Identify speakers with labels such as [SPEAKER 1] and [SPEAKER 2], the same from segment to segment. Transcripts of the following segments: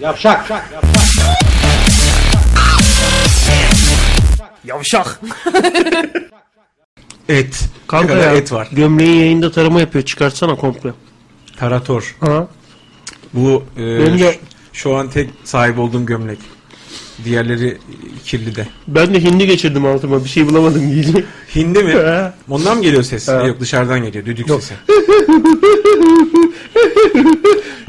[SPEAKER 1] Yavşak.
[SPEAKER 2] Yavşak.
[SPEAKER 3] Et.
[SPEAKER 2] Kanka ya,
[SPEAKER 3] et var.
[SPEAKER 2] Gömleği yayında tarama yapıyor. Çıkartsana komple.
[SPEAKER 3] Tarator.
[SPEAKER 2] Ha.
[SPEAKER 3] Bu e,
[SPEAKER 2] Benim de-
[SPEAKER 3] şu an tek sahip olduğum gömlek. Diğerleri kirli de.
[SPEAKER 2] Ben de hindi geçirdim altıma. Bir şey bulamadım diyecek.
[SPEAKER 3] Hindi mi?
[SPEAKER 2] Ha.
[SPEAKER 3] Ondan mı geliyor ses?
[SPEAKER 2] Ha.
[SPEAKER 3] Yok dışarıdan geliyor. Düdük
[SPEAKER 2] Yok.
[SPEAKER 3] sesi.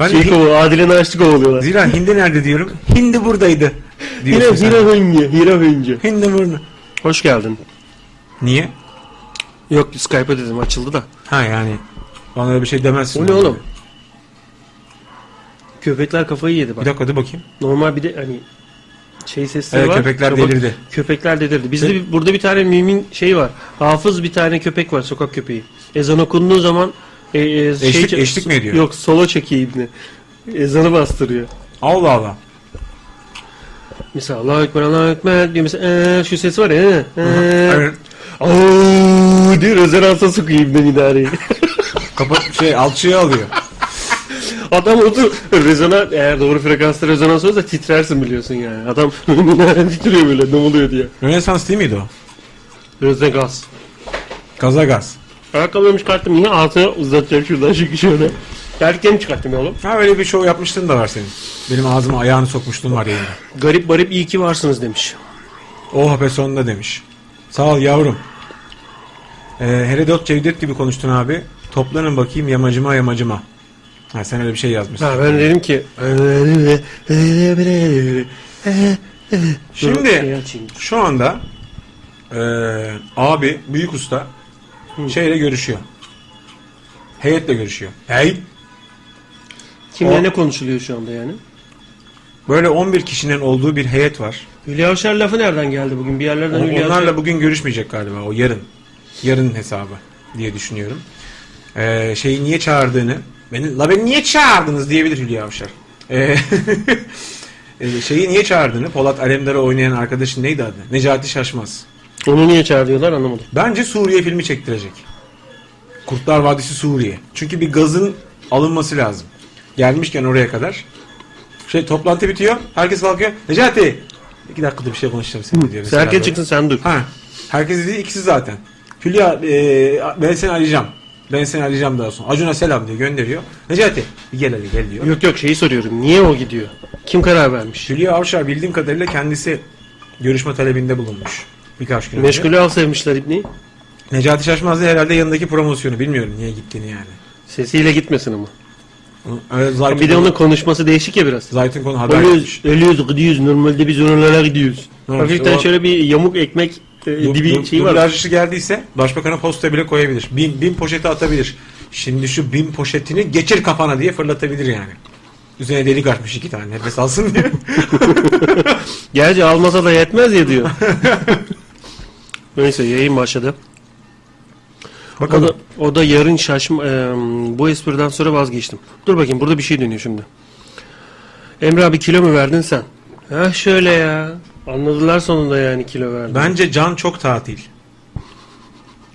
[SPEAKER 3] ben
[SPEAKER 2] Şey
[SPEAKER 3] hi-
[SPEAKER 2] kovalıyor. Adile Naşlı kovalıyorlar.
[SPEAKER 3] Zira hindi nerede diyorum. Hindi buradaydı.
[SPEAKER 2] Hira, hira hınge. Hira hınge.
[SPEAKER 3] Hindi burada.
[SPEAKER 2] Hoş geldin.
[SPEAKER 3] Niye?
[SPEAKER 2] Yok Skype'a dedim açıldı da.
[SPEAKER 3] Ha yani. Bana öyle bir şey demezsin.
[SPEAKER 2] O ne oğlum? Köpekler kafayı yedi
[SPEAKER 3] Bir
[SPEAKER 2] bak.
[SPEAKER 3] dakika dur bakayım.
[SPEAKER 2] Normal bir de hani şey sesleri
[SPEAKER 3] Evet,
[SPEAKER 2] var.
[SPEAKER 3] köpekler
[SPEAKER 2] Köpek-
[SPEAKER 3] delirdi.
[SPEAKER 2] Köpekler delirdi. Bizde bir- burada bir tane mümin şey var. Hafız bir tane köpek var sokak köpeği. Ezan okunduğu zaman e, e, şey,
[SPEAKER 3] Eşlik- eşlik mi ediyor?
[SPEAKER 2] Yok solo çekiyor ibni. Ezanı bastırıyor.
[SPEAKER 3] Allah Allah.
[SPEAKER 2] Mesela Allahu Ekber Allahu Ekber diyor mesela ee, şu ses var ya. Ee,
[SPEAKER 3] Evet.
[SPEAKER 2] Aaaa diyor rezonansa sokuyor ibni idareyi.
[SPEAKER 3] Kapat şey alçıya alıyor.
[SPEAKER 2] Adam otur rezonans eğer doğru frekansta rezonans olursa titrersin biliyorsun yani. Adam titriyor böyle ne oluyor diye.
[SPEAKER 3] Rönesans değil miydi o?
[SPEAKER 2] Rezonans.
[SPEAKER 3] Gaza gaz.
[SPEAKER 2] Ayakkabımı çıkarttım yine altına uzatacağım şuradan şu şöyle. Terliklerimi çıkarttım ya oğlum.
[SPEAKER 3] Ha öyle bir show yapmıştın da var senin. Benim ağzıma ayağını sokmuştun var yayında.
[SPEAKER 2] Garip garip iyi ki varsınız demiş.
[SPEAKER 3] Oh be sonunda demiş. Sağ ol yavrum. Ee, Herodot Cevdet gibi konuştun abi. Toplanın bakayım yamacıma yamacıma. Ha sen öyle bir şey yazmışsın.
[SPEAKER 2] Ha ben dedim ki
[SPEAKER 3] Şimdi
[SPEAKER 2] Şey
[SPEAKER 3] şu anda ee, abi büyük usta şeyle görüşüyor. Heyetle görüşüyor. Hey
[SPEAKER 2] Kimle
[SPEAKER 3] O-
[SPEAKER 2] ne konuşuluyor şu anda yani?
[SPEAKER 3] böyle 11 kişinin olduğu bir heyet var.
[SPEAKER 2] Hülya Avşar lafı nereden geldi bugün? Bir yerlerden
[SPEAKER 3] O-
[SPEAKER 2] Hülya
[SPEAKER 3] Onlarla
[SPEAKER 2] Avşar-
[SPEAKER 3] bugün görüşmeyecek galiba o yarın. Yarın hesabı diye düşünüyorum. Ee, şeyi niye çağırdığını beni la beni niye çağırdınız diyebilir Hülya Avşar. Ee, e, şeyi niye çağırdığını Polat Alemdar'ı oynayan arkadaşın neydi adı? Necati Şaşmaz.
[SPEAKER 2] Onu niye çağırıyorlar anlamadım.
[SPEAKER 3] Bence Suriye filmi çektirecek. Kurtlar Vadisi Suriye. Çünkü bir gazın alınması lazım. Gelmişken oraya kadar. Şey toplantı bitiyor. Herkes kalkıyor. Necati. İki dakikada bir şey konuşacağım seninle diyor. böyle.
[SPEAKER 2] çıksın sen dur.
[SPEAKER 3] Ha. Herkes değil ikisi zaten. Hülya e, ben seni arayacağım. Ben seni arayacağım daha sonra. Acun'a selam diyor gönderiyor. Necati gel hadi gel diyor.
[SPEAKER 2] Yok yok şeyi soruyorum. Niye o gidiyor? Kim karar vermiş?
[SPEAKER 3] Hülya Avşar bildiğim kadarıyla kendisi görüşme talebinde bulunmuş. Birkaç gün önce.
[SPEAKER 2] Meşgulü al sevmişler İbni.
[SPEAKER 3] Necati Şaşmaz da herhalde yanındaki promosyonu. Bilmiyorum niye gittiğini yani.
[SPEAKER 2] Sesiyle gitmesin ama.
[SPEAKER 3] Öyle Zaytun
[SPEAKER 2] Bir de onun konuşması değişik ya biraz.
[SPEAKER 3] Zaytun konu haber
[SPEAKER 2] Ölüyoruz, ölüyoruz, gidiyoruz. Normalde biz oralara gidiyoruz.
[SPEAKER 3] Evet,
[SPEAKER 2] Hafiften
[SPEAKER 3] o-
[SPEAKER 2] şöyle bir yamuk ekmek e, dibi şeyi var.
[SPEAKER 3] dublajcısı geldiyse başbakana posta bile koyabilir. Bin, bin poşeti atabilir. Şimdi şu bin poşetini geçir kafana diye fırlatabilir yani. Üzerine delik açmış iki tane nefes alsın diye.
[SPEAKER 2] Gerçi almasa da yetmez ya diyor. Neyse yayın başladı. O
[SPEAKER 3] Bakalım.
[SPEAKER 2] da, o da yarın şaşma... e, bu espriden sonra vazgeçtim. Dur bakayım burada bir şey dönüyor şimdi. Emre abi kilo mu verdin sen? Ha şöyle ya. Anladılar sonunda yani kilo verdim.
[SPEAKER 3] Bence Can çok tatil.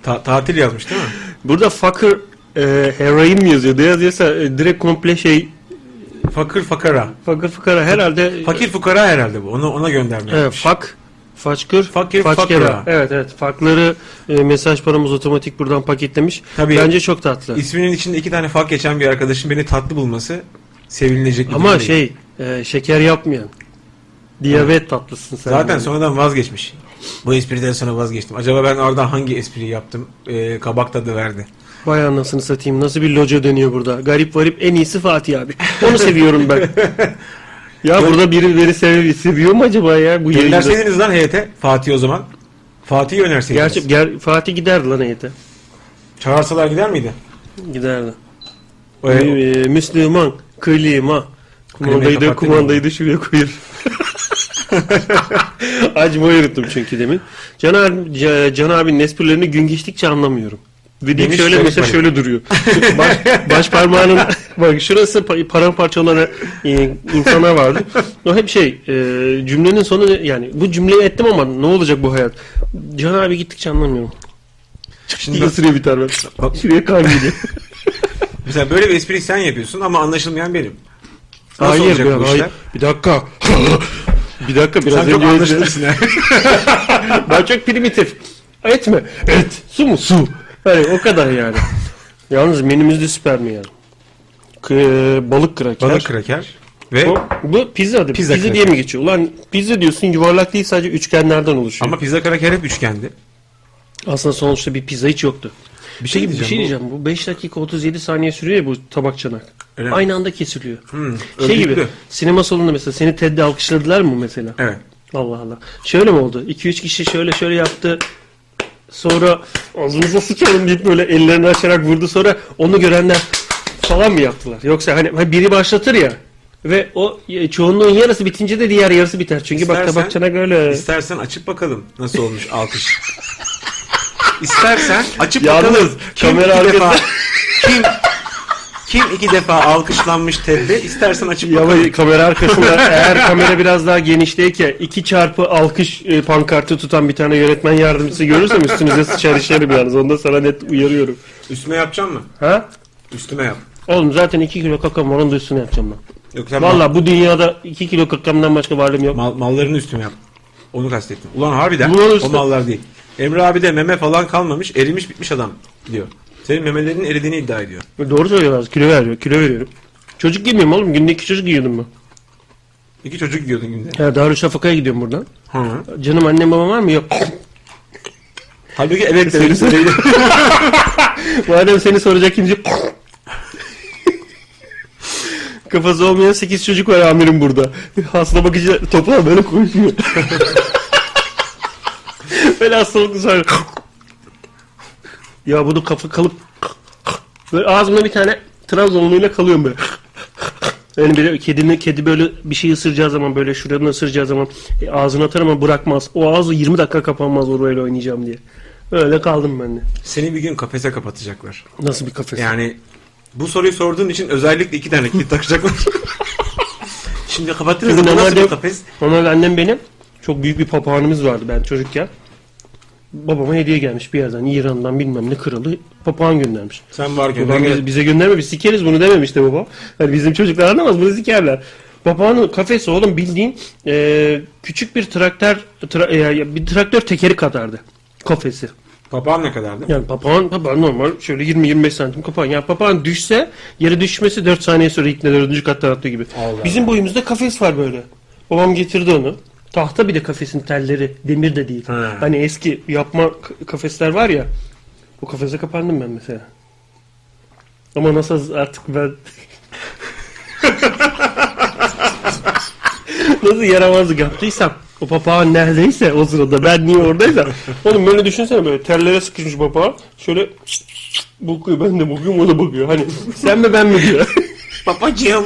[SPEAKER 3] Ta- tatil yazmış değil mi?
[SPEAKER 2] Burada fucker e, heroin mi yazıyor? Ne yazıyorsa e, direkt komple şey
[SPEAKER 3] Fakir fakara.
[SPEAKER 2] fakir fukara herhalde
[SPEAKER 3] Fakir fukara herhalde bu. Onu ona gönderme
[SPEAKER 2] Evet,
[SPEAKER 3] yapmış.
[SPEAKER 2] fak, façkır,
[SPEAKER 3] Fakir,
[SPEAKER 2] façkera.
[SPEAKER 3] fakira.
[SPEAKER 2] Evet evet. Fakları e, mesaj paramız otomatik buradan paketlemiş.
[SPEAKER 3] Tabii.
[SPEAKER 2] Bence çok tatlı.
[SPEAKER 3] İsminin içinde iki tane fak geçen bir arkadaşın beni tatlı bulması sevinilecek bir
[SPEAKER 2] Ama şey e, şeker yapmayan. Diyabet tatlısın sen.
[SPEAKER 3] Zaten
[SPEAKER 2] yani.
[SPEAKER 3] sonradan vazgeçmiş. Bu espriden sonra vazgeçtim. Acaba ben orada hangi espriyi yaptım? Ee, kabak tadı verdi.
[SPEAKER 2] Vay anasını satayım. Nasıl bir loca dönüyor burada. Garip varip en iyisi Fatih abi. Onu seviyorum ben. ya burada biri biri seviyor, seviyor mu acaba ya bu?
[SPEAKER 3] Gönderseydiniz lan heyete Fatih o zaman. Fatih'i önerseydiniz.
[SPEAKER 2] Gerçi ger, Fatih giderdi lan heyete.
[SPEAKER 3] Çağırsalar gider miydi?
[SPEAKER 2] Giderdi. Ee, Müslüman, klima. Kumandayı da, kumandayı da şuraya koyur. Acımayı unuttum çünkü demin. Can, abi, Ca- Can abinin esprilerini gün geçtikçe anlamıyorum. Dediğim
[SPEAKER 3] Demiş
[SPEAKER 2] şöyle mesela
[SPEAKER 3] Bey.
[SPEAKER 2] şöyle duruyor. baş, baş parmağının bak şurası pa- paramparça olan e, insana vardı. O hep şey e, cümlenin sonu yani bu cümleyi ettim ama ne olacak bu hayat? Can abi gittikçe anlamıyorum.
[SPEAKER 3] Şimdi
[SPEAKER 2] ısırıyor biter. Bak- Şuraya kan geliyor.
[SPEAKER 3] mesela böyle bir espriyi sen yapıyorsun ama anlaşılmayan benim. Nasıl
[SPEAKER 2] hayır,
[SPEAKER 3] olacak
[SPEAKER 2] ben-
[SPEAKER 3] bu
[SPEAKER 2] hayır.
[SPEAKER 3] işler?
[SPEAKER 2] Bir dakika. Bir dakika biraz
[SPEAKER 3] Sen çok
[SPEAKER 2] önce
[SPEAKER 3] ha.
[SPEAKER 2] ben çok primitif. Et mi? Et. Su mu? Su. Hani o kadar yani. Yalnız menümüzde süper mi yani? K- balık kraker.
[SPEAKER 3] Balık kraker ve
[SPEAKER 2] Bu, bu pizza adı.
[SPEAKER 3] Pizza
[SPEAKER 2] Pizza,
[SPEAKER 3] kraker.
[SPEAKER 2] diye mi geçiyor? Ulan pizza diyorsun yuvarlak değil sadece üçgenlerden oluşuyor.
[SPEAKER 3] ama pizza kraker hep üçgendi.
[SPEAKER 2] Aslında sonuçta bir pizza hiç yoktu.
[SPEAKER 3] Bir şey
[SPEAKER 2] Peki,
[SPEAKER 3] diyeceğim.
[SPEAKER 2] bir şey
[SPEAKER 3] bu-
[SPEAKER 2] diyeceğim. Bu 5 dakika 37 saniye sürüyor ya bu tabak çanak.
[SPEAKER 3] Öyle mi?
[SPEAKER 2] Aynı anda kesiliyor.
[SPEAKER 3] Hmm,
[SPEAKER 2] Şey gibi sinema salonunda mesela seni TED'de alkışladılar mı mesela?
[SPEAKER 3] Evet.
[SPEAKER 2] Allah Allah. Şöyle mi oldu? 2-3 kişi şöyle şöyle yaptı. Sonra ağzınıza sıçalım deyip böyle ellerini açarak vurdu. Sonra onu görenler falan mı yaptılar? Yoksa hani hani biri başlatır ya ve o e, çoğunluğun yarısı bitince de diğer yarısı biter. Çünkü bak
[SPEAKER 3] İstersen-
[SPEAKER 2] tabak çanak öyle.
[SPEAKER 3] İstersen açıp bakalım nasıl olmuş alkış. İstersen açıp
[SPEAKER 2] Yalnız
[SPEAKER 3] bakalım. Kim
[SPEAKER 2] kamera
[SPEAKER 3] iki defa kim kim iki defa alkışlanmış TED'de istersen açıp
[SPEAKER 2] Ya
[SPEAKER 3] bakalım.
[SPEAKER 2] kamera arkasında eğer kamera biraz daha genişteyken iki çarpı alkış e, pankartı tutan bir tane yönetmen yardımcısı görürsem üstünüze sıçar işerim yalnız. Onu da sana net uyarıyorum.
[SPEAKER 3] Üstüme yapacağım mı?
[SPEAKER 2] Ha?
[SPEAKER 3] Üstüme yap.
[SPEAKER 2] Oğlum zaten 2 kilo kakam var onu da üstüne yapacağım ben.
[SPEAKER 3] Yok sen
[SPEAKER 2] Valla bu dünyada 2 kilo kakamdan başka varlığım yok.
[SPEAKER 3] mal- mallarını üstüme yap. Onu kastettim. Ulan harbiden
[SPEAKER 2] Ulan
[SPEAKER 3] o
[SPEAKER 2] üstü-
[SPEAKER 3] mallar değil. Emre abi de meme falan kalmamış erimiş bitmiş adam diyor. Senin memelerinin eridiğini iddia ediyor.
[SPEAKER 2] Doğru söylüyorlar. Kilo veriyor. Kilo veriyorum. Çocuk yemiyorum oğlum. Günde iki çocuk yiyordum ben.
[SPEAKER 3] İki çocuk yiyordun günde.
[SPEAKER 2] Ya Darüşşafaka'ya gidiyorum buradan.
[SPEAKER 3] Hı.
[SPEAKER 2] Canım annem babam var mı? Yok.
[SPEAKER 3] Halbuki evet dedi.
[SPEAKER 2] söyleyeyim. Madem seni soracak kimse Kafası olmayan 8 çocuk var amirim burada. Hasta bakıcı toprağa böyle konuşuyor. hastalıklı sonra. ya bunu kafa kalıp böyle ağzımda bir tane Trabzonluyla kalıyorum böyle. Yani böyle kedini, kedi böyle bir şey ısıracağı zaman böyle şuradan ısıracağı zaman e, ağzına atar ama bırakmaz. O ağzı 20 dakika kapanmaz orayla oynayacağım diye. Öyle kaldım ben de.
[SPEAKER 3] Seni bir gün kafese kapatacaklar.
[SPEAKER 2] Nasıl bir kafes?
[SPEAKER 3] Yani bu soruyu sorduğun için özellikle iki tane kilit takacaklar. Şimdi kapattınız mı? Nasıl bir kafes?
[SPEAKER 2] normalde annem benim çok büyük bir papağanımız vardı ben çocukken. Babama hediye gelmiş bir yerden İran'dan bilmem ne kralı papağan göndermiş.
[SPEAKER 3] Sen varken.
[SPEAKER 2] Babam bize, bize gönderme biz sikeriz bunu dememişti babam. Hani bizim çocuklar anlamaz bunu sikerler. Papağanın kafesi oğlum bildiğin e, küçük bir traktör tra- e, bir traktör tekeri kadardı kafesi.
[SPEAKER 3] Papağan ne kadardı?
[SPEAKER 2] Yani papağan, papağan normal şöyle 20-25 santim papağan. Yani papağan düşse yere düşmesi 4 saniye sonra ilk 4. kattan attığı gibi.
[SPEAKER 3] Allah
[SPEAKER 2] Bizim boyumuzda kafes var böyle. Babam getirdi onu. Tahta bir de kafesin telleri. Demir de değil.
[SPEAKER 3] Ha.
[SPEAKER 2] Hani eski yapma kafesler var ya. O kafese kapandım ben mesela. Ama nasıl artık ben... nasıl yaramazlık yaptıysam o papağan neredeyse o sırada ben niye oradaysam oğlum böyle düşünsene böyle tellere sıkışmış papağan şöyle bakıyor ben de bakıyorum o da bakıyor hani sen mi ben mi diyor
[SPEAKER 3] Babacığım.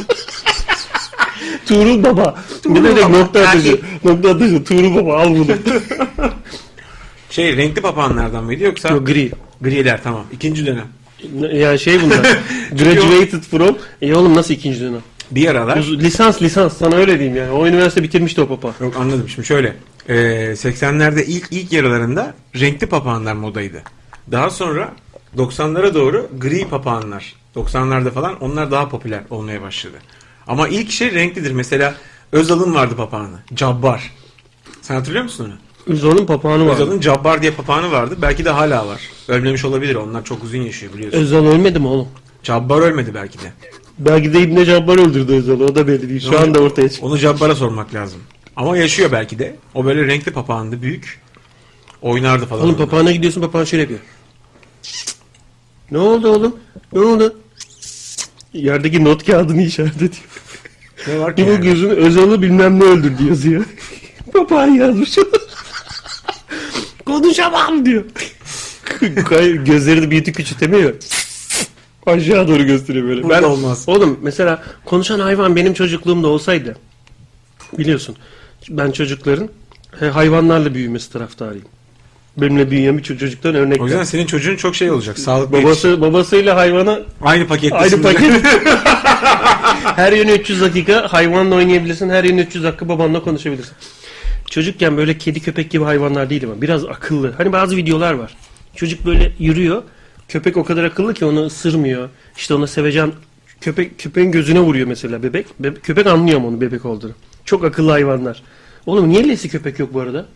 [SPEAKER 2] Tuğrul Baba ne demek
[SPEAKER 3] Baba,
[SPEAKER 2] nokta atışı
[SPEAKER 3] yani-
[SPEAKER 2] nokta atışı Tuğrul Baba al bunu
[SPEAKER 3] Şey renkli papağanlardan mıydı yoksa?
[SPEAKER 2] Yok, gri
[SPEAKER 3] Griler tamam. İkinci dönem.
[SPEAKER 2] yani şey bunlar graduated from e oğlum nasıl ikinci dönem
[SPEAKER 3] Bir aralar.
[SPEAKER 2] Lisans lisans sana öyle diyeyim yani o üniversite bitirmişti o papa
[SPEAKER 3] Yok anladım. Şimdi şöyle. Ee, 80'lerde ilk ilk yarılarında renkli papağanlar modaydı. Daha sonra 90'lara doğru gri papağanlar. 90'larda falan onlar daha popüler olmaya başladı. Ama ilk şey renklidir. Mesela Özal'ın vardı papağanı. Cabbar. Sen hatırlıyor musun onu?
[SPEAKER 2] Özal'ın papağanı var
[SPEAKER 3] Özal'ın Cabbar diye papağanı vardı. Belki de hala var. Ölmemiş olabilir. Onlar çok uzun yaşıyor biliyorsun.
[SPEAKER 2] Özal ölmedi mi oğlum
[SPEAKER 3] Cabbar ölmedi belki de.
[SPEAKER 2] belki de İbne Cabbar öldürdü Özal'ı o da belli değil şu anda ortaya çıktı
[SPEAKER 3] Onu Cabbar'a sormak lazım. Ama yaşıyor belki de. O böyle renkli papağandı. Büyük. Oynardı falan.
[SPEAKER 2] Oğlum papağana gidiyorsun papağan şöyle yapıyor. Ne oldu oğlum? Ne oldu? Yerdeki not kağıdını işaret ediyor.
[SPEAKER 3] Ne var ki yani?
[SPEAKER 2] bakıyorsun Özal'ı bilmem ne öldürdü yazıyor. papağan yazmış. Konuşamam diyor. Kay- Gözleri de büyütü küçültemiyor. Aşağı doğru gösteriyor böyle.
[SPEAKER 3] Burada olmaz.
[SPEAKER 2] Oğlum mesela konuşan hayvan benim çocukluğumda olsaydı biliyorsun ben çocukların e, hayvanlarla büyümesi taraftarıyım. Benimle büyüyen bir çocuktan örnek
[SPEAKER 3] O yüzden
[SPEAKER 2] ver.
[SPEAKER 3] senin çocuğun çok şey olacak. Sağlıklı.
[SPEAKER 2] Babası babasıyla hayvana
[SPEAKER 3] Aynı pakette.
[SPEAKER 2] aynı paket. her yönü 300 dakika hayvanla oynayabilirsin. Her yönü 300 dakika babanla konuşabilirsin. Çocukken böyle kedi köpek gibi hayvanlar değil ama biraz akıllı. Hani bazı videolar var. Çocuk böyle yürüyor. Köpek o kadar akıllı ki onu ısırmıyor. İşte ona sevecen köpek köpeğin gözüne vuruyor mesela bebek. Be- köpek anlıyor mu onu bebek olduğunu. Çok akıllı hayvanlar. Oğlum niye lesi köpek yok bu arada?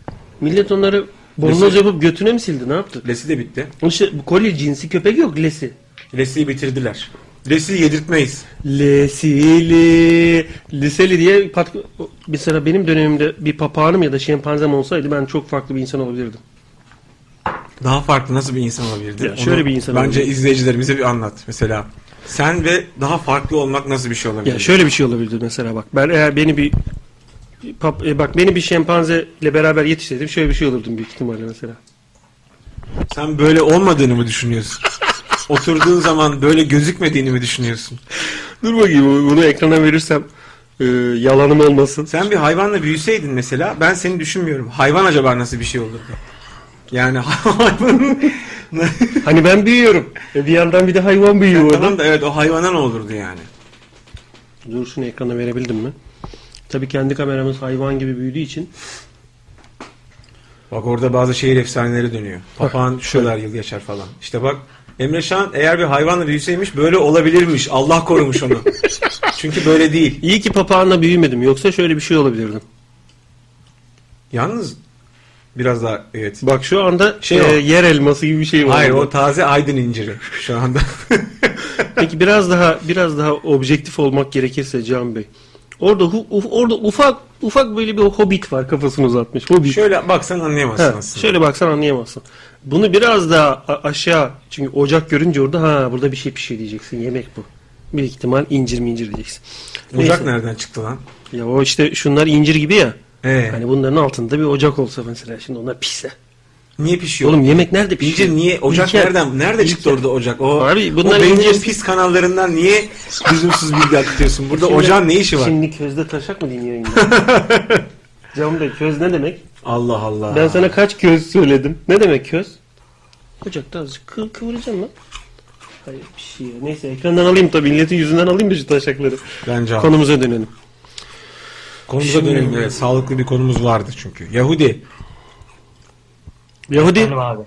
[SPEAKER 2] Millet onları bornoz
[SPEAKER 3] Lesi-
[SPEAKER 2] yapıp götüne mi sildi? Ne yaptı?
[SPEAKER 3] Lesi de bitti.
[SPEAKER 2] İşte bu kolye cinsi köpek yok lesi.
[SPEAKER 3] Lesi'yi bitirdiler. Lesi'yi yedirtmeyiz.
[SPEAKER 2] Lesili, liseli diye pat, mesela benim dönemimde bir papağanım ya da şempanzem olsaydı ben çok farklı bir insan olabilirdim.
[SPEAKER 3] Daha farklı nasıl bir insan olabilirdi?
[SPEAKER 2] Ya şöyle bir insan
[SPEAKER 3] Bence
[SPEAKER 2] olabilir.
[SPEAKER 3] izleyicilerimize bir anlat. Mesela sen ve daha farklı olmak nasıl bir şey olabilir?
[SPEAKER 2] Ya şöyle bir şey olabilirdi mesela bak. Ben eğer beni bir pap, e, bak beni bir şempanze ile beraber yetişseydim şöyle bir şey olurdum büyük ihtimalle mesela.
[SPEAKER 3] Sen böyle olmadığını mı düşünüyorsun? Oturduğun zaman böyle gözükmediğini mi düşünüyorsun?
[SPEAKER 2] Dur bakayım bunu ekrana verirsem e, yalanım olmasın.
[SPEAKER 3] Sen bir hayvanla büyüseydin mesela ben seni düşünmüyorum. Hayvan acaba nasıl bir şey olurdu? Yani hayvanın...
[SPEAKER 2] Hani ben büyüyorum. E, bir yandan bir de hayvan büyüyor orada.
[SPEAKER 3] tamam da evet o hayvana ne olurdu yani?
[SPEAKER 2] Dur şunu ekrana verebildim mi? Tabii kendi kameramız hayvan gibi büyüdüğü için
[SPEAKER 3] Bak orada bazı şehir efsaneleri dönüyor. Papağan şu kadar yıl yaşar falan. İşte bak Emre Şan eğer bir hayvanla büyüseymiş böyle olabilirmiş. Allah korumuş onu. Çünkü böyle değil.
[SPEAKER 2] İyi ki papağanla büyümedim. Yoksa şöyle bir şey olabilirdim.
[SPEAKER 3] Yalnız biraz daha evet.
[SPEAKER 2] Bak şu anda
[SPEAKER 3] Şey o.
[SPEAKER 2] yer elması gibi bir şey var.
[SPEAKER 3] Hayır o taze aydın inciri şu anda.
[SPEAKER 2] Peki biraz daha biraz daha objektif olmak gerekirse Can Bey. Orada hu- uf- orada ufak ufak böyle bir hobbit var kafasını uzatmış. Hobbit.
[SPEAKER 3] Şöyle baksan anlayamazsın
[SPEAKER 2] Ha,
[SPEAKER 3] aslında.
[SPEAKER 2] şöyle baksan anlayamazsın. Bunu biraz daha aşağı çünkü ocak görünce orada ha burada bir şey şey diyeceksin. Yemek bu. Bir ihtimal incir mi incir diyeceksin.
[SPEAKER 3] Ocak
[SPEAKER 2] Neyse.
[SPEAKER 3] nereden çıktı lan?
[SPEAKER 2] Ya o işte şunlar incir gibi ya.
[SPEAKER 3] Ee,
[SPEAKER 2] Hani bunların altında bir ocak olsa mesela şimdi onlar pisse.
[SPEAKER 3] Niye pişiyor?
[SPEAKER 2] Oğlum yemek nerede pişiyor?
[SPEAKER 3] İncir niye? Ocak
[SPEAKER 2] İlker-
[SPEAKER 3] nereden? Nerede çıktı
[SPEAKER 2] İlker-
[SPEAKER 3] orada ocak? O,
[SPEAKER 2] Abi
[SPEAKER 3] o
[SPEAKER 2] bunlar
[SPEAKER 3] beynin
[SPEAKER 2] incir-
[SPEAKER 3] pis kanallarından niye lüzumsuz bilgi akıtıyorsun? Burada
[SPEAKER 2] Şimdi-
[SPEAKER 3] ocağın ne işi var?
[SPEAKER 2] Şimdi közde taşak mı dinliyor yayında? Can Bey köz ne demek?
[SPEAKER 3] Allah Allah.
[SPEAKER 2] Ben sana kaç köz söyledim. Ne demek köz? Ocakta azıcık kı kıvıracağım lan. Hayır bir şey ya. Neyse ekrandan alayım tabii. Milletin yüzünden alayım da şu taşakları.
[SPEAKER 3] Bence.
[SPEAKER 2] Konumuza dönelim.
[SPEAKER 3] Konumuza
[SPEAKER 2] Şimdi-
[SPEAKER 3] dönelim. Evet, sağlıklı bir konumuz vardı çünkü. Yahudi.
[SPEAKER 2] Yahudi.
[SPEAKER 1] Efendim abi.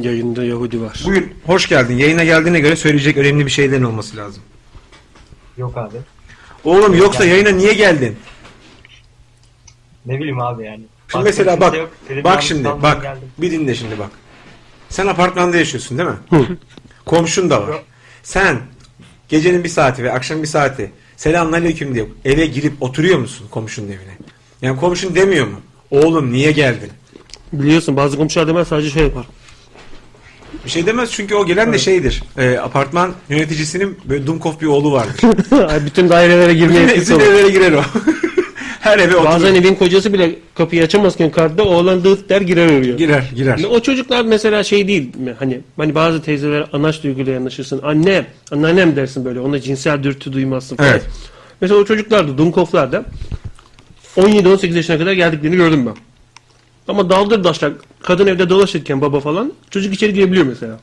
[SPEAKER 2] Yayında Yahudi var.
[SPEAKER 3] Bugün hoş geldin. Yayına geldiğine göre söyleyecek önemli bir şeylerin olması lazım.
[SPEAKER 1] Yok abi.
[SPEAKER 3] Oğlum yoksa
[SPEAKER 1] Yani-
[SPEAKER 3] yayına niye geldin?
[SPEAKER 1] Ne bileyim abi yani.
[SPEAKER 3] Şimdi mesela
[SPEAKER 1] kimse
[SPEAKER 3] bak.
[SPEAKER 1] yok.
[SPEAKER 3] Bak şimdi bak.
[SPEAKER 1] geldim.
[SPEAKER 3] Bir dinle şimdi bak. Sen apartmanda yaşıyorsun değil mi?
[SPEAKER 2] Hı.
[SPEAKER 3] Komşun da var.
[SPEAKER 1] Yok.
[SPEAKER 3] Sen gecenin bir saati ve akşam bir saati selamünaleyküm diye eve girip oturuyor musun komşunun evine? Yani komşun demiyor mu? Oğlum niye geldin?
[SPEAKER 2] Biliyorsun bazı komşular demez sadece şey yapar.
[SPEAKER 3] Bir şey demez çünkü o gelen de şeydir. E, apartman yöneticisinin böyle Dumkov bir oğlu vardır.
[SPEAKER 2] Bütün dairelere girmeye
[SPEAKER 3] bütün,
[SPEAKER 2] etkisi
[SPEAKER 3] bütün
[SPEAKER 2] olur.
[SPEAKER 3] evlere girer o. Her eve oturur.
[SPEAKER 2] Bazen evin kocası bile kapıyı açamazken kartta oğlan dıt der girer oraya.
[SPEAKER 3] Girer girer.
[SPEAKER 2] O çocuklar mesela şey değil mi? Hani hani bazı teyzeler anaç duyguyla yanaşırsın. Anne, anneannem dersin böyle. Ona cinsel dürtü duymazsın falan.
[SPEAKER 3] Evet.
[SPEAKER 2] Mesela o çocuklar da Dunkoflar da 17-18 yaşına kadar geldiklerini gördüm ben. Ama daldır daşlar kadın evde dolaşırken baba falan çocuk içeri girebiliyor mesela.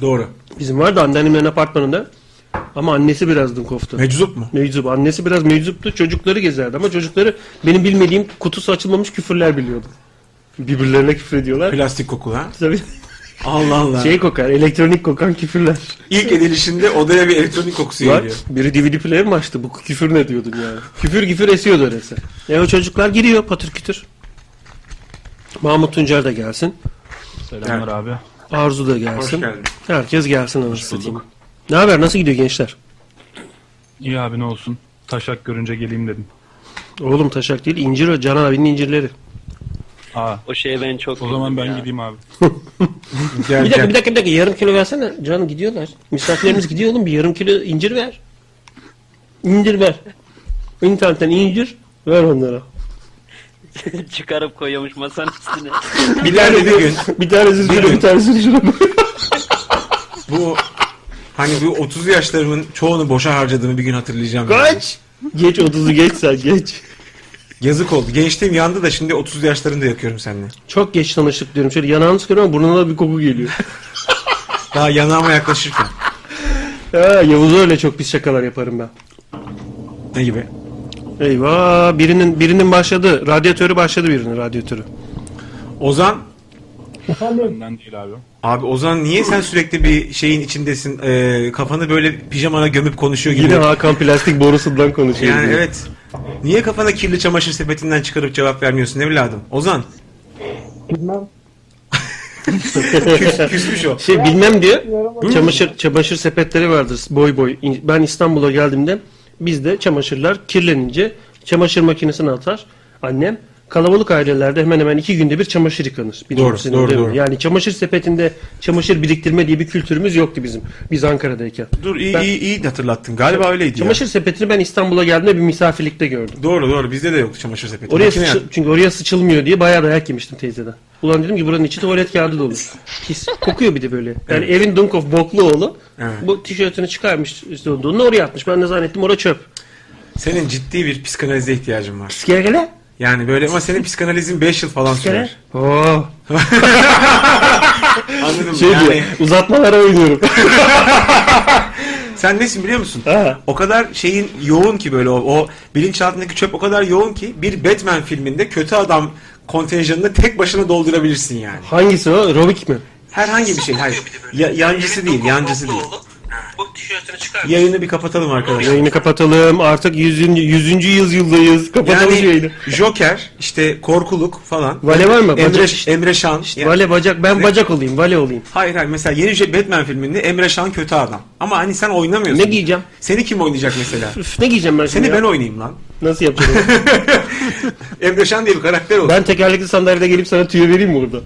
[SPEAKER 3] Doğru.
[SPEAKER 2] Bizim vardı anneannemin apartmanında ama annesi biraz Dunkof'tu.
[SPEAKER 3] Meczup mu?
[SPEAKER 2] Meczup. Annesi biraz meczuptu. Çocukları gezerdi ama çocukları benim bilmediğim kutusu açılmamış küfürler biliyordu. Birbirlerine küfür ediyorlar.
[SPEAKER 3] Plastik koku ha?
[SPEAKER 2] Tabii.
[SPEAKER 3] Allah Allah.
[SPEAKER 2] Şey kokar, elektronik kokan küfürler.
[SPEAKER 3] İlk edilişinde odaya bir elektronik kokusu
[SPEAKER 2] Var.
[SPEAKER 3] geliyor.
[SPEAKER 2] Biri DVD player mi açtı? Bu küfür ne diyordun yani? küfür küfür esiyordu öyleyse. E o çocuklar giriyor patır kütür. Mahmut Tuncer de gelsin.
[SPEAKER 4] Selamlar abi.
[SPEAKER 2] Arzu da
[SPEAKER 3] Hoş
[SPEAKER 2] gelsin.
[SPEAKER 3] geldin.
[SPEAKER 2] Herkes gelsin anasını satayım. Ne haber? Nasıl gidiyor gençler?
[SPEAKER 4] İyi abi ne olsun. Taşak görünce geleyim dedim.
[SPEAKER 2] Oğlum taşak değil, incir o. Canan abinin incirleri.
[SPEAKER 4] Aa,
[SPEAKER 5] O şeye ben çok
[SPEAKER 4] o zaman ben
[SPEAKER 5] ya.
[SPEAKER 4] gideyim abi.
[SPEAKER 3] Gel
[SPEAKER 2] Bir dakika, bir dakika, bir dakika. Yarım kilo versene. Can gidiyorlar. Misafirlerimiz gidiyor oğlum. Bir yarım kilo incir ver. İncir ver. İnternetten incir ver onlara.
[SPEAKER 5] Çıkarıp koyuyormuş masanın üstüne.
[SPEAKER 3] Bir tane bir gün
[SPEAKER 2] Bir tanesi şurada, bir tanesi şurada.
[SPEAKER 3] bu hani bu 30 yaşlarımın çoğunu boşa harcadığımı bir gün hatırlayacağım.
[SPEAKER 2] Kaç? Geç 30'u geç sen geç.
[SPEAKER 3] Yazık oldu. Gençliğim yandı da şimdi 30 yaşlarında yakıyorum seninle.
[SPEAKER 2] Çok geç tanıştık diyorum. Şöyle yanağını sıkıyorum ama burnuna da bir koku geliyor.
[SPEAKER 3] Daha yanağıma yaklaşırken.
[SPEAKER 2] ha, Yavuz öyle çok pis şakalar yaparım ben.
[SPEAKER 3] Ne gibi?
[SPEAKER 2] Eyvah birinin birinin başladı. Radyatörü başladı birinin radyatörü.
[SPEAKER 3] Ozan
[SPEAKER 4] Benden değil abi.
[SPEAKER 3] Abi Ozan niye sen sürekli bir şeyin içindesin? Ee, kafanı böyle pijamana gömüp konuşuyor gibi.
[SPEAKER 2] Yine Hakan plastik borusundan konuşuyor.
[SPEAKER 3] Yani evet. Niye kafana kirli çamaşır sepetinden çıkarıp cevap vermiyorsun evladım? Ozan.
[SPEAKER 1] Bilmem.
[SPEAKER 3] Küs, küsmüş o.
[SPEAKER 2] Şey bilmem diyor. Çamaşır çamaşır sepetleri vardır boy boy. Ben İstanbul'a geldiğimde bizde çamaşırlar kirlenince çamaşır makinesine atar annem. Kalabalık ailelerde hemen hemen iki günde bir çamaşır yıkanır.
[SPEAKER 3] Doğru, doğru, doğru.
[SPEAKER 2] Yani çamaşır sepetinde çamaşır biriktirme diye bir kültürümüz yoktu bizim. Biz Ankara'dayken.
[SPEAKER 3] Dur iyi
[SPEAKER 2] Ben-
[SPEAKER 3] iyi iyi hatırlattın. Galiba öyleydi ya.
[SPEAKER 2] Çamaşır sepetini ben İstanbul'a geldiğimde bir misafirlikte gördüm.
[SPEAKER 3] Doğru doğru bizde de yoktu çamaşır sepeti.
[SPEAKER 2] Oraya sıçı- çünkü oraya sıçılmıyor diye bayağı dayak yemiştim teyzeden. Ulan dedim ki buranın içi tuvalet kağıdı dolu. Pis. Kokuyor bir de böyle. Yani evin Dunkov Bokluoğlu
[SPEAKER 3] Evet.
[SPEAKER 2] bu tişörtünü çıkarmış donunu oraya atmış. Ben de zannettim orada çöp.
[SPEAKER 3] Senin ciddi bir psikanalize ihtiyacın var.
[SPEAKER 2] Psikergele.
[SPEAKER 3] Yani böyle ama senin psikanalizin 5 yıl falan sürer.
[SPEAKER 2] Oo.
[SPEAKER 3] Anladım.
[SPEAKER 2] Şey
[SPEAKER 3] yani
[SPEAKER 2] diyor, uzatmalara oynuyorum.
[SPEAKER 3] sen nesin biliyor musun?
[SPEAKER 2] Ha.
[SPEAKER 3] O kadar şeyin yoğun ki böyle o, o bilinçaltındaki çöp o kadar yoğun ki bir Batman filminde kötü adam kontenjanını tek başına doldurabilirsin yani.
[SPEAKER 2] Hangisi o? Robik mi?
[SPEAKER 3] Herhangi bir şey. Hayır. Ya, yancısı değil, yancısı değil.
[SPEAKER 5] Bu tişörtünü çıkar.
[SPEAKER 3] Yayını bir kapatalım arkadaşlar.
[SPEAKER 2] Yayını kapatalım. Artık 100. 100. yüzyıldayız. Kapatalım
[SPEAKER 3] Yani
[SPEAKER 2] yayını.
[SPEAKER 3] Joker, işte korkuluk falan.
[SPEAKER 2] Vale var mı?
[SPEAKER 3] Emre,
[SPEAKER 2] Bacak-
[SPEAKER 3] Emre Şan. Ya-
[SPEAKER 2] Vale bacak. Ben bacak olayım. Vale olayım.
[SPEAKER 3] Hayır hayır mesela yeni Batman filminde Emre Şan kötü adam. Ama hani sen oynamıyorsun.
[SPEAKER 2] Ne giyeceğim?
[SPEAKER 3] Seni kim oynayacak mesela?
[SPEAKER 2] Üf, ne giyeceğim ben şimdi
[SPEAKER 3] Seni
[SPEAKER 2] ya?
[SPEAKER 3] ben oynayayım lan.
[SPEAKER 2] Nasıl yapacağım?
[SPEAKER 3] Emre Şan diye bir karakter olsun.
[SPEAKER 2] Ben tekerlekli sandalyede gelip sana tüyo vereyim mi burada?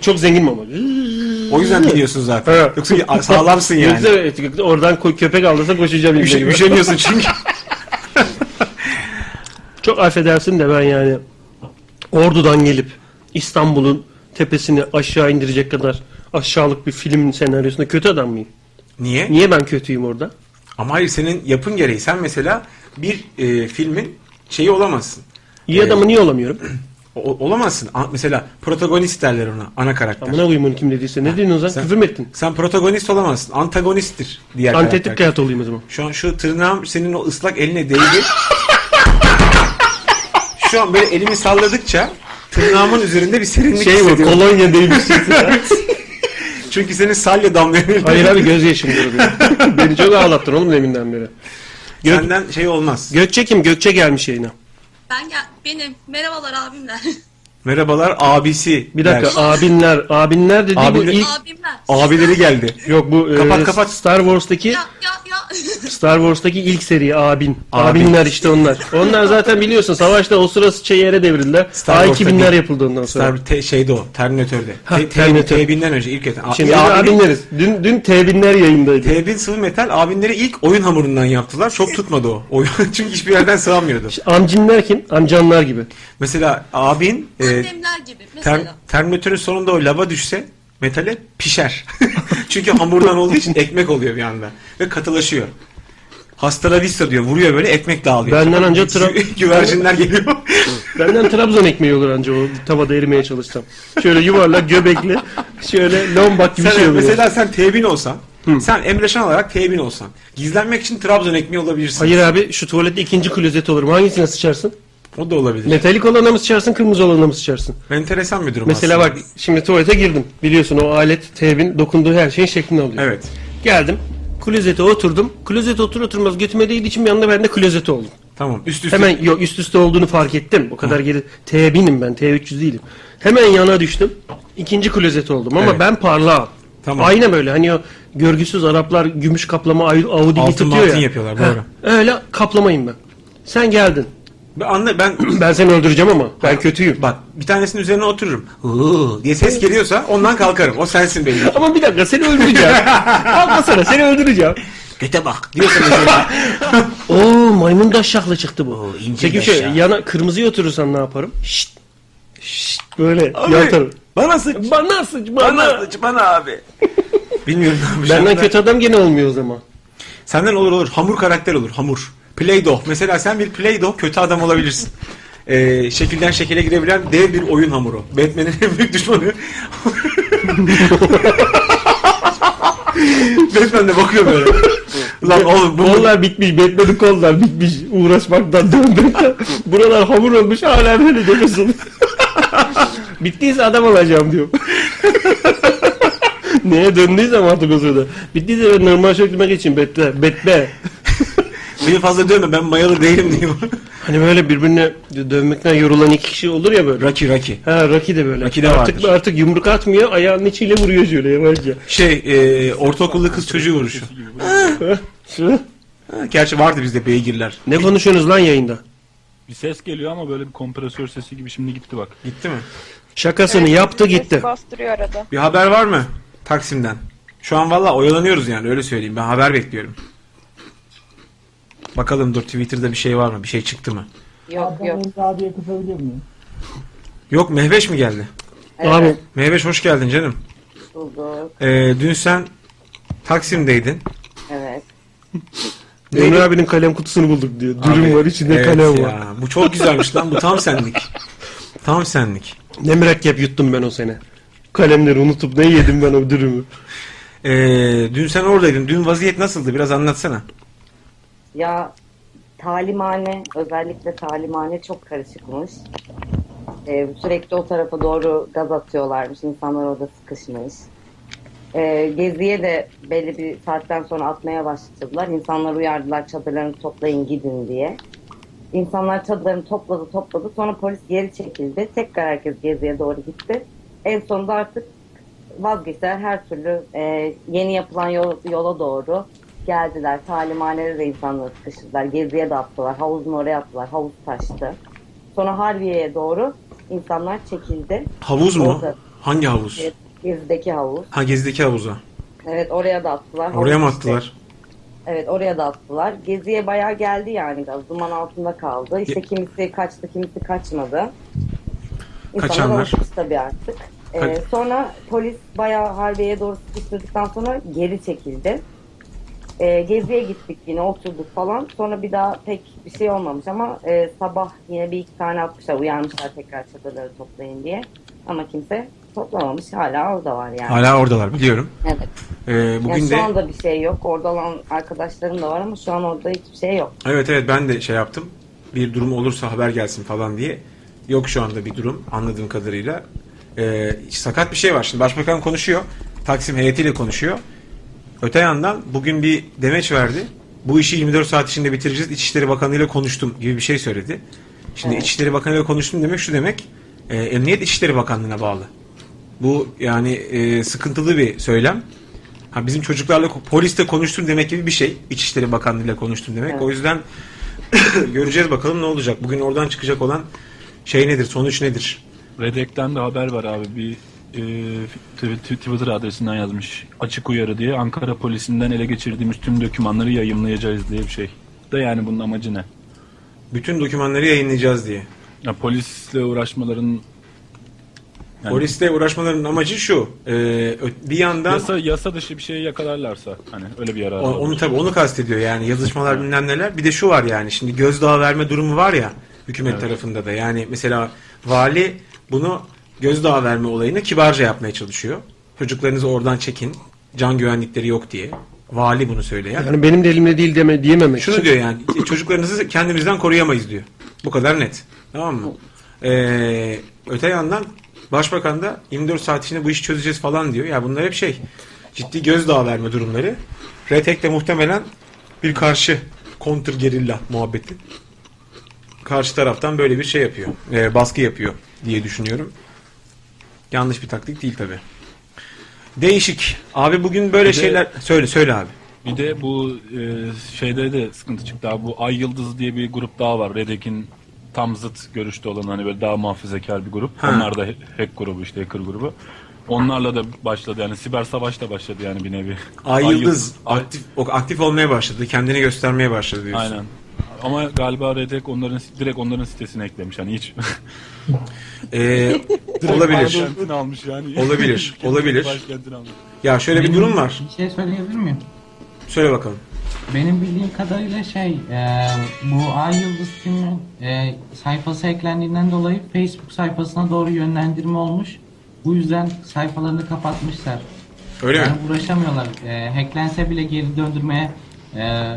[SPEAKER 2] Çok zengin ama.
[SPEAKER 3] O yüzden biliyorsun zaten.
[SPEAKER 2] Evet.
[SPEAKER 3] Yoksa sağlamsın yani.
[SPEAKER 2] Yoksa evet, oradan köpek aldırsa koşacağım.
[SPEAKER 3] Üş- üşeniyorsun çünkü.
[SPEAKER 2] Çok affedersin de ben yani Ordu'dan gelip İstanbul'un tepesini aşağı indirecek kadar aşağılık bir film senaryosunda kötü adam mıyım?
[SPEAKER 3] Niye?
[SPEAKER 2] Niye ben kötüyüm orada?
[SPEAKER 3] Ama hayır senin yapın gereği. Sen mesela bir e, filmin şeyi olamazsın.
[SPEAKER 2] İyi adamı niye olamıyorum?
[SPEAKER 3] O- olamazsın. A- mesela protagonist derler ona. Ana karakter.
[SPEAKER 2] Amına koyayım onu kim dediyse. Ne diyorsun o zaman?
[SPEAKER 3] Sen-
[SPEAKER 2] Küfür mü ettin?
[SPEAKER 3] Sen protagonist olamazsın. Antagonisttir diğer
[SPEAKER 2] Antetik
[SPEAKER 3] karakter.
[SPEAKER 2] hayat olayım o zaman.
[SPEAKER 3] Şu an şu tırnağım senin o ıslak eline değdi. şu an böyle elimi salladıkça tırnağımın üzerinde bir serinlik
[SPEAKER 2] Şey bu
[SPEAKER 3] hissediyorum.
[SPEAKER 2] kolonya değmişsin.
[SPEAKER 3] Çünkü senin salya damlıyor.
[SPEAKER 2] Hayır abi gözyaşım duruyor. Beni çok ağlattın oğlum deminden beri. Gök,
[SPEAKER 3] Senden şey olmaz.
[SPEAKER 2] Gökçe kim? Gökçe gelmiş yayına.
[SPEAKER 6] Ben gel benim. Merhabalar abimler.
[SPEAKER 3] Merhabalar abisi.
[SPEAKER 2] Bir dakika
[SPEAKER 3] der.
[SPEAKER 2] abinler. Abinler dedi bu
[SPEAKER 3] Abinler-
[SPEAKER 2] ilk...
[SPEAKER 6] abimler.
[SPEAKER 3] Abileri geldi.
[SPEAKER 2] Yok bu
[SPEAKER 3] Kapat,
[SPEAKER 2] e,
[SPEAKER 3] kapat.
[SPEAKER 2] Star Wars'taki
[SPEAKER 6] ya ya.
[SPEAKER 2] Star Wars'taki ilk seri abin.
[SPEAKER 3] Abin.
[SPEAKER 2] Abinler işte onlar. Onlar zaten biliyorsun savaşta o sıra şey yere devrildiler.
[SPEAKER 3] Star Wars'ta
[SPEAKER 2] A2000'ler
[SPEAKER 3] değil.
[SPEAKER 2] yapıldı ondan sonra.
[SPEAKER 3] Star te, şeyde o. Terminatör'de.
[SPEAKER 2] Ha,
[SPEAKER 3] T- T-
[SPEAKER 2] Terminator.
[SPEAKER 3] T1000'den önce ilk eten.
[SPEAKER 2] Şimdi
[SPEAKER 3] abinin-
[SPEAKER 2] abinleriz. Dün, dün T1000'ler yayındaydı.
[SPEAKER 3] T1000 sıvı metal abinleri ilk oyun hamurundan yaptılar. Çok tutmadı o. Oyun çünkü hiçbir yerden sığamıyordu.
[SPEAKER 2] Amcimler kim? Amcanlar gibi.
[SPEAKER 3] Mesela abin e,
[SPEAKER 6] Annemler gibi
[SPEAKER 3] ter,
[SPEAKER 6] mesela.
[SPEAKER 3] Terminatörün sonunda o lava düşse metale pişer. çünkü hamurdan olduğu için ekmek oluyor bir anda ve katılaşıyor. Hasta la vista diyor. Vuruyor böyle ekmek dağılıyor.
[SPEAKER 2] Benden önce
[SPEAKER 3] gü-
[SPEAKER 2] tra-
[SPEAKER 3] güvercinler geliyor.
[SPEAKER 2] Benden Trabzon ekmeği olur anca o tavada erimeye çalışsam. Şöyle yuvarlak göbekli. Şöyle lombak gibi
[SPEAKER 3] sen,
[SPEAKER 2] şey oluyor.
[SPEAKER 3] mesela sen T1000 olsan sen Emre Şan olarak T1000 olsan gizlenmek için Trabzon ekmeği olabilirsin.
[SPEAKER 2] Hayır abi şu tuvalette ikinci klozet olurum. Hangisine sıçarsın?
[SPEAKER 3] O da olabilir.
[SPEAKER 2] Metalik olana mı sıçarsın, kırmızı olana mı sıçarsın?
[SPEAKER 3] Enteresan bir durum
[SPEAKER 2] Mesela
[SPEAKER 3] aslında.
[SPEAKER 2] bak şimdi tuvalete girdim. Biliyorsun o alet T1000 dokunduğu her şeyin şeklini alıyor.
[SPEAKER 3] Evet.
[SPEAKER 2] Geldim. Klozete oturdum. Klozete otur oturmaz götüme değdiği için bir anda ben de klozete oldum.
[SPEAKER 3] Tamam. Üst üste.
[SPEAKER 2] Hemen yok üst üste olduğunu fark ettim. O kadar geri T1000'im ben T300 değilim. Hemen yana düştüm. İkinci klozet oldum ama
[SPEAKER 3] Evet.
[SPEAKER 2] ben parlağım.
[SPEAKER 3] Tamam.
[SPEAKER 2] Aynen böyle hani o görgüsüz Araplar gümüş kaplama Audi
[SPEAKER 3] Altın
[SPEAKER 2] tutuyor
[SPEAKER 3] altın
[SPEAKER 2] ya.
[SPEAKER 3] yapıyorlar,
[SPEAKER 2] Heh,
[SPEAKER 3] doğru.
[SPEAKER 2] Öyle kaplamayım ben. Sen geldin.
[SPEAKER 3] Ben anla ben
[SPEAKER 2] Ben seni öldüreceğim ama ben kötüyüm.
[SPEAKER 3] bak bir tanesinin üzerine otururum. Hıı diye ses geliyorsa ondan kalkarım. O sensin belli.
[SPEAKER 2] Ama bir dakika seni öldüreceğim. Kalkmasana seni öldüreceğim.
[SPEAKER 3] Göte bak diyorsun mesela.
[SPEAKER 2] Oo maymun daşşaklı çıktı bu.
[SPEAKER 3] ince
[SPEAKER 2] Peki
[SPEAKER 3] daşşak.
[SPEAKER 2] yana kırmızıya oturursan ne yaparım? Şşt. Şşt böyle yatarım.
[SPEAKER 3] bana sıç.
[SPEAKER 2] Bana sıç bana.
[SPEAKER 3] sıç bana abi. Bilmiyorum ne yapacağım.
[SPEAKER 2] Benden kötü adam gene olmuyor o zaman.
[SPEAKER 3] Senden olur olur. Hamur karakter olur. Hamur. Play-Doh. Mesela sen bir Play-Doh kötü adam olabilirsin. Ee, şekilden şekile girebilen dev bir oyun hamuru. Batman'in en büyük düşmanı. Batman de bakıyor böyle. Lan oğlum bu
[SPEAKER 2] Kollar bitmiş, Batman'in kollar bitmiş. Uğraşmaktan döndükten. Buralar hamur olmuş hala böyle alıyor. Bittiyse adam olacağım diyor. Neye döndüysem artık o sırada. Bittiyse ben normal şeklime geçeyim. Betbe. Betbe.
[SPEAKER 3] Beni fazla dövme ben mayalı değilim diyor.
[SPEAKER 2] Hani böyle birbirine dövmekten yorulan iki kişi olur ya böyle.
[SPEAKER 3] Rocky Rocky.
[SPEAKER 2] Ha Rocky de böyle.
[SPEAKER 3] Rocky de
[SPEAKER 2] artık,
[SPEAKER 3] vardır.
[SPEAKER 2] artık yumruk atmıyor. Ayağının içiyle vuruyor şöyle yavaşça.
[SPEAKER 3] Şey e, ortaokulda kız çocuğu vuruşu.
[SPEAKER 2] Şu.
[SPEAKER 3] Ha, Gerçi vardı bizde beygirler.
[SPEAKER 2] Ne konuşuyorsunuz lan yayında?
[SPEAKER 4] Bir ses geliyor ama böyle bir kompresör sesi gibi şimdi gitti bak.
[SPEAKER 3] Gitti mi?
[SPEAKER 2] Şakasını yaptı gitti.
[SPEAKER 7] Bastırıyor arada.
[SPEAKER 3] Bir haber var mı Taksim'den? Şu an valla oyalanıyoruz yani öyle söyleyeyim. Ben haber bekliyorum. Bakalım dur Twitter'da bir şey var mı? Bir şey çıktı mı?
[SPEAKER 7] Yok yok.
[SPEAKER 1] Adamın abiye miyim?
[SPEAKER 3] Yok Mehveş mi geldi?
[SPEAKER 2] Abi
[SPEAKER 3] Mehveş hoş geldin canım.
[SPEAKER 7] bulduk.
[SPEAKER 3] Ee, dün sen Taksim'deydin.
[SPEAKER 7] Evet.
[SPEAKER 2] Emre abinin kalem kutusunu bulduk diyor. Dürüm
[SPEAKER 3] Abi,
[SPEAKER 2] var içinde
[SPEAKER 3] evet
[SPEAKER 2] kalem
[SPEAKER 3] ya.
[SPEAKER 2] var.
[SPEAKER 3] Bu çok güzelmiş lan bu tam senlik. Tam senlik.
[SPEAKER 2] Ne mürekkep yuttum ben o sene. Kalemleri unutup ne yedim ben o dürümü.
[SPEAKER 3] Ee, dün sen oradaydın. Dün vaziyet nasıldı? Biraz anlatsana.
[SPEAKER 7] Ya talimhane özellikle talimhane çok karışıkmış. Ee, sürekli o tarafa doğru gaz atıyorlarmış. İnsanlar orada sıkışmış. Ee, geziye de belli bir saatten sonra atmaya başladılar. İnsanlar uyardılar çadırlarını toplayın gidin diye. İnsanlar çadırlarını topladı topladı. Sonra polis geri çekildi. Tekrar herkes geziye doğru gitti. En sonunda artık vazgeçtiler. Her türlü e, yeni yapılan yol- yola doğru geldiler. Talimhanede de insanları sıkıştırdılar. Geziye de attılar. Havuzun oraya attılar. Havuz taştı. Sonra Harbiye'ye doğru insanlar çekildi.
[SPEAKER 3] Havuz mu?
[SPEAKER 7] Orada.
[SPEAKER 3] Hangi havuz?
[SPEAKER 7] Evet, Gezi'deki havuz.
[SPEAKER 3] Ha Gezi'deki havuza.
[SPEAKER 7] Evet oraya da attılar.
[SPEAKER 3] Oraya mı
[SPEAKER 7] Havuz işte.
[SPEAKER 3] attılar?
[SPEAKER 7] Evet oraya da attılar. Geziye bayağı geldi yani. Duman altında kaldı. İşte kimisi kaçtı, kimisi kaçmadı. İnsanlar
[SPEAKER 3] Kaçanlar?
[SPEAKER 7] tabii artık. Ee, sonra polis bayağı Harbiye'ye doğru sıkıştırdıktan sonra geri çekildi. Ee, geziye gittik yine oturduk falan. Sonra bir daha pek bir şey olmamış ama e, sabah yine bir iki tane atmışlar. Uyanmışlar tekrar çadırları toplayın diye. Ama kimse toplamamış. Hala orada var yani.
[SPEAKER 3] Hala oradalar biliyorum.
[SPEAKER 7] Evet.
[SPEAKER 3] Ee, bugün
[SPEAKER 7] yani şu
[SPEAKER 3] de
[SPEAKER 7] anda bir şey yok. Orada olan arkadaşlarım da var ama şu an orada hiçbir şey yok.
[SPEAKER 3] evet evet ben de şey yaptım. Bir durum olursa haber gelsin falan diye. Yok şu anda bir durum anladığım kadarıyla. Ee, sakat bir şey var. Şimdi başbakan konuşuyor. Taksim heyetiyle konuşuyor. Öte yandan bugün bir demeç verdi. Bu işi 24 saat içinde bitireceğiz. İçişleri Bakanı ile konuştum gibi bir şey söyledi. Şimdi
[SPEAKER 7] Evet.
[SPEAKER 3] İçişleri Bakanı ile konuştum demek şu demek. E, Emniyet İçişleri Bakanlığı'na bağlı. Bu yani e, sıkıntılı bir söylem. Ha, bizim çocuklarla polisle konuştum demek gibi bir şey. İçişleri Bakanlığı ile konuştum demek.
[SPEAKER 7] Evet.
[SPEAKER 3] O yüzden göreceğiz bakalım ne olacak. Bugün oradan çıkacak olan şey nedir, sonuç nedir?
[SPEAKER 4] Redek'ten de haber var abi. Bir e, tw- tw- Twitter adresinden yazmış. Açık uyarı diye Ankara polisinden ele geçirdiğimiz tüm dokümanları yayımlayacağız diye bir şey. Da yani bunun amacı ne?
[SPEAKER 3] Bütün dokümanları yayınlayacağız diye.
[SPEAKER 4] Ya polisle uğraşmaların yani
[SPEAKER 3] Polisle uğraşmaların amacı şu. e, bir yandan
[SPEAKER 4] yasa, yasa dışı bir şey yakalarlarsa hani öyle bir yarar
[SPEAKER 3] O- onu tabii onu kastediyor yani yazışmalar bilmem neler. Bir de şu var yani şimdi gözdağı verme durumu var ya hükümet
[SPEAKER 4] Evet.
[SPEAKER 3] tarafında da. Yani mesela vali bunu gözdağı verme olayını kibarca yapmaya çalışıyor. Çocuklarınızı oradan çekin. Can güvenlikleri yok diye. Vali bunu söyleyen.
[SPEAKER 2] Yani benim de elimde değil deme diyememek
[SPEAKER 3] Şunu
[SPEAKER 2] için.
[SPEAKER 3] diyor yani çocuklarınızı kendimizden koruyamayız diyor. Bu kadar net. Tamam mı? Ee, öte yandan başbakan da 24 saat içinde bu işi çözeceğiz falan diyor. Ya bunlar hep şey ciddi gözdağı verme durumları. Retek de muhtemelen bir karşı kontra gerilla muhabbeti. Karşı taraftan böyle bir şey yapıyor. Ee, baskı yapıyor diye düşünüyorum. Yanlış bir taktik değil tabi. Değişik. Abi bugün böyle
[SPEAKER 4] Bir de-
[SPEAKER 3] şeyler söyle söyle abi.
[SPEAKER 4] Bir de bu e, şeyde de sıkıntı çıktı abi. Bu Ay Yıldız diye bir grup daha var. Redek'in tam zıt görüşte olan hani böyle daha muhafazakar bir grup.
[SPEAKER 3] Ha.
[SPEAKER 4] Onlar da hack grubu işte hacker grubu. Onlarla da başladı yani siber savaş da başladı yani bir nevi.
[SPEAKER 3] Ay, Yıldız
[SPEAKER 4] Ay-
[SPEAKER 3] aktif aktif olmaya başladı. Kendini göstermeye başladı diyorsun.
[SPEAKER 4] Aynen. Ama galiba Redek onların direkt onların sitesine eklemiş hani hiç.
[SPEAKER 3] Ee, olabilir.
[SPEAKER 4] başkentini almış yani.
[SPEAKER 3] Olabilir,
[SPEAKER 4] Kendi
[SPEAKER 3] olabilir.
[SPEAKER 4] Başkentini almış.
[SPEAKER 3] Ya şöyle bir
[SPEAKER 8] Benim
[SPEAKER 3] durum var.
[SPEAKER 8] Bir şey söyleyebilir miyim?
[SPEAKER 3] Söyle bakalım.
[SPEAKER 8] Benim bildiğim kadarıyla şey, e, bu Ay Yıldız filmi e, sayfası eklendiğinden dolayı Facebook sayfasına doğru yönlendirme olmuş. Bu yüzden sayfalarını kapatmışlar.
[SPEAKER 3] Öyle
[SPEAKER 8] yani
[SPEAKER 3] mi?
[SPEAKER 8] uğraşamıyorlar. E, hacklense bile geri döndürmeye e,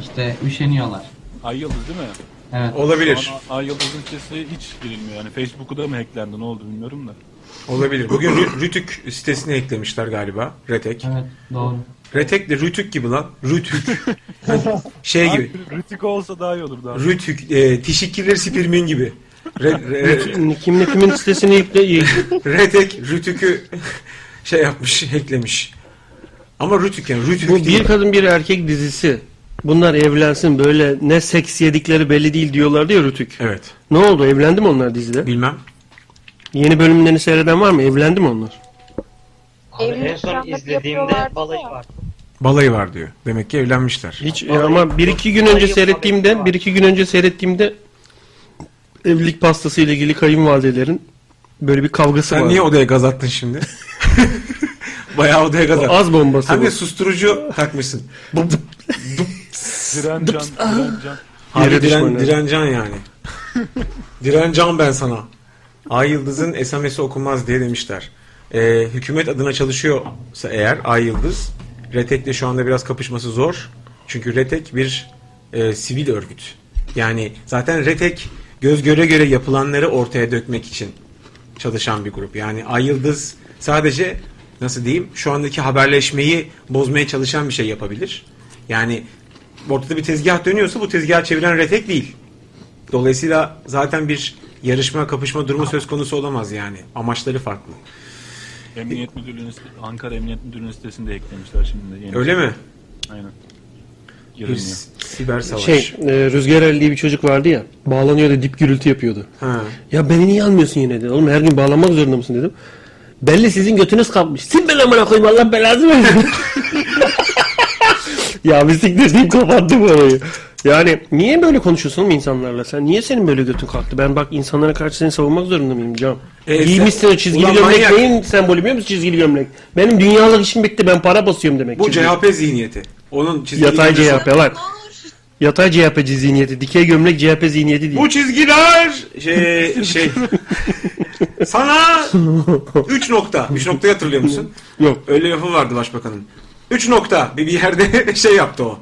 [SPEAKER 8] işte üşeniyorlar.
[SPEAKER 4] Ay Yıldız değil mi?
[SPEAKER 8] Evet.
[SPEAKER 3] Olabilir.
[SPEAKER 4] Şu an Ay Yıldız'ın sitesi hiç girilmiyor. Yani Facebook'u da mı hacklendi ne oldu bilmiyorum da.
[SPEAKER 3] Olabilir. Bugün Rü- Rütük sitesini eklemişler galiba. Retek.
[SPEAKER 8] Evet doğru.
[SPEAKER 3] Retek de Rütük gibi lan. Rütük. şey gibi.
[SPEAKER 4] Abi, Rütük olsa daha iyi olurdu abi.
[SPEAKER 3] Rütük. E, Tişikkiler Sipirmin gibi. Re, re,
[SPEAKER 2] Kimin kimin sitesini yükle
[SPEAKER 3] Retek Rütük'ü şey yapmış, hacklemiş. Ama Rütük yani. Rütük
[SPEAKER 2] Bu
[SPEAKER 3] değil.
[SPEAKER 2] bir kadın bir erkek dizisi. Bunlar evlensin böyle ne seks yedikleri belli değil diyorlardı ya Rütük.
[SPEAKER 3] Evet.
[SPEAKER 2] Ne oldu? Evlendi mi onlar dizide?
[SPEAKER 3] Bilmem.
[SPEAKER 2] Yeni bölümlerini seyreden var mı? Evlendi mi onlar?
[SPEAKER 1] Abi en son izlediğimde balayı var.
[SPEAKER 3] Balayı var diyor. Demek ki evlenmişler.
[SPEAKER 2] Hiç e, ama bir iki gün önce seyrettiğimde bir iki gün önce seyrettiğimde evlilik pastası ile ilgili kayınvalidelerin böyle bir kavgası
[SPEAKER 3] Sen
[SPEAKER 2] var.
[SPEAKER 3] niye odaya gaz attın şimdi? Bayağı odaya gaz attın.
[SPEAKER 2] Az bombası
[SPEAKER 3] Hem de susturucu takmışsın.
[SPEAKER 4] Direncan, direncan.
[SPEAKER 3] Abi diren, direncan yani. direncan ben sana. Ay Yıldız'ın SMS'i okunmaz diye demişler. Ee, hükümet adına çalışıyorsa eğer Ay Yıldız, Retek'le şu anda biraz kapışması zor. Çünkü Retek bir e, sivil örgüt. Yani zaten Retek göz göre göre yapılanları ortaya dökmek için çalışan bir grup. Yani Ay Yıldız sadece nasıl diyeyim şu andaki haberleşmeyi bozmaya çalışan bir şey yapabilir. Yani ortada bir tezgah dönüyorsa bu tezgahı çeviren Retek değil. Dolayısıyla zaten bir yarışma kapışma durumu söz konusu olamaz yani. Amaçları farklı.
[SPEAKER 4] Emniyet Müdürlüğü'nün Ankara Emniyet Müdürlüğü'nün sitesinde eklemişler şimdi. Yeni
[SPEAKER 3] Öyle mi?
[SPEAKER 4] Aynen.
[SPEAKER 3] Bir
[SPEAKER 4] Girilmiyor.
[SPEAKER 3] s- siber savaş.
[SPEAKER 2] Şey, e, Rüzgar Ali diye bir çocuk vardı ya. Bağlanıyor da dip gürültü yapıyordu.
[SPEAKER 3] Ha.
[SPEAKER 2] Ya beni niye almıyorsun yine dedi. Oğlum her gün bağlanmak zorunda mısın dedim. Belli sizin götünüz kalkmış. Sil ben amına koyayım Allah belanızı versin. ya bir siktir deyip kapattım orayı. Yani niye böyle konuşuyorsun oğlum insanlarla? Sen niye senin böyle götün kalktı? Ben bak insanlara karşı seni savunmak zorunda mıyım Can?
[SPEAKER 3] E,
[SPEAKER 2] Giymişsin
[SPEAKER 3] sen-
[SPEAKER 2] o çizgili
[SPEAKER 3] Ulan
[SPEAKER 2] gömlek.
[SPEAKER 3] manyak.
[SPEAKER 2] Neyin sembolü biliyor musun çizgili gömlek? Benim dünyalık işim bitti. Ben para basıyorum demek.
[SPEAKER 3] Bu
[SPEAKER 2] Çizgili-
[SPEAKER 3] CHP zihniyeti. Onun çizgi
[SPEAKER 2] Yatay
[SPEAKER 3] gömlesi-
[SPEAKER 2] CHP var. Yatay CHP zihniyeti. Dikey gömlek CHP zihniyeti değil.
[SPEAKER 3] Bu çizgiler şey şey sana 3 nokta. 3 noktayı hatırlıyor musun?
[SPEAKER 2] Yok.
[SPEAKER 3] Öyle lafı vardı başbakanın. 3 nokta. Bir, bir yerde şey yaptı o.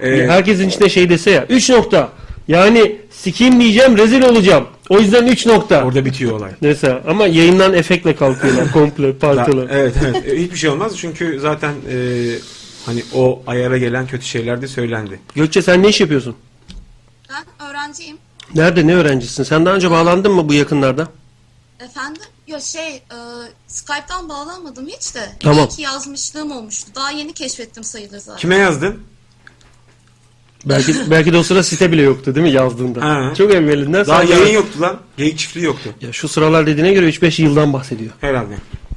[SPEAKER 3] Ee,
[SPEAKER 2] Herkesin içinde şey dese ya. 3 nokta. Yani sikeyim diyeceğim rezil olacağım. O yüzden 3 nokta.
[SPEAKER 3] orada bitiyor olay.
[SPEAKER 2] Mesela ama yayından efektle kalkıyorlar komple parçalı.
[SPEAKER 3] evet evet. E, Hiçbir şey olmaz çünkü zaten e, hani o ayara gelen kötü şeyler de söylendi.
[SPEAKER 2] Gökçe sen ne iş yapıyorsun?
[SPEAKER 6] Ben öğrenciyim.
[SPEAKER 2] Nerede ne öğrencisin? Sen daha önce bağlandın mı bu yakınlarda?
[SPEAKER 6] Efendim? Ya şey, e, Skype'tan bağlanmadım hiç de.
[SPEAKER 2] Tamam.
[SPEAKER 6] Bir iki yazmışlığım olmuştu. Daha yeni keşfettim sayılır zaten.
[SPEAKER 3] Kime yazdın?
[SPEAKER 2] Belki belki de o sıra site bile yoktu değil mi yazdığında?
[SPEAKER 3] Ha.
[SPEAKER 2] Çok evvelinden.
[SPEAKER 3] Daha yayın yoktu lan. Geyik çiftliği yoktu.
[SPEAKER 2] Ya şu sıralar dediğine göre 3-5 yıldan bahsediyor.
[SPEAKER 3] Herhalde.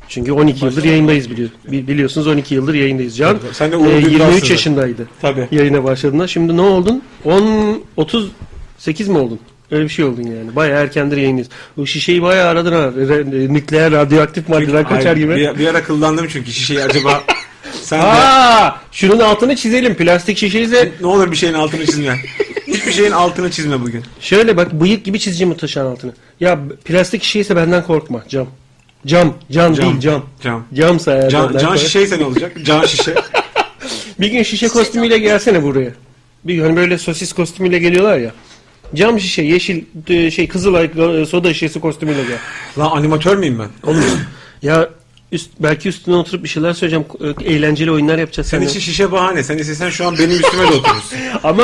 [SPEAKER 2] Çünkü 12 yıldır yayındayız biliyor. Bi- Biliyorsunuz 12 yıldır yayındayız. Can
[SPEAKER 3] Sen de
[SPEAKER 2] e,
[SPEAKER 3] Uğur Dündar
[SPEAKER 2] 23
[SPEAKER 3] sınırı.
[SPEAKER 2] yaşındaydı.
[SPEAKER 3] Tabii.
[SPEAKER 2] Yayına başladığında. Şimdi ne oldun? 10 38 mi oldun? Öyle bir şey oldun yani. Bayağı erkendir yayındayız. O şişeyi bayağı aradın ha. Re- nükleer radyoaktif maddeler kaçar gibi.
[SPEAKER 3] Bir, bir ara kıllandım çünkü şişeyi acaba sen de
[SPEAKER 2] Aa, şunun altını çizelim. Plastik şişeyse
[SPEAKER 3] ne olur bir şeyin altını çizme. Hiçbir şeyin altını çizme bugün.
[SPEAKER 2] şöyle bak bıyık gibi çizeceğim o taşın altını. Ya plastik şişeyse benden korkma. Cam. Cam. Can,
[SPEAKER 3] Cam.
[SPEAKER 2] değil cam.
[SPEAKER 3] Cam.
[SPEAKER 2] Camsa eğer
[SPEAKER 3] Can,
[SPEAKER 2] benden
[SPEAKER 3] can
[SPEAKER 2] kork-
[SPEAKER 3] şişeyse ne olacak? Can şişe.
[SPEAKER 2] Bir gün şişe kostümüyle gelsene buraya. Bir gün hani böyle sosis kostümüyle geliyorlar ya. Cam şişe, yeşil e, şey kızılay e, soda şişesi kostümüyle gel.
[SPEAKER 3] Lan animatör müyüm ben?
[SPEAKER 2] Olur. ya üst, belki üstüne oturup bir şeyler söyleyeceğim. E, Eğlenceli oyunlar yapacağız
[SPEAKER 3] Sen
[SPEAKER 2] seninle.
[SPEAKER 3] için şişe bahane. Sen istesen şu an benim üstüme de oturursun.
[SPEAKER 2] Ama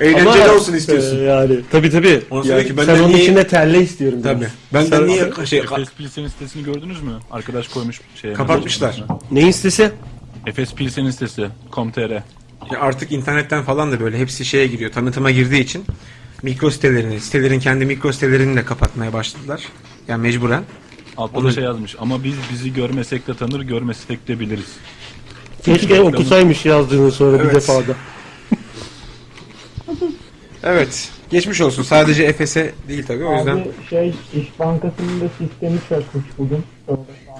[SPEAKER 3] Eğlenceli
[SPEAKER 2] ama-
[SPEAKER 3] olsun istiyorsun.
[SPEAKER 2] E, yani tabii tabii.
[SPEAKER 3] Onu
[SPEAKER 2] Yani
[SPEAKER 3] söyle ki
[SPEAKER 2] sen onun
[SPEAKER 3] niye-
[SPEAKER 2] içinde terle istiyorum.
[SPEAKER 3] Tabii.
[SPEAKER 2] biraz.
[SPEAKER 3] Benden
[SPEAKER 2] Sen-
[SPEAKER 3] niye şey
[SPEAKER 4] Efes Pilsen'in sitesini gördünüz mü? Arkadaş koymuş şeye.
[SPEAKER 3] Kapatmışlar.
[SPEAKER 2] Neyin sitesi?
[SPEAKER 4] Efes Pilsen'in sitesi. com.tr.
[SPEAKER 3] Ya artık internetten falan da böyle hepsi şeye giriyor. Tanıtıma girdiği için mikro sitelerini, sitelerin kendi mikro sitelerini de kapatmaya başladılar. Yani mecburen.
[SPEAKER 4] Altta
[SPEAKER 3] Onu-
[SPEAKER 4] da şey yazmış. Ama biz bizi görmesek de tanır, görmesek de biliriz.
[SPEAKER 2] Keşke okusaymış yazdığını sonra bir
[SPEAKER 3] Evet.
[SPEAKER 2] defada.
[SPEAKER 3] Evet. Geçmiş olsun. Sadece Efes'e değil tabii. O yüzden
[SPEAKER 1] Abi şey İş Bankası'nın da sistemi çökmüş bugün.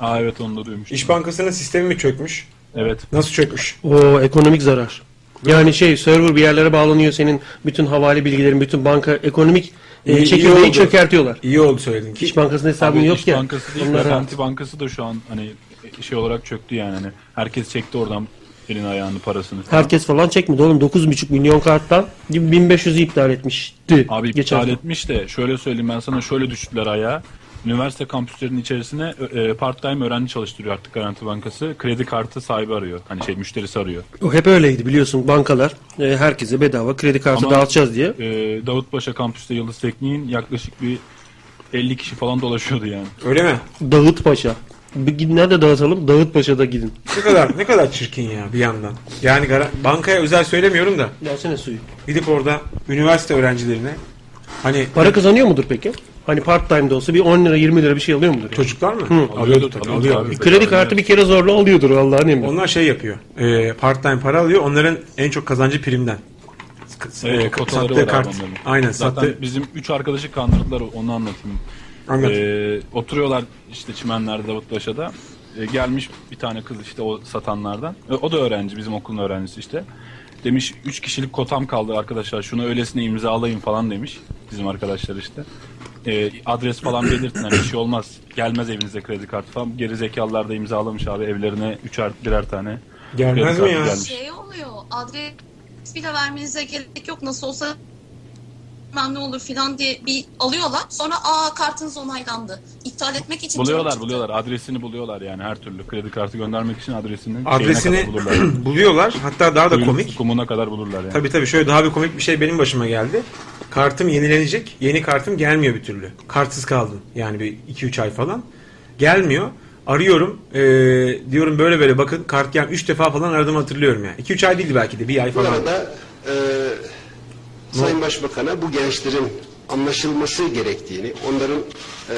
[SPEAKER 4] Aa evet onu da duymuştum.
[SPEAKER 3] İş Bankası'nın sistemi mi çökmüş?
[SPEAKER 4] Evet.
[SPEAKER 3] Nasıl çökmüş?
[SPEAKER 2] O ekonomik zarar. Yani şey server bir yerlere bağlanıyor senin bütün havale bilgilerin, bütün banka ekonomik e,
[SPEAKER 3] iyi
[SPEAKER 2] çekirdeği çökertiyorlar.
[SPEAKER 3] İyi oldu söyledin ki.
[SPEAKER 2] İş Bankası'nın hesabın
[SPEAKER 4] Abi
[SPEAKER 2] yok
[SPEAKER 4] İş
[SPEAKER 2] ya.
[SPEAKER 4] Bankası değil,
[SPEAKER 2] Onlara-
[SPEAKER 4] Garanti Bankası da şu an hani şey olarak çöktü yani. Hani herkes çekti oradan elini ayağını parasını.
[SPEAKER 2] Herkes falan çekmedi oğlum 9,5 milyon karttan 1500'ü iptal etmişti.
[SPEAKER 4] Abi
[SPEAKER 2] geçen
[SPEAKER 4] iptal
[SPEAKER 2] sene.
[SPEAKER 4] etmiş de şöyle söyleyeyim ben sana şöyle düştüler ayağa. Üniversite kampüslerinin içerisine e, part-time öğrenci çalıştırıyor artık Garanti Bankası. Kredi kartı sahibi arıyor. Hani şey müşterisi arıyor.
[SPEAKER 2] O hep öyleydi biliyorsun bankalar e, herkese bedava kredi kartı
[SPEAKER 4] Ama-
[SPEAKER 2] dağıtacağız diye.
[SPEAKER 4] E, Davutpaşa kampüste Yıldız Tekniğin yaklaşık bir 50 kişi falan dolaşıyordu yani.
[SPEAKER 3] Öyle mi?
[SPEAKER 2] Dağıt Paşa. Bir gidin nerede dağıtalım? Dağıt Paşa'da gidin.
[SPEAKER 3] Ne kadar ne kadar çirkin ya bir yandan. Yani gara- bankaya özel söylemiyorum da
[SPEAKER 2] Versene suyu.
[SPEAKER 3] gidip orada üniversite öğrencilerine hani
[SPEAKER 2] Para kazanıyor mudur peki? Hani part time de olsa bir 10 lira 20 lira bir şey alıyor mudur? yani?
[SPEAKER 3] çocuklar mı?
[SPEAKER 2] Hı.
[SPEAKER 3] Alıyordu
[SPEAKER 4] Alıyordur,
[SPEAKER 3] tabii. Alıyor,
[SPEAKER 4] abi.
[SPEAKER 2] Kredi kartı bir kere zorla alıyordur Allah'ın emri.
[SPEAKER 3] Onlar şey yapıyor. E, part time para alıyor. Onların en çok kazancı primden.
[SPEAKER 4] Evet,
[SPEAKER 3] e,
[SPEAKER 4] kotaları
[SPEAKER 3] sattığı
[SPEAKER 4] var
[SPEAKER 3] kart.
[SPEAKER 4] onların.
[SPEAKER 3] Aynen
[SPEAKER 4] Zaten
[SPEAKER 3] sattı.
[SPEAKER 4] bizim 3 arkadaşı kandırdılar onu anlatayım.
[SPEAKER 3] Anlat.
[SPEAKER 4] Ee, oturuyorlar işte çimenlerde Davutpaşa'da. Ee, gelmiş bir tane kız işte o satanlardan. Ee, o da öğrenci bizim okulun öğrencisi işte. Demiş 3 kişilik kotam kaldı arkadaşlar şunu öylesine imzalayın falan demiş bizim arkadaşlar işte. Ee, adres falan belirtin hani bir şey olmaz. Gelmez evinize kredi kartı falan. Geri zekalılar da imzalamış abi evlerine üçer birer tane.
[SPEAKER 3] Gelmez
[SPEAKER 4] kredi
[SPEAKER 3] mi
[SPEAKER 4] kartı
[SPEAKER 3] ya?
[SPEAKER 4] Gelmiş.
[SPEAKER 6] Şey oluyor. Adres bile vermenize gerek yok. Nasıl olsa bilmem ne olur filan diye bir alıyorlar. Sonra aa kartınız onaylandı. İptal etmek için
[SPEAKER 4] Buluyorlar
[SPEAKER 6] canım
[SPEAKER 4] buluyorlar adresini buluyorlar yani her türlü kredi kartı göndermek için adresini
[SPEAKER 3] Adresini
[SPEAKER 4] şeyine kadar bulurlar.
[SPEAKER 3] buluyorlar. Hatta daha da
[SPEAKER 4] Suyun
[SPEAKER 3] komik.
[SPEAKER 4] Kumuna kadar bulurlar yani.
[SPEAKER 3] Tabii tabii şöyle daha bir komik bir şey benim başıma geldi. Kartım yenilenecek. Yeni kartım gelmiyor bir türlü. Kartsız kaldım. Yani bir 2-3 ay falan. Gelmiyor. Arıyorum. Ee, diyorum böyle böyle bakın kart gel 3 defa falan aradım hatırlıyorum yani. 2-3 ay değildi belki de. Bir ay
[SPEAKER 9] Bu
[SPEAKER 3] falan.
[SPEAKER 9] arada e, Sayın Başbakan'a bu gençlerin anlaşılması gerektiğini, onların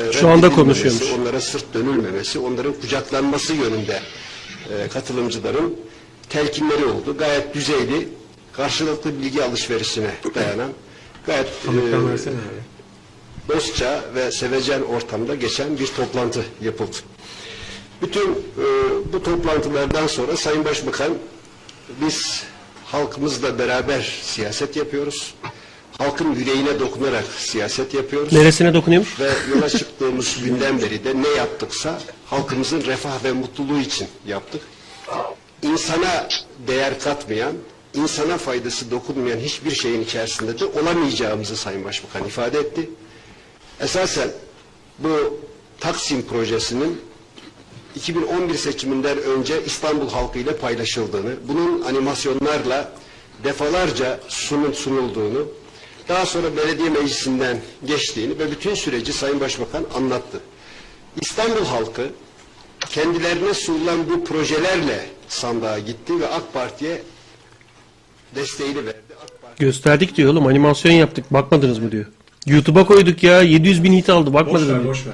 [SPEAKER 9] e,
[SPEAKER 2] Şu anda konuşuyormuş.
[SPEAKER 9] onlara sırt dönülmemesi, onların kucaklanması yönünde e, katılımcıların telkinleri oldu. Gayet düzeyli, karşılıklı bilgi alışverişine dayanan, gayet e, dostça ve sevecen ortamda geçen bir toplantı yapıldı. Bütün e, bu toplantılardan sonra Sayın Başbakan biz halkımızla beraber siyaset yapıyoruz. Halkın yüreğine dokunarak siyaset yapıyoruz.
[SPEAKER 2] Neresine dokunuyormuş?
[SPEAKER 9] Ve yola çıktığımız günden beri de ne yaptıksa halkımızın refah ve mutluluğu için yaptık. İnsana değer katmayan, insana faydası dokunmayan hiçbir şeyin içerisinde de olamayacağımızı Sayın Başbakan ifade etti. Esasen bu Taksim projesinin 2011 seçiminden önce İstanbul halkı ile paylaşıldığını, bunun animasyonlarla defalarca sunul, sunulduğunu, daha sonra belediye meclisinden geçtiğini ve bütün süreci Sayın Başbakan anlattı. İstanbul halkı kendilerine sunulan bu projelerle sandığa gitti ve AK Parti'ye desteğini verdi.
[SPEAKER 2] Gösterdik diyor oğlum animasyon yaptık bakmadınız mı diyor. YouTube'a koyduk ya 700 bin hit aldı bakmadınız mı? diyor.
[SPEAKER 3] ver.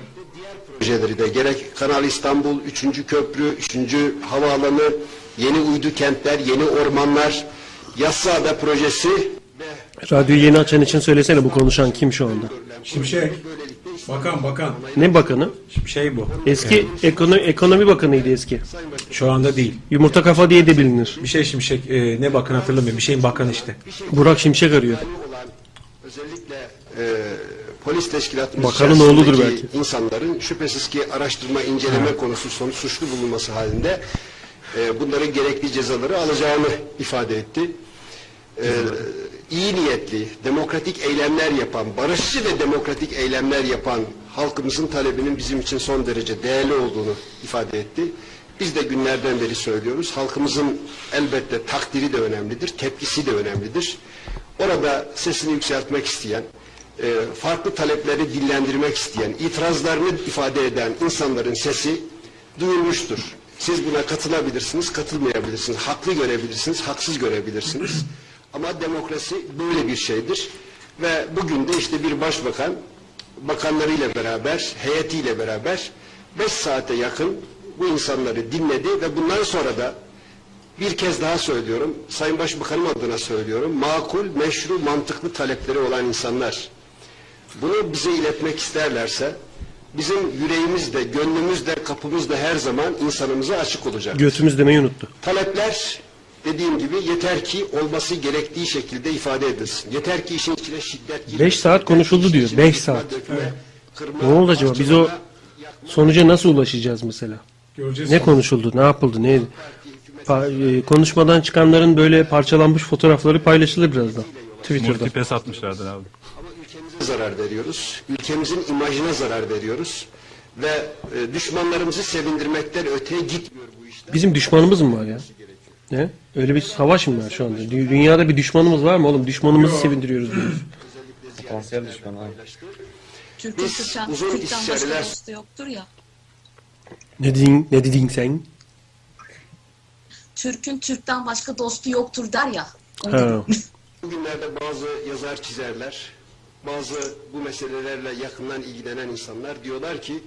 [SPEAKER 9] projeleri de gerek Kanal İstanbul, 3. Köprü, 3. Havaalanı, yeni uydu kentler, yeni ormanlar, Yassıada projesi
[SPEAKER 2] Radyoyu yeni açan için söylesene bu konuşan kim şu anda?
[SPEAKER 3] Şimşek. Bakan bakan.
[SPEAKER 2] Ne bakanı?
[SPEAKER 3] Şey bu.
[SPEAKER 2] Eski ekonomi, ekonomi bakanıydı eski.
[SPEAKER 3] Şu anda değil.
[SPEAKER 2] Yumurta kafa diye de bilinir.
[SPEAKER 3] Bir şey Şimşek e, ne bakan hatırlamıyorum. Bir şeyin bakanı işte.
[SPEAKER 2] Burak Şimşek arıyor.
[SPEAKER 9] olan özellikle e, polis teşkilatımız
[SPEAKER 2] Bakanın oğludur belki.
[SPEAKER 9] insanların şüphesiz ki araştırma, inceleme konusu sonu suçlu bulunması halinde e, bunların gerekli cezaları alacağını ifade etti. E, iyi niyetli, demokratik eylemler yapan, barışçı ve demokratik eylemler yapan halkımızın talebinin bizim için son derece değerli olduğunu ifade etti. Biz de günlerden beri söylüyoruz. Halkımızın elbette takdiri de önemlidir, tepkisi de önemlidir. Orada sesini yükseltmek isteyen, e, farklı talepleri dillendirmek isteyen, itirazlarını ifade eden insanların sesi duyulmuştur. Siz buna katılabilirsiniz, katılmayabilirsiniz. Haklı görebilirsiniz, haksız görebilirsiniz. Ama demokrasi böyle bir şeydir. Ve bugün de işte bir başbakan bakanlarıyla beraber, heyetiyle beraber 5 saate yakın bu insanları dinledi ve bundan sonra da bir kez daha söylüyorum, Sayın Başbakanım adına söylüyorum, makul, meşru, mantıklı talepleri olan insanlar bunu bize iletmek isterlerse bizim yüreğimizde, gönlümüzde, kapımızda her zaman insanımıza açık olacak.
[SPEAKER 2] Götümüz demeyi unuttu.
[SPEAKER 9] Talepler dediğim gibi yeter ki olması gerektiği şekilde ifade edilsin. Yeter ki işin içine şiddet girmesin.
[SPEAKER 2] Beş saat
[SPEAKER 9] Yeter ki
[SPEAKER 2] konuşuldu diyor,
[SPEAKER 9] içine
[SPEAKER 2] beş
[SPEAKER 9] yıkma,
[SPEAKER 2] saat.
[SPEAKER 9] dökme, kırma,
[SPEAKER 2] Ne oldu acaba? Biz o sonuca nasıl ulaşacağız mesela?
[SPEAKER 3] Göreceğiz.
[SPEAKER 2] Ne konuşuldu? Ne yapıldı? Neydi? Pa- e, konuşmadan çıkanların böyle parçalanmış fotoğrafları paylaşılır birazdan. Twitter'da.
[SPEAKER 4] Multipes atmışlardır abi.
[SPEAKER 9] Ama ülkemize zarar veriyoruz. Ülkemizin imajına zarar veriyoruz. Ve e, düşmanlarımızı sevindirmekten öteye gitmiyor bu işler.
[SPEAKER 2] Bizim düşmanımız mı var ya? Ne? Öyle bir savaş mı var şu anda? Dü- Dünyada bir düşmanımız var mı oğlum? Düşmanımızı sevindiriyoruz diyoruz.
[SPEAKER 10] Potansiyel düşman abi.
[SPEAKER 6] Türk'ün
[SPEAKER 9] Biz
[SPEAKER 6] Türk'ten,
[SPEAKER 9] uzun
[SPEAKER 6] Türk'ten başka
[SPEAKER 9] istişareler-
[SPEAKER 6] dostu yoktur ya.
[SPEAKER 2] Ne dedin, ne dedin sen?
[SPEAKER 6] Türk'ün Türk'ten başka dostu yoktur der ya.
[SPEAKER 2] Ha.
[SPEAKER 9] Bugünlerde bazı yazar çizerler, bazı bu meselelerle yakından ilgilenen insanlar diyorlar ki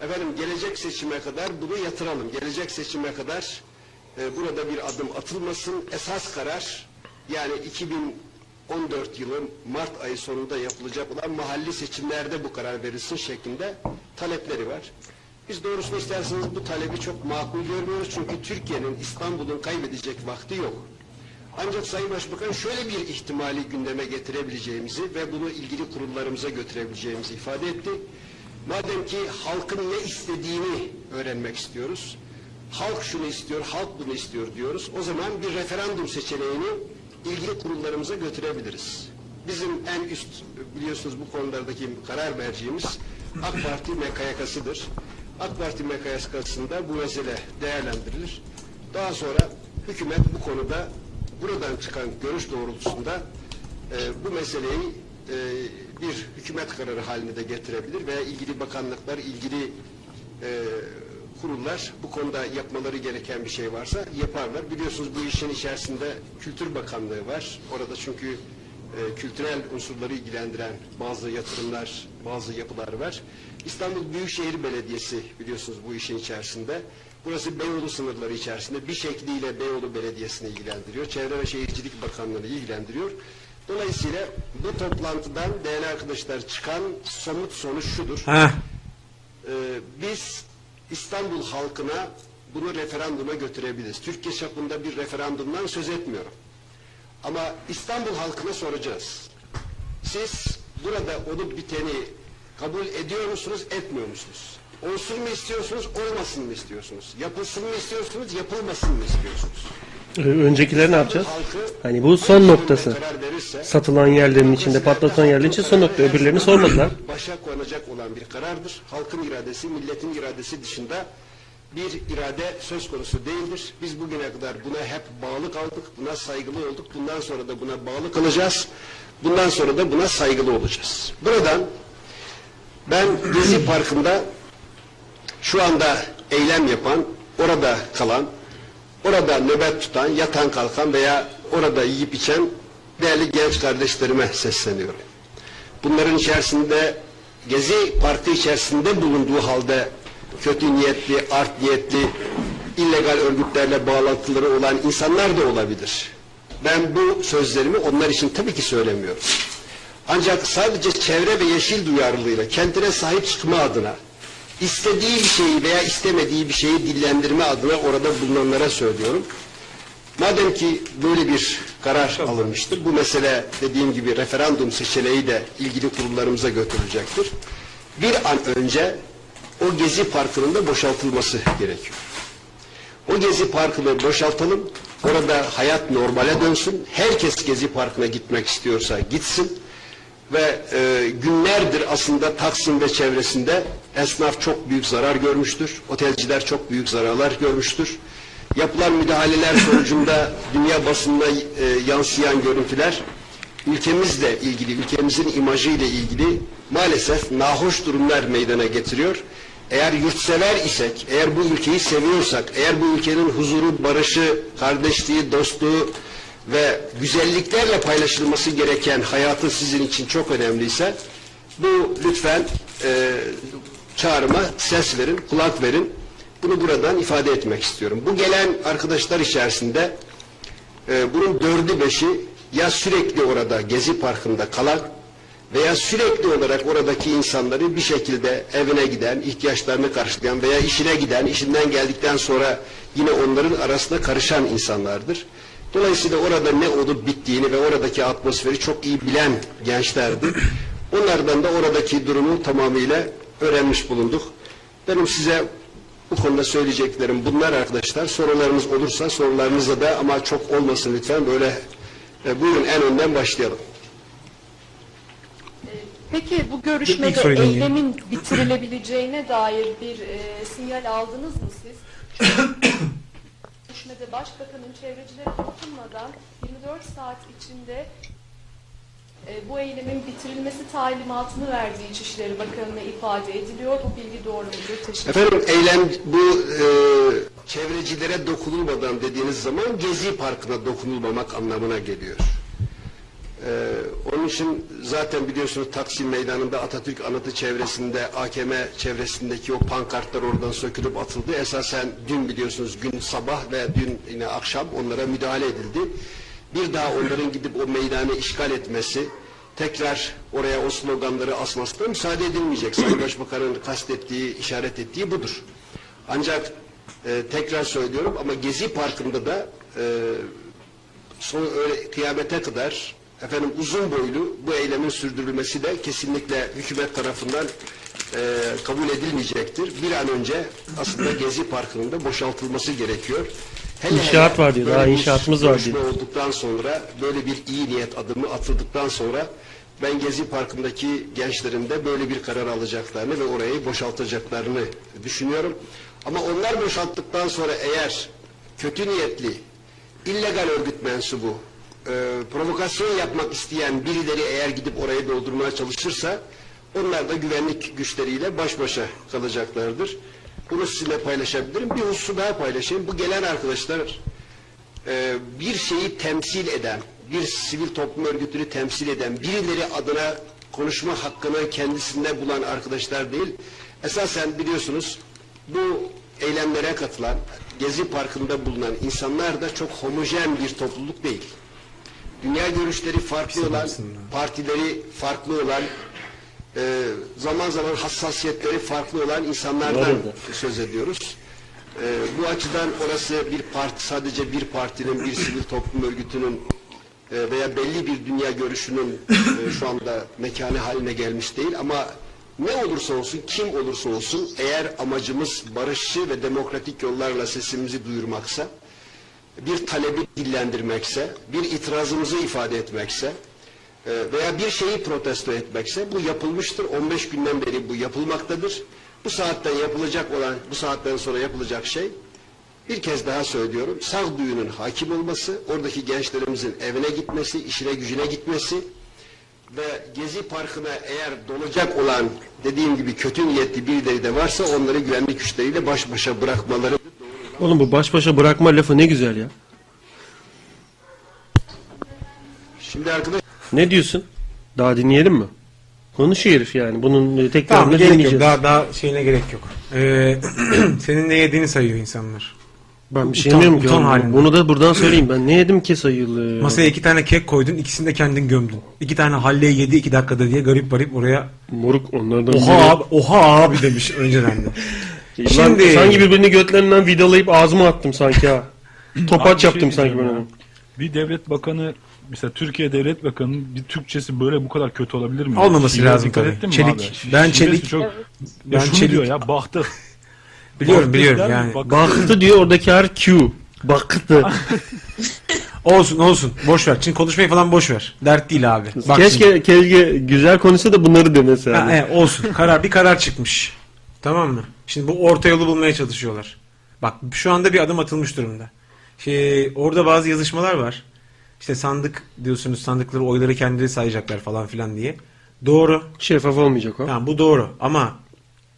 [SPEAKER 9] efendim gelecek seçime kadar bunu yatıralım. Gelecek seçime kadar e, burada bir adım atılmasın. Esas karar yani 2014 yılı Mart ayı sonunda yapılacak olan mahalli seçimlerde bu karar verilsin şeklinde talepleri var. Biz doğrusunu isterseniz bu talebi çok makul görmüyoruz. Çünkü Türkiye'nin, İstanbul'un kaybedecek vakti yok. Ancak Sayın Başbakan şöyle bir ihtimali gündeme getirebileceğimizi ve bunu ilgili kurullarımıza götürebileceğimizi ifade etti. Madem ki halkın ne istediğini öğrenmek istiyoruz, halk şunu istiyor, halk bunu istiyor diyoruz, o zaman bir referandum seçeneğini ilgili kurullarımıza götürebiliriz. Bizim en üst biliyorsunuz bu konulardaki karar merciğimiz AK Parti MKYK'sıdır. AK Parti MKYK'sında bu mesele değerlendirilir. Daha sonra hükümet bu konuda buradan çıkan görüş doğrultusunda e, bu meseleyi e, bir hükümet kararı haline de getirebilir ve ilgili bakanlıklar, ilgili e, kurullar bu konuda yapmaları gereken bir şey varsa yaparlar. Biliyorsunuz bu işin içerisinde Kültür Bakanlığı var. Orada çünkü e, kültürel unsurları ilgilendiren bazı yatırımlar, bazı yapılar var. İstanbul Büyükşehir Belediyesi biliyorsunuz bu işin içerisinde. Burası Beyoğlu sınırları içerisinde bir şekliyle Beyoğlu Belediyesi'ni ilgilendiriyor. Çevre ve Şehircilik Bakanlığı'nı ilgilendiriyor. Dolayısıyla bu toplantıdan değerli arkadaşlar çıkan somut sonuç şudur.
[SPEAKER 3] Heh.
[SPEAKER 9] Ee, biz İstanbul halkına bunu referanduma götürebiliriz. Türkiye çapında bir referandumdan söz etmiyorum. Ama İstanbul halkına soracağız. Siz burada olup biteni kabul ediyor musunuz, etmiyor musunuz? Olsun mu istiyorsunuz, olmasın mı istiyorsunuz? Yapılsın mı istiyorsunuz, yapılmasın mı istiyorsunuz?
[SPEAKER 2] Ee, Öncekileri ne yapacağız? Hani bu son noktası. Satılan yerlerin içinde, patlatılan yerlerin için son nokta. Öbürlerini sormadılar.
[SPEAKER 9] Başa konacak olan bir karardır. Halkın iradesi, milletin iradesi dışında bir irade söz konusu değildir. Biz bugüne kadar buna hep bağlı kaldık, buna saygılı olduk. Bundan sonra da buna bağlı kalacağız. Bundan sonra da buna saygılı olacağız. Buradan ben Gezi Parkı'nda şu anda eylem yapan, orada kalan, orada nöbet tutan, yatan kalkan veya orada yiyip içen değerli genç kardeşlerime sesleniyorum. Bunların içerisinde Gezi Parkı içerisinde bulunduğu halde kötü niyetli, art niyetli, illegal örgütlerle bağlantıları olan insanlar da olabilir. Ben bu sözlerimi onlar için tabii ki söylemiyorum. Ancak sadece çevre ve yeşil duyarlılığıyla kentine sahip çıkma adına istediği bir şeyi veya istemediği bir şeyi dillendirme adına orada bulunanlara söylüyorum. Madem ki böyle bir karar alınmıştır, bu mesele dediğim gibi referandum seçeneği de ilgili kurullarımıza götürülecektir. Bir an önce o Gezi Parkı'nın da boşaltılması gerekiyor. O Gezi Parkı'nı boşaltalım, orada hayat normale dönsün, herkes Gezi Parkı'na gitmek istiyorsa gitsin ve e, günlerdir aslında Taksim ve çevresinde esnaf çok büyük zarar görmüştür, otelciler çok büyük zararlar görmüştür. Yapılan müdahaleler sonucunda dünya basınına e, yansıyan görüntüler ülkemizle ilgili, ülkemizin imajı ile ilgili maalesef nahoş durumlar meydana getiriyor. Eğer yurtsever isek, eğer bu ülkeyi seviyorsak, eğer bu ülkenin huzuru, barışı, kardeşliği, dostluğu ve güzelliklerle paylaşılması gereken hayatı sizin için çok önemliyse bu lütfen e, çağrıma ses verin, kulak verin. Bunu buradan ifade etmek istiyorum. Bu gelen arkadaşlar içerisinde e, bunun dördü beşi ya sürekli orada Gezi Parkı'nda kalan veya sürekli olarak oradaki insanları bir şekilde evine giden, ihtiyaçlarını karşılayan veya işine giden, işinden geldikten sonra yine onların arasında karışan insanlardır. Dolayısıyla orada ne olup bittiğini ve oradaki atmosferi çok iyi bilen gençlerdi. Onlardan da oradaki durumu tamamıyla öğrenmiş bulunduk. Benim size Bu konuda söyleyeceklerim bunlar arkadaşlar. Sorularınız olursa sorularınıza da ama çok olmasın lütfen böyle e, buyurun en önden başlayalım.
[SPEAKER 11] Peki bu görüşmede eylemin bitirilebileceğine dair bir e, sinyal aldınız mı siz? Görüşmede başbakanın çevrecileri dokunmadan 24 saat içinde e, bu eylemin bitirilmesi talimatını verdiği İçişleri Bakanı'na ifade ediliyor. Bu bilgi doğru mudur? Teşekkür
[SPEAKER 9] Efendim eylem bu e, çevrecilere dokunulmadan dediğiniz zaman Gezi Parkı'na dokunulmamak anlamına geliyor. E, onun için zaten biliyorsunuz Taksim Meydanı'nda Atatürk Anıtı çevresinde AKM çevresindeki o pankartlar oradan sökülüp atıldı. Esasen dün biliyorsunuz gün sabah ve dün yine akşam onlara müdahale edildi. Bir daha onların gidip o meydanı işgal etmesi, tekrar oraya o sloganları asmasına müsaade edilmeyecek. Sayın Başbakan'ın kastettiği, işaret ettiği budur. Ancak e, tekrar söylüyorum ama Gezi Parkı'nda da e, son öyle kıyamete kadar efendim uzun boylu bu eylemin sürdürülmesi de kesinlikle hükümet tarafından e, kabul edilmeyecektir. Bir an önce aslında Gezi Parkı'nın da boşaltılması gerekiyor. Hele
[SPEAKER 2] İnşaat
[SPEAKER 9] hele
[SPEAKER 2] var diyor, daha inşaatımız var diyor.
[SPEAKER 9] olduktan sonra böyle bir iyi niyet adımı atıldıktan sonra ben Gezi Parkı'ndaki gençlerin de böyle bir karar alacaklarını ve orayı boşaltacaklarını düşünüyorum. Ama onlar boşalttıktan sonra eğer kötü niyetli, illegal örgüt mensubu, e, provokasyon yapmak isteyen birileri eğer gidip orayı doldurmaya çalışırsa onlar da güvenlik güçleriyle baş başa kalacaklardır. Bunu sizinle paylaşabilirim. Bir hususu daha paylaşayım. Bu gelen arkadaşlar e, bir şeyi temsil eden, bir sivil toplum örgütünü temsil eden, birileri adına konuşma hakkını kendisinde bulan arkadaşlar değil. Esasen biliyorsunuz bu eylemlere katılan, Gezi Parkı'nda bulunan insanlar da çok homojen bir topluluk değil. Dünya görüşleri farklı olan, partileri farklı olan, e, zaman zaman hassasiyetleri farklı olan insanlardan söz ediyoruz. E, bu açıdan orası bir parti, sadece bir partinin, bir sivil toplum örgütünün e, veya belli bir dünya görüşünün e, şu anda mekanı haline gelmiş değil. Ama ne olursa olsun, kim olursa olsun eğer amacımız barışçı ve demokratik yollarla sesimizi duyurmaksa, bir talebi dillendirmekse, bir itirazımızı ifade etmekse e, veya bir şeyi protesto etmekse bu yapılmıştır. 15 günden beri bu yapılmaktadır. Bu saatten yapılacak olan, bu saatten sonra yapılacak şey bir kez daha söylüyorum. Sağduyunun hakim olması, oradaki gençlerimizin evine gitmesi, işine gücüne gitmesi ve Gezi Parkı'na eğer dolacak olan dediğim gibi kötü niyetli birileri de varsa onları güvenlik güçleriyle baş başa bırakmaları
[SPEAKER 2] Oğlum bu baş başa bırakma lafı ne güzel ya.
[SPEAKER 9] Şimdi arkadaş
[SPEAKER 2] Ne diyorsun? Daha dinleyelim mi? Konuşuyor herif yani. Bunun e, tekrarını
[SPEAKER 3] Tamam gerek yok.
[SPEAKER 2] dinleyeceğiz.
[SPEAKER 3] Daha, daha şeyine gerek yok. Ee, senin ne yediğini sayıyor insanlar.
[SPEAKER 2] Ben bir şey
[SPEAKER 3] Utan-
[SPEAKER 2] demiyorum ki.
[SPEAKER 3] utan
[SPEAKER 2] oğlum.
[SPEAKER 3] halinde.
[SPEAKER 2] Bunu da buradan söyleyeyim. Ben ne yedim ki sayılı?
[SPEAKER 3] Masaya iki tane kek koydun, ikisini de kendin gömdün. İki tane halleyi yedi iki dakikada diye garip garip oraya
[SPEAKER 2] Moruk onlardan
[SPEAKER 3] oha abi, oha abi demiş önceden de.
[SPEAKER 2] Lan
[SPEAKER 3] Şimdi-
[SPEAKER 2] sanki birbirini götlerinden vidalayıp ağzıma attım sanki ha. Topaç
[SPEAKER 4] Abi bir şey
[SPEAKER 2] yaptım sanki
[SPEAKER 4] diyeceğim
[SPEAKER 2] ben
[SPEAKER 4] ya.
[SPEAKER 2] onu.
[SPEAKER 4] Bir devlet bakanı mesela Türkiye devlet bakanının bir Türkçesi böyle bu kadar kötü olabilir mi?
[SPEAKER 3] Olmaması
[SPEAKER 4] Şiveye
[SPEAKER 3] lazım
[SPEAKER 4] dikkat
[SPEAKER 3] tabii.
[SPEAKER 4] ettin mi
[SPEAKER 3] Çelik.
[SPEAKER 4] abi?
[SPEAKER 3] Ben
[SPEAKER 4] şivesi
[SPEAKER 3] çelik.
[SPEAKER 4] Çok,
[SPEAKER 3] Evet.
[SPEAKER 4] ben şunu
[SPEAKER 3] çelik.
[SPEAKER 4] diyor ya bahtı.
[SPEAKER 3] Biliyorum biliyorum
[SPEAKER 4] der mi?
[SPEAKER 3] yani.
[SPEAKER 4] Baktı.
[SPEAKER 2] Baktı diyor oradaki her Q. Baktı.
[SPEAKER 3] Olsun olsun. Boş ver. Şimdi konuşmayı falan boş ver. Dert değil abi. Bak
[SPEAKER 2] keşke
[SPEAKER 3] şimdi.
[SPEAKER 2] keşke güzel konuşsa da bunları demese.
[SPEAKER 3] Ha,
[SPEAKER 2] yani.
[SPEAKER 3] evet, olsun. Karar bir karar çıkmış. Tamam mı? Şimdi bu orta yolu bulmaya çalışıyorlar. Bak şu anda bir adım atılmış durumda. Şey, orada bazı yazışmalar var. İşte sandık diyorsunuz sandıkları oyları kendileri sayacaklar falan filan diye. Doğru.
[SPEAKER 2] Şeffaf olmayacak o.
[SPEAKER 3] Tamam bu doğru ama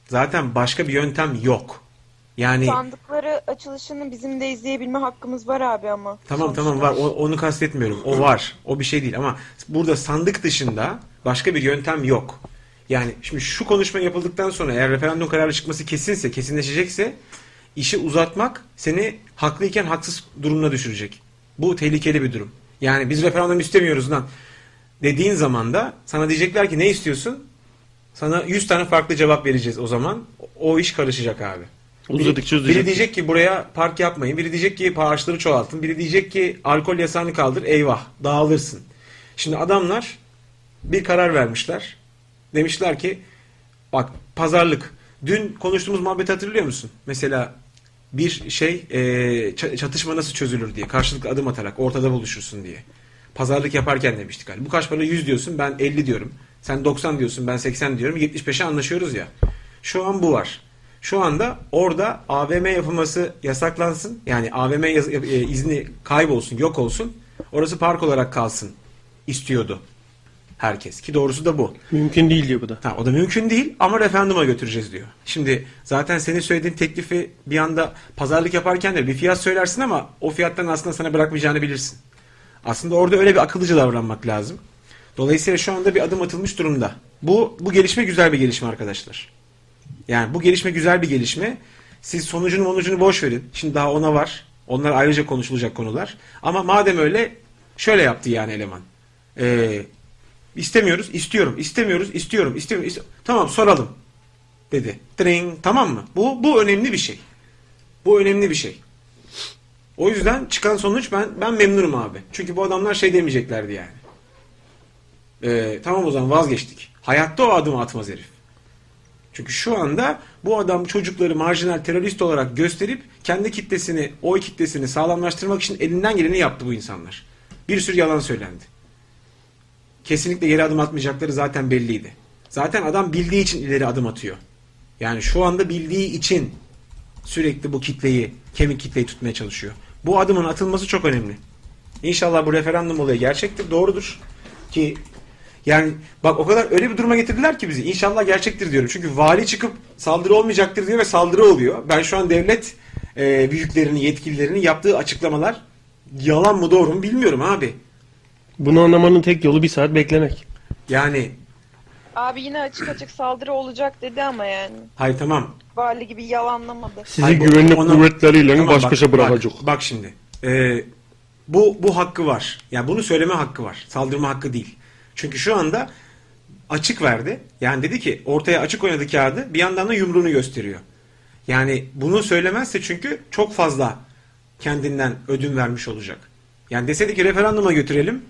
[SPEAKER 3] zaten başka bir yöntem yok. Yani
[SPEAKER 12] Sandıkları açılışını bizim de izleyebilme hakkımız var abi ama.
[SPEAKER 3] Tamam tamam var. O- onu kastetmiyorum. O var. O bir şey değil ama burada sandık dışında başka bir yöntem yok. Yani şimdi şu konuşma yapıldıktan sonra eğer referandum kararı çıkması kesinse, kesinleşecekse işi uzatmak seni haklıyken haksız durumuna düşürecek. Bu tehlikeli bir durum. Yani biz referandum istemiyoruz lan dediğin zaman da sana diyecekler ki ne istiyorsun? Sana 100 tane farklı cevap vereceğiz o zaman. O iş karışacak abi.
[SPEAKER 2] Uzadıkça uzayacak.
[SPEAKER 3] biri diyecek ki buraya park yapmayın. Biri diyecek ki ağaçları çoğaltın. Biri diyecek ki alkol yasağını kaldır. Eyvah dağılırsın. Şimdi adamlar bir karar vermişler. Demişler ki bak pazarlık Dün konuştuğumuz muhabbeti hatırlıyor musun? Mesela bir şey e, ça- çatışma nasıl çözülür diye. Karşılıklı adım atarak ortada buluşursun diye. Pazarlık yaparken demiştik hani. Bu kaç para 100 diyorsun ben 50 diyorum. Sen 90 diyorsun ben 80 diyorum. 75'e anlaşıyoruz ya. Şu an bu var. Şu anda orada AVM yapılması yasaklansın. Yani AVM e, izni kaybolsun, yok olsun. Orası park olarak kalsın istiyordu herkes. Ki doğrusu da bu.
[SPEAKER 2] Mümkün değil diyor bu da.
[SPEAKER 3] Ha, o da mümkün değil ama referanduma götüreceğiz diyor. Şimdi zaten senin söylediğin teklifi bir anda pazarlık yaparken de bir fiyat söylersin ama o fiyattan aslında sana bırakmayacağını bilirsin. Aslında orada öyle bir akıllıca davranmak lazım. Dolayısıyla şu anda bir adım atılmış durumda. Bu bu gelişme güzel bir gelişme arkadaşlar. Yani bu gelişme güzel bir gelişme. Siz sonucunu sonucunu boş verin. Şimdi daha ona var. Onlar ayrıca konuşulacak konular. Ama madem öyle şöyle yaptı yani eleman. Ee, istemiyoruz, istiyorum, istemiyoruz, istiyorum, istiyorum. iste- Tamam soralım dedi. Tring, tamam mı? Bu bu önemli bir şey. Bu önemli bir şey. O yüzden çıkan sonuç ben ben memnunum abi. Çünkü bu adamlar şey demeyeceklerdi yani. Ee, tamam o zaman vazgeçtik. Hayatta o adımı atmaz herif. Çünkü şu anda bu adam çocukları marjinal terörist olarak gösterip kendi kitlesini, oy kitlesini sağlamlaştırmak için elinden geleni yaptı bu insanlar. Bir sürü yalan söylendi. Kesinlikle geri adım atmayacakları zaten belliydi. Zaten adam bildiği için ileri adım atıyor. Yani şu anda bildiği için sürekli bu kitleyi, kemik kitleyi tutmaya çalışıyor. Bu adımın atılması çok önemli. İnşallah bu referandum olayı gerçektir, doğrudur. Ki yani bak o kadar öyle bir duruma getirdiler ki bizi. İnşallah gerçektir diyorum. Çünkü vali çıkıp saldırı olmayacaktır diyor ve saldırı oluyor. Ben şu an devlet e, büyüklerinin, yetkililerinin yaptığı açıklamalar yalan mı doğru mu bilmiyorum abi.
[SPEAKER 2] Bunu anlamanın tek yolu bir saat beklemek.
[SPEAKER 3] Yani
[SPEAKER 12] Abi yine açık açık saldırı olacak dedi ama yani.
[SPEAKER 3] hay tamam.
[SPEAKER 12] Vali gibi yalanlamadı.
[SPEAKER 2] Sizi
[SPEAKER 3] Hayır,
[SPEAKER 2] güvenlik
[SPEAKER 3] onu-
[SPEAKER 2] kuvvetleriyle
[SPEAKER 3] Tamam,
[SPEAKER 2] baş
[SPEAKER 3] bak,
[SPEAKER 2] başa bırakacak.
[SPEAKER 3] Bak, bak şimdi. Ee, bu bu hakkı var. Yani bunu söyleme hakkı var. Saldırma hakkı değil. Çünkü şu anda açık verdi. Yani dedi ki ortaya açık oynadı kağıdı bir yandan da yumruğunu gösteriyor. Yani bunu söylemezse çünkü çok fazla kendinden ödün vermiş olacak. Yani deseydi ki referanduma götürelim.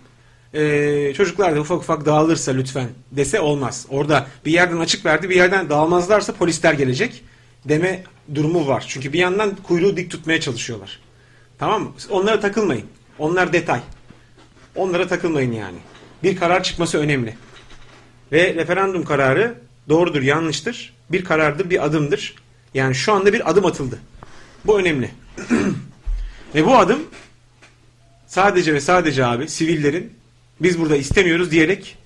[SPEAKER 3] Ee, çocuklar da ufak ufak dağılırsa lütfen dese olmaz. Orada bir yerden açık verdi bir yerden dağılmazlarsa polisler gelecek deme durumu var. Çünkü bir yandan kuyruğu dik tutmaya çalışıyorlar. Tamam mı? Onlara takılmayın. Onlar detay. Onlara takılmayın yani. Bir karar çıkması önemli. Ve referandum kararı doğrudur, yanlıştır. Bir karardır, bir adımdır. Yani şu anda bir adım atıldı. Bu önemli. ve bu adım sadece ve sadece abi sivillerin biz burada istemiyoruz diyerek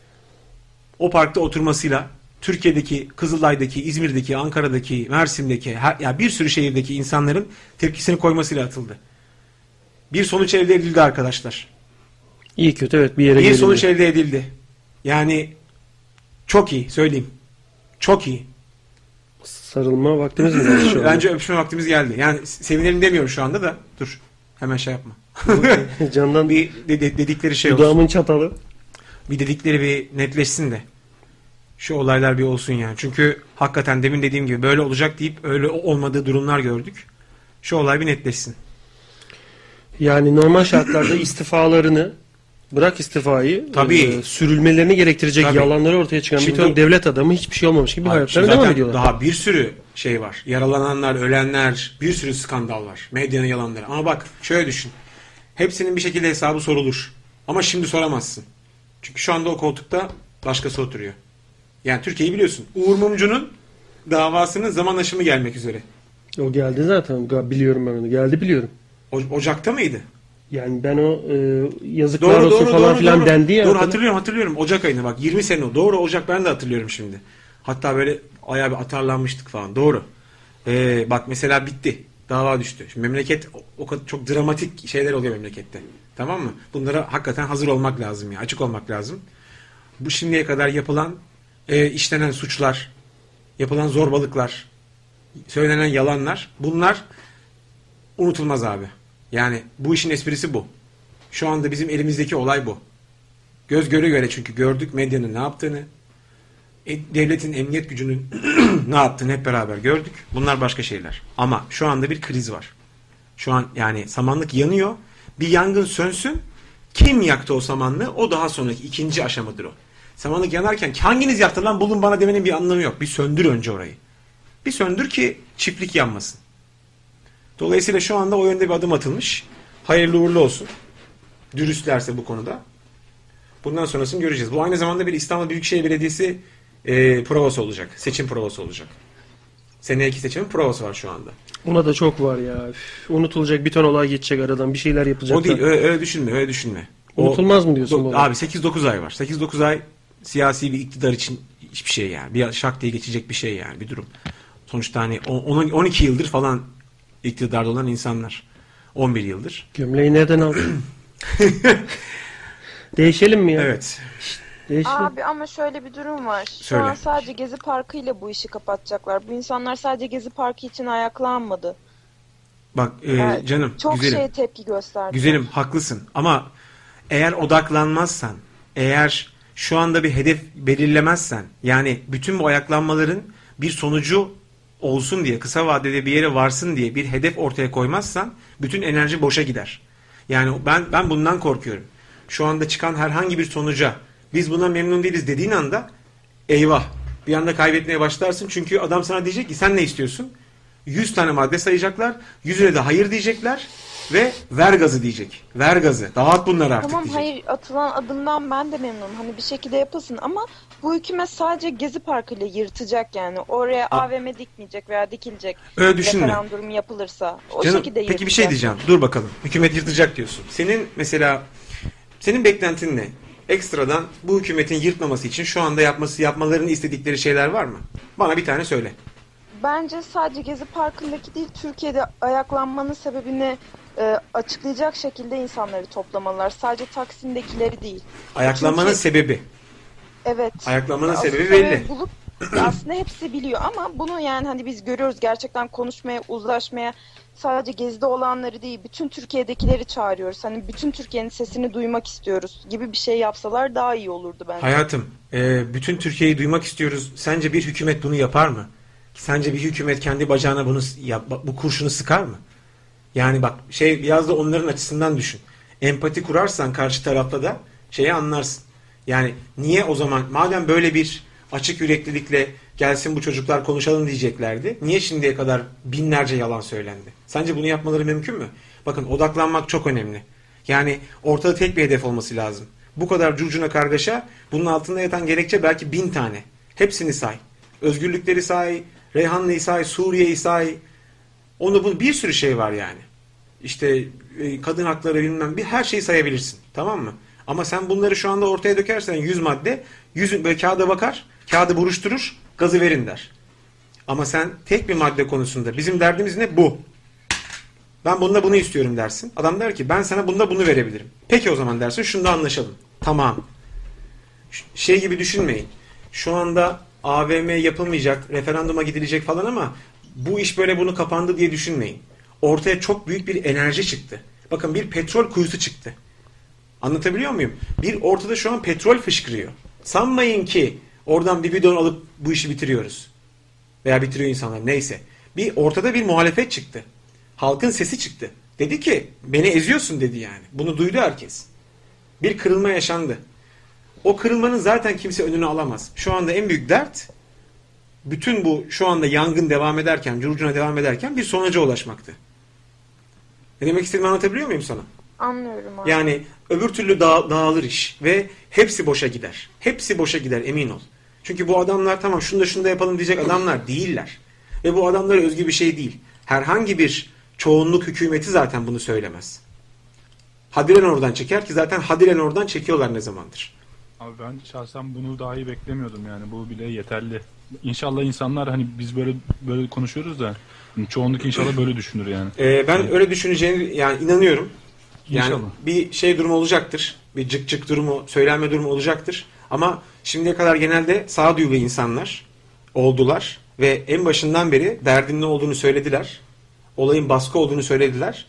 [SPEAKER 3] o parkta oturmasıyla Türkiye'deki, Kızılay'daki, İzmir'deki, Ankara'daki, Mersin'deki, her, ya bir sürü şehirdeki insanların tepkisini koymasıyla atıldı. Bir sonuç elde edildi arkadaşlar.
[SPEAKER 2] İyi kötü evet bir yere
[SPEAKER 3] Bir
[SPEAKER 2] gelindi.
[SPEAKER 3] sonuç elde edildi. Yani çok iyi söyleyeyim. Çok iyi.
[SPEAKER 2] Sarılma vaktimiz mi?
[SPEAKER 3] Bence öpüşme vaktimiz geldi. Yani sevinelim demiyorum şu anda da. Dur. Hemen şey yapma.
[SPEAKER 2] Candan
[SPEAKER 3] bir de- de- dedikleri şey olsun.
[SPEAKER 2] Dudağımın çatalı.
[SPEAKER 3] Bir dedikleri bir netleşsin de. Şu olaylar bir olsun yani. Çünkü hakikaten demin dediğim gibi böyle olacak deyip öyle olmadığı durumlar gördük. Şu olay bir netleşsin.
[SPEAKER 2] Yani normal şartlarda istifalarını bırak istifayı
[SPEAKER 3] Tabii.
[SPEAKER 2] e, sürülmelerini gerektirecek
[SPEAKER 3] Tabii.
[SPEAKER 2] yalanları ortaya çıkan
[SPEAKER 3] Şimdi-
[SPEAKER 2] bir ton devlet adamı hiçbir şey olmamış gibi hayatlarına devam ediyorlar.
[SPEAKER 3] Daha bir sürü şey var. Yaralananlar, ölenler, bir sürü skandal var. Medyanın yalanları. Ama bak şöyle düşün. Hepsinin bir şekilde hesabı sorulur. Ama şimdi soramazsın. Çünkü şu anda o koltukta başkası oturuyor. Yani Türkiye'yi biliyorsun. Uğur Mumcu'nun davasının zaman aşımı gelmek üzere.
[SPEAKER 2] O geldi zaten. Biliyorum ben onu. Geldi biliyorum.
[SPEAKER 3] O- Ocak'ta mıydı?
[SPEAKER 2] Yani ben o e, yazıklar olsun falan filan
[SPEAKER 3] doğru.
[SPEAKER 2] dendi ya.
[SPEAKER 3] Doğru hatırlıyorum hatırlıyorum. Ocak ayında bak 20 sene o. Doğru Ocak ben de hatırlıyorum şimdi. Hatta böyle ayağı bir atarlanmıştık falan. Doğru. Ee, bak mesela bitti. Dava düştü. Şimdi memleket o, kadar çok dramatik şeyler oluyor memlekette. Tamam mı? Bunlara hakikaten hazır olmak lazım ya. Açık olmak lazım. Bu şimdiye kadar yapılan e, işlenen suçlar, yapılan zorbalıklar, söylenen yalanlar bunlar unutulmaz abi. Yani bu işin esprisi bu. Şu anda bizim elimizdeki olay bu. Göz göre göre çünkü gördük medyanın ne yaptığını, devletin emniyet gücünün ne yaptığını hep beraber gördük. Bunlar başka şeyler. Ama şu anda bir kriz var. Şu an yani samanlık yanıyor. Bir yangın sönsün. Kim yaktı o samanlığı? O daha sonraki ikinci aşamadır o. Samanlık yanarken hanginiz yaktı lan bulun bana demenin bir anlamı yok. Bir söndür önce orayı. Bir söndür ki çiftlik yanmasın. Dolayısıyla şu anda o yönde bir adım atılmış. Hayırlı uğurlu olsun. Dürüstlerse bu konuda. Bundan sonrasını göreceğiz. Bu aynı zamanda bir İstanbul Büyükşehir Belediyesi e, provası olacak. Seçim provası olacak. Seneye seçimin provası var şu anda.
[SPEAKER 2] Ona da çok var ya. Üf, unutulacak bir ton olay geçecek aradan. Bir şeyler yapacaklar.
[SPEAKER 3] O değil öyle, öyle düşünme öyle düşünme. O-
[SPEAKER 2] Unutulmaz mı diyorsun
[SPEAKER 3] Do-? Abi 8-9 ay var. 8-9 ay siyasi bir iktidar için hiçbir şey yani. Bir şak diye geçecek bir şey yani bir durum. Sonuçta hani on- on- 12 yıldır falan iktidarda olan insanlar. 11 yıldır.
[SPEAKER 2] Gömleği nereden aldın? Değişelim mi ya?
[SPEAKER 3] Evet.
[SPEAKER 2] Değişelim.
[SPEAKER 12] Abi ama şöyle bir durum var. Şu
[SPEAKER 3] Söyle.
[SPEAKER 12] an sadece Gezi Parkı ile bu işi kapatacaklar. Bu insanlar sadece Gezi Parkı için ayaklanmadı.
[SPEAKER 3] Bak e,
[SPEAKER 12] Yani
[SPEAKER 3] canım
[SPEAKER 12] Çok
[SPEAKER 3] güzelim.
[SPEAKER 12] şeye tepki gösterdi.
[SPEAKER 3] Güzelim haklısın ama eğer odaklanmazsan, eğer şu anda bir hedef belirlemezsen, yani bütün bu ayaklanmaların bir sonucu olsun diye, kısa vadede bir yere varsın diye bir hedef ortaya koymazsan bütün enerji boşa gider. Yani ben ben bundan korkuyorum. Şu anda çıkan herhangi bir sonuca biz buna memnun değiliz dediğin anda eyvah bir anda kaybetmeye başlarsın. Çünkü adam sana diyecek ki sen ne istiyorsun? 100 tane madde sayacaklar. Yüzüne de hayır diyecekler ve ver gazı diyecek. Ver gazı. Dağıt bunları artık
[SPEAKER 12] Tamam
[SPEAKER 3] diyecek.
[SPEAKER 12] hayır atılan adımdan ben de memnunum. Hani bir şekilde yapılsın ama bu hükümet sadece Gezi Parkı ile yırtacak yani. Oraya
[SPEAKER 3] Ha.
[SPEAKER 12] AVM dikmeyecek veya dikilecek.
[SPEAKER 3] Öyle düşünme.
[SPEAKER 12] Referandum yapılırsa. O
[SPEAKER 3] Canım,
[SPEAKER 12] şekilde
[SPEAKER 3] peki bir
[SPEAKER 12] yırtacak.
[SPEAKER 3] şey diyeceğim. Dur bakalım. Hükümet yırtacak diyorsun. Senin mesela senin beklentin ne? Ekstradan bu hükümetin yırtmaması için şu anda yapması yapmalarını istedikleri şeyler var mı? Bana bir tane söyle.
[SPEAKER 12] Bence sadece Gezi Parkı'ndaki değil Türkiye'de ayaklanmanın sebebini e, açıklayacak şekilde insanları toplamalılar. Sadece Taksim'dekileri değil.
[SPEAKER 3] Ayaklanmanın
[SPEAKER 12] Çünkü-
[SPEAKER 3] sebebi.
[SPEAKER 12] Evet.
[SPEAKER 3] Ayaklanmanın
[SPEAKER 12] Aslında
[SPEAKER 3] sebebi belli.
[SPEAKER 12] Bulup, aslında hepsi biliyor ama bunu yani hani biz görüyoruz gerçekten konuşmaya, uzlaşmaya sadece Gezi'de olanları değil bütün Türkiye'dekileri çağırıyoruz. Hani bütün Türkiye'nin sesini duymak istiyoruz gibi bir şey yapsalar daha iyi olurdu bence.
[SPEAKER 3] Hayatım, e, bütün Türkiye'yi duymak istiyoruz. Sence bir hükümet bunu yapar mı? Sence bir hükümet kendi bacağına bunu yap, bu kurşunu sıkar mı? Yani bak şey biraz da onların açısından düşün. Empati kurarsan karşı tarafta da şeyi anlarsın. Yani niye o zaman madem böyle bir açık yüreklilikle gelsin bu çocuklar konuşalım diyeceklerdi. Niye şimdiye kadar binlerce yalan söylendi? Sence bunu yapmaları mümkün mü? Bakın odaklanmak çok önemli. Yani ortada tek bir hedef olması lazım. Bu kadar curcuna kargaşa bunun altında yatan gerekçe belki bin tane. Hepsini say. Özgürlükleri say, Reyhanlı'yı say, Suriye'yi say. Onu bu bir sürü şey var yani. İşte e, kadın hakları bilmem bir her şeyi sayabilirsin. Tamam mı? Ama sen bunları şu anda ortaya dökersen 100 madde, 100 böyle kağıda bakar, kağıdı buruşturur, gazı verin der. Ama sen tek bir madde konusunda bizim derdimiz ne? Bu. Ben bunda bunu istiyorum dersin. Adam der ki ben sana bunda bunu verebilirim. Peki o zaman dersin şunda anlaşalım. Tamam. Şey gibi düşünmeyin. Şu anda AVM yapılmayacak, referanduma gidilecek falan ama bu iş böyle bunu kapandı diye düşünmeyin. Ortaya çok büyük bir enerji çıktı. Bakın bir petrol kuyusu çıktı. Anlatabiliyor muyum? Bir ortada şu an petrol fışkırıyor. Sanmayın ki oradan bir bidon alıp bu işi bitiriyoruz. Veya bitiriyor insanlar neyse. Bir ortada bir muhalefet çıktı. Halkın sesi çıktı. Dedi ki beni eziyorsun dedi yani. Bunu duydu herkes. Bir kırılma yaşandı. O kırılmanın zaten kimse önünü alamaz. Şu anda en büyük dert bütün bu şu anda yangın devam ederken, curcuna devam ederken bir sonuca ulaşmaktı. Ne demek istediğimi anlatabiliyor muyum sana?
[SPEAKER 12] Anlıyorum abi.
[SPEAKER 3] Yani öbür türlü dağ- dağılır iş ve hepsi boşa gider. Hepsi boşa gider emin ol. Çünkü bu adamlar tamam şunu da şunu da yapalım diyecek adamlar değiller. Ve bu adamlara özgü bir şey değil. Herhangi bir çoğunluk hükümeti zaten bunu söylemez. Hadiren oradan çeker ki zaten Hadiren oradan çekiyorlar ne zamandır.
[SPEAKER 4] Abi ben şahsen bunu dahi beklemiyordum yani bu bile yeterli. İnşallah insanlar hani biz böyle böyle konuşuyoruz da hani çoğunluk inşallah böyle düşünür yani.
[SPEAKER 3] Ee, ben öyle düşüneceğini yani inanıyorum. Yani
[SPEAKER 4] İnşallah.
[SPEAKER 3] bir şey durumu olacaktır. Bir cık cık durumu, söylenme durumu olacaktır. Ama şimdiye kadar genelde sağduyulu insanlar oldular ve en başından beri derdin ne olduğunu söylediler. Olayın baskı olduğunu söylediler.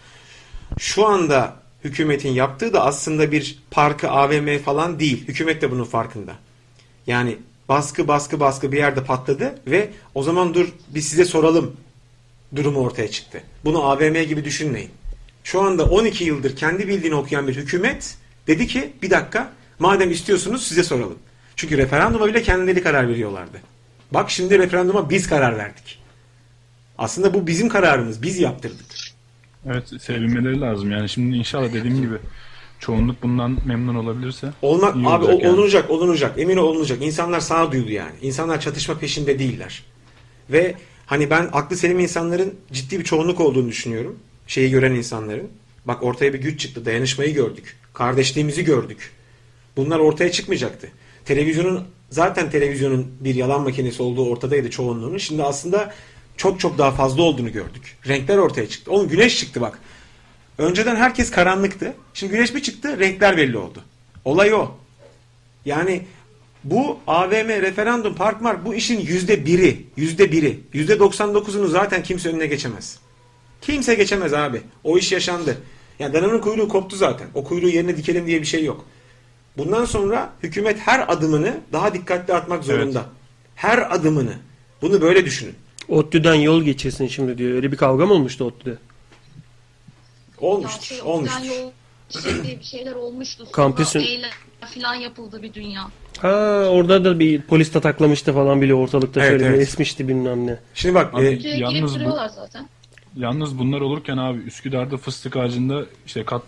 [SPEAKER 3] Şu anda hükümetin yaptığı da aslında bir parkı AVM falan değil. Hükümet de bunun farkında. Yani baskı baskı baskı bir yerde patladı ve o zaman dur biz size soralım durumu ortaya çıktı. Bunu AVM gibi düşünmeyin. Şu anda 12 yıldır kendi bildiğini okuyan bir hükümet dedi ki bir dakika madem istiyorsunuz size soralım. Çünkü referanduma bile kendileri karar veriyorlardı. Bak şimdi referanduma biz karar verdik. Aslında bu bizim kararımız. Biz yaptırdık.
[SPEAKER 4] Evet sevinmeleri lazım yani şimdi inşallah dediğim gibi çoğunluk bundan memnun olabilirse
[SPEAKER 3] Olmak abi
[SPEAKER 4] olacak
[SPEAKER 3] o-
[SPEAKER 4] yani.
[SPEAKER 3] olunacak, olunacak. Emin ol olunacak. İnsanlar sağduyulu yani. İnsanlar çatışma peşinde değiller. Ve hani ben aklı selim insanların ciddi bir çoğunluk olduğunu düşünüyorum. Şeyi gören insanların. Bak ortaya bir güç çıktı. Dayanışmayı gördük. Kardeşliğimizi gördük. Bunlar ortaya çıkmayacaktı. Televizyonun zaten televizyonun bir yalan makinesi olduğu ortadaydı çoğunluğunun. Şimdi aslında çok çok daha fazla olduğunu gördük. Renkler ortaya çıktı. Oğlum güneş çıktı bak. Önceden herkes karanlıktı. Şimdi güneş bir çıktı, renkler belli oldu. Olay o. Yani bu AVM, referandum, park mark bu işin yüzde biri, yüzde biri. Yüzde 99'unu zaten kimse önüne geçemez. Kimse geçemez abi. O iş yaşandı. Yani dananın kuyruğu koptu zaten. O kuyruğu yerine dikelim diye bir şey yok. Bundan sonra hükümet her adımını daha dikkatli atmak zorunda. Her adımını. Bunu böyle düşünün.
[SPEAKER 2] ODTÜ'den yol geçirsin şimdi diyor. Öyle bir kavga mı olmuştu ODTÜ'de?
[SPEAKER 3] Olmuştur,
[SPEAKER 6] şey,
[SPEAKER 3] olmuştur.
[SPEAKER 6] yol şey diye bir şeyler olmuştu. Sonra
[SPEAKER 2] Kampüsün-
[SPEAKER 6] eylem falan yapıldı bir dünya.
[SPEAKER 2] Ha orada da bir polis taklamıştı falan bile ortalıkta
[SPEAKER 4] Evet,
[SPEAKER 2] şöyle bir
[SPEAKER 4] evet.
[SPEAKER 2] esmişti bilmem ne.
[SPEAKER 3] Şimdi bak
[SPEAKER 4] Abi,
[SPEAKER 6] Türkiye'ye girip
[SPEAKER 4] yalnız bu,
[SPEAKER 6] duruyorlar zaten.
[SPEAKER 4] yalnız bunlar olurken abi Üsküdar'da fıstık ağacında işte kat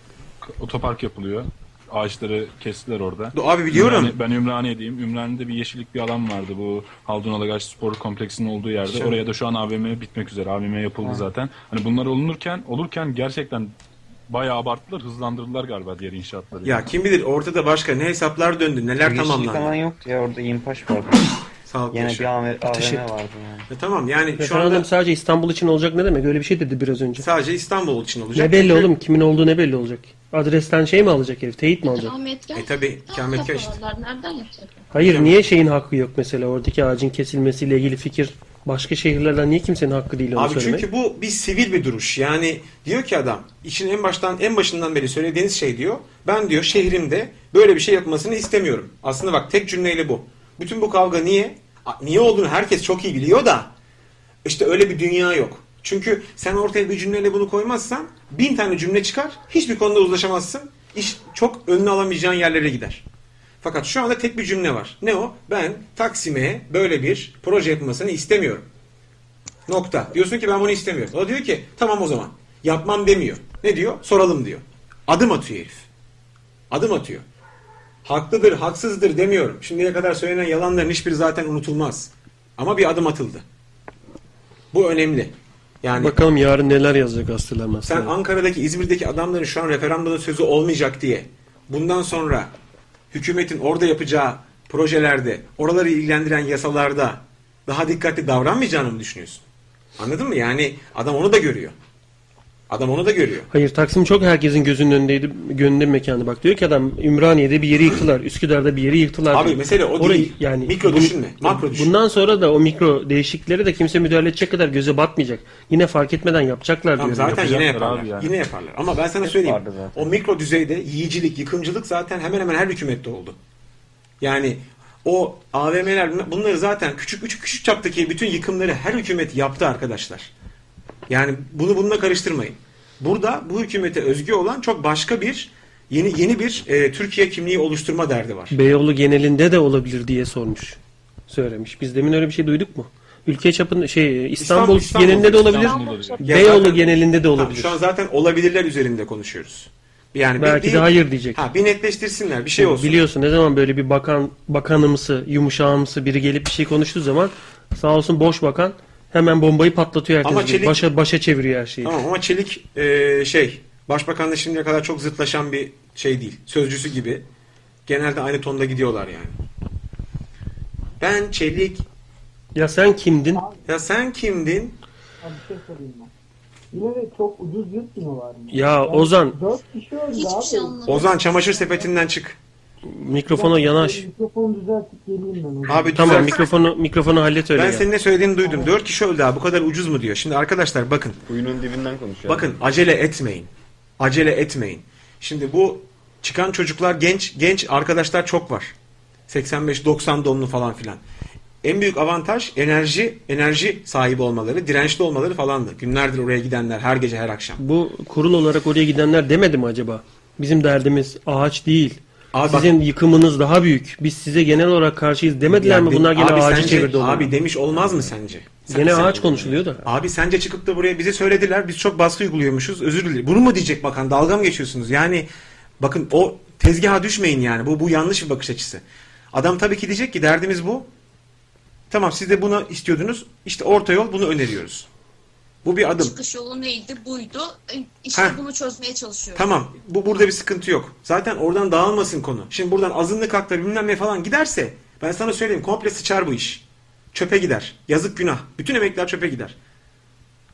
[SPEAKER 4] otopark yapılıyor. Ağaçları kestiler orada.
[SPEAKER 3] Abi biliyorum.
[SPEAKER 4] Ümraniye- ben Ümraniye'deyim. Ümraniye'de bir yeşillik bir alan vardı. Bu Haldun Alagaç Spor Kompleksinin olduğu yerde.
[SPEAKER 3] Şey-
[SPEAKER 4] Oraya da şu an AVM bitmek üzere. AVM yapıldı
[SPEAKER 3] Ha.
[SPEAKER 4] zaten. Hani bunlar olunurken olurken gerçekten bayağı abarttılar. Hızlandırdılar galiba diğer inşaatları.
[SPEAKER 3] Ya kim bilir ortada başka ne hesaplar döndü, neler
[SPEAKER 10] Yeşillik
[SPEAKER 3] tamamlandı.
[SPEAKER 10] alan yoktu ya orada İmpaş vardı.
[SPEAKER 3] Sağ ol,
[SPEAKER 10] Yine
[SPEAKER 3] yaşa.
[SPEAKER 10] bir AVM,
[SPEAKER 2] Ateş et.
[SPEAKER 10] AVM vardı yani.
[SPEAKER 3] E tamam yani şu
[SPEAKER 2] Referandum
[SPEAKER 3] anda
[SPEAKER 2] sadece İstanbul için olacak ne demek? Öyle bir şey dedi biraz önce.
[SPEAKER 3] sadece İstanbul için olacak.
[SPEAKER 2] Ne belli
[SPEAKER 3] Çünkü-
[SPEAKER 2] oğlum? Kimin olduğu ne belli olacak? Adresten şey mi alacak herif? Teyit mi alacak?
[SPEAKER 3] E tabi ikametgah işte.
[SPEAKER 6] Yaparlar. Nereden yapacaklar?
[SPEAKER 2] Hayır niye şeyin hakkı yok mesela oradaki ağacın kesilmesiyle ilgili fikir başka şehirlerden niye kimsenin hakkı değil onu
[SPEAKER 3] Abi
[SPEAKER 2] söylemek?
[SPEAKER 3] çünkü bu bir sivil bir duruş. Yani diyor ki adam işin en baştan en başından beri söylediğiniz şey diyor. Ben diyor şehrimde böyle bir şey yapmasını istemiyorum. Aslında bak tek cümleyle bu. Bütün bu kavga niye? Niye olduğunu herkes çok iyi biliyor da işte öyle bir dünya yok. Çünkü sen ortaya bir cümleyle bunu koymazsan bin tane cümle çıkar. Hiçbir konuda uzlaşamazsın. İş çok önüne alamayacağın yerlere gider. Fakat şu anda tek bir cümle var. Ne o? Ben Taksim'e böyle bir proje yapılmasını istemiyorum. Nokta. Diyorsun ki ben bunu istemiyorum. O diyor ki tamam o zaman. Yapmam demiyor. Ne diyor? Soralım diyor. Adım atıyor herif. Adım atıyor. Haklıdır, haksızdır demiyorum. Şimdiye kadar söylenen yalanların hiçbiri zaten unutulmaz. Ama bir adım atıldı. Bu önemli. Yani
[SPEAKER 2] Bakalım yarın neler yazacak gazeteler
[SPEAKER 3] sen. Ankara'daki, İzmir'deki adamların şu an referandumda sözü olmayacak diye bundan sonra hükümetin orada yapacağı projelerde, oraları ilgilendiren yasalarda daha dikkatli davranmayacağını mı düşünüyorsun? Anladın mı? Yani adam onu da görüyor. Adam onu da görüyor.
[SPEAKER 2] Hayır Taksim çok herkesin gözünün önündeydi. Gönlünde bir mekanı. Bak diyor ki adam Ümraniye'de bir yeri yıktılar. Üsküdar'da bir yeri yıktılar.
[SPEAKER 3] Abi
[SPEAKER 2] diyor.
[SPEAKER 3] mesele o
[SPEAKER 2] Orayı-
[SPEAKER 3] değil.
[SPEAKER 2] Yani
[SPEAKER 3] Mikro düşünme, makro düşün.
[SPEAKER 2] Bundan sonra da o mikro değişiklikleri de kimse müdahale edecek kadar göze batmayacak. Yine fark etmeden yapacaklar
[SPEAKER 3] Tamam,
[SPEAKER 2] diyor.
[SPEAKER 3] zaten yine yaparlar.
[SPEAKER 4] abi yani.
[SPEAKER 3] Yine yaparlar. Ama ben sana söyleyeyim. O mikro düzeyde yiyicilik, yıkımcılık zaten hemen hemen her hükümette oldu. Yani o AVM'ler bunları zaten küçük küçük küçük çaptaki bütün yıkımları her hükümet yaptı arkadaşlar. Yani bunu bununla karıştırmayın. Burada bu hükümete özgü olan çok başka bir yeni yeni bir e, Türkiye kimliği oluşturma derdi var.
[SPEAKER 2] Beyoğlu genelinde de olabilir diye sormuş. Söylemiş. Biz demin öyle bir şey duyduk mu? Ülke çapında şey İstanbul,
[SPEAKER 3] İstanbul-
[SPEAKER 2] genelinde de olabilir.
[SPEAKER 4] İstanbul olabilir.
[SPEAKER 2] Beyoğlu
[SPEAKER 3] zaten-
[SPEAKER 2] genelinde de
[SPEAKER 3] Tamam,
[SPEAKER 2] olabilir.
[SPEAKER 3] şu an zaten olabilirler üzerinde konuşuyoruz. Yani
[SPEAKER 2] Belki
[SPEAKER 3] bir-
[SPEAKER 2] de hayır diyecek.
[SPEAKER 3] Ha, bir netleştirsinler, bir şey olsun.
[SPEAKER 2] Biliyorsun ne zaman böyle bir bakan bakanımsı, yumuşağımsı biri gelip bir şey konuştuğu zaman sağ olsun boş bakan hemen bombayı patlatıyor herkes.
[SPEAKER 3] Ama. Çelik-
[SPEAKER 2] Başa başa çeviriyor her şeyi.
[SPEAKER 3] Tamam ama Çelik e, şey Başbakanla şimdiye kadar çok zıtlaşan bir şey değil. Sözcüsü gibi. Genelde aynı tonda gidiyorlar yani. Ben Çelik.
[SPEAKER 2] Ya sen kimdin?
[SPEAKER 3] Ya sen kimdin?
[SPEAKER 1] Abi bir şey sorayım ben. Yine de çok ucuz yutmuyorlar mı?
[SPEAKER 2] Ya Ozan
[SPEAKER 1] 4 kişi öldü
[SPEAKER 6] Hiçbir
[SPEAKER 1] abi.
[SPEAKER 6] şey anlamadım.
[SPEAKER 3] Ozan çamaşır sepetinden çık.
[SPEAKER 2] Mikrofona yanaş.
[SPEAKER 1] Mikrofonu düzeltip geleyim ben. o zaman.
[SPEAKER 3] Abi
[SPEAKER 2] Tamam
[SPEAKER 3] düzelt.
[SPEAKER 2] mikrofonu mikrofonu hallet öyle.
[SPEAKER 3] Ben
[SPEAKER 2] ya.
[SPEAKER 3] senin ne söylediğini duydum. Dört kişi öldü abi. Bu kadar ucuz mu diyor. Şimdi arkadaşlar bakın.
[SPEAKER 10] Kuyunun dibinden konuşuyor.
[SPEAKER 3] Bakın acele etmeyin. Acele etmeyin. Şimdi bu çıkan çocuklar genç genç arkadaşlar çok var. 85-90 donlu falan filan. En büyük avantaj enerji enerji sahibi olmaları, dirençli olmaları falandı. Günlerdir oraya gidenler her gece her akşam.
[SPEAKER 2] Bu kurul olarak oraya gidenler demedi mi acaba? Bizim derdimiz ağaç değil.
[SPEAKER 3] Abi bak-
[SPEAKER 2] Sizin yıkımınız daha büyük. Biz size genel olarak karşıyız demediler
[SPEAKER 3] Yani
[SPEAKER 2] mi? Bunlar gene ağacı
[SPEAKER 3] sence-
[SPEAKER 2] çevirdi olayı.
[SPEAKER 3] Abi demiş olmaz mı sence? Sen-
[SPEAKER 2] Gene
[SPEAKER 3] sen-
[SPEAKER 2] ağaç konuşuluyor da.
[SPEAKER 3] Abi sence çıkıp da buraya bize söylediler. Biz çok baskı uyguluyormuşuz. Özür dilerim. Bunu mu diyecek bakan? Dalga mı geçiyorsunuz? Yani bakın o tezgaha düşmeyin yani. Bu bu yanlış bir bakış açısı. Adam tabii ki diyecek ki derdimiz bu. Tamam siz de bunu istiyordunuz. İşte orta yol bunu öneriyoruz. Bu bir adım.
[SPEAKER 6] Çıkış yolu neydi? Buydu. E, İşte
[SPEAKER 3] Heh.
[SPEAKER 6] bunu çözmeye çalışıyoruz.
[SPEAKER 3] Tamam. Bu burada bir sıkıntı yok. Zaten oradan dağılmasın konu. Şimdi buradan azınlık hakları bilmem ne falan giderse ben sana söyleyeyim komple sıçar bu iş. Çöpe gider. Yazık günah. Bütün emekler çöpe gider.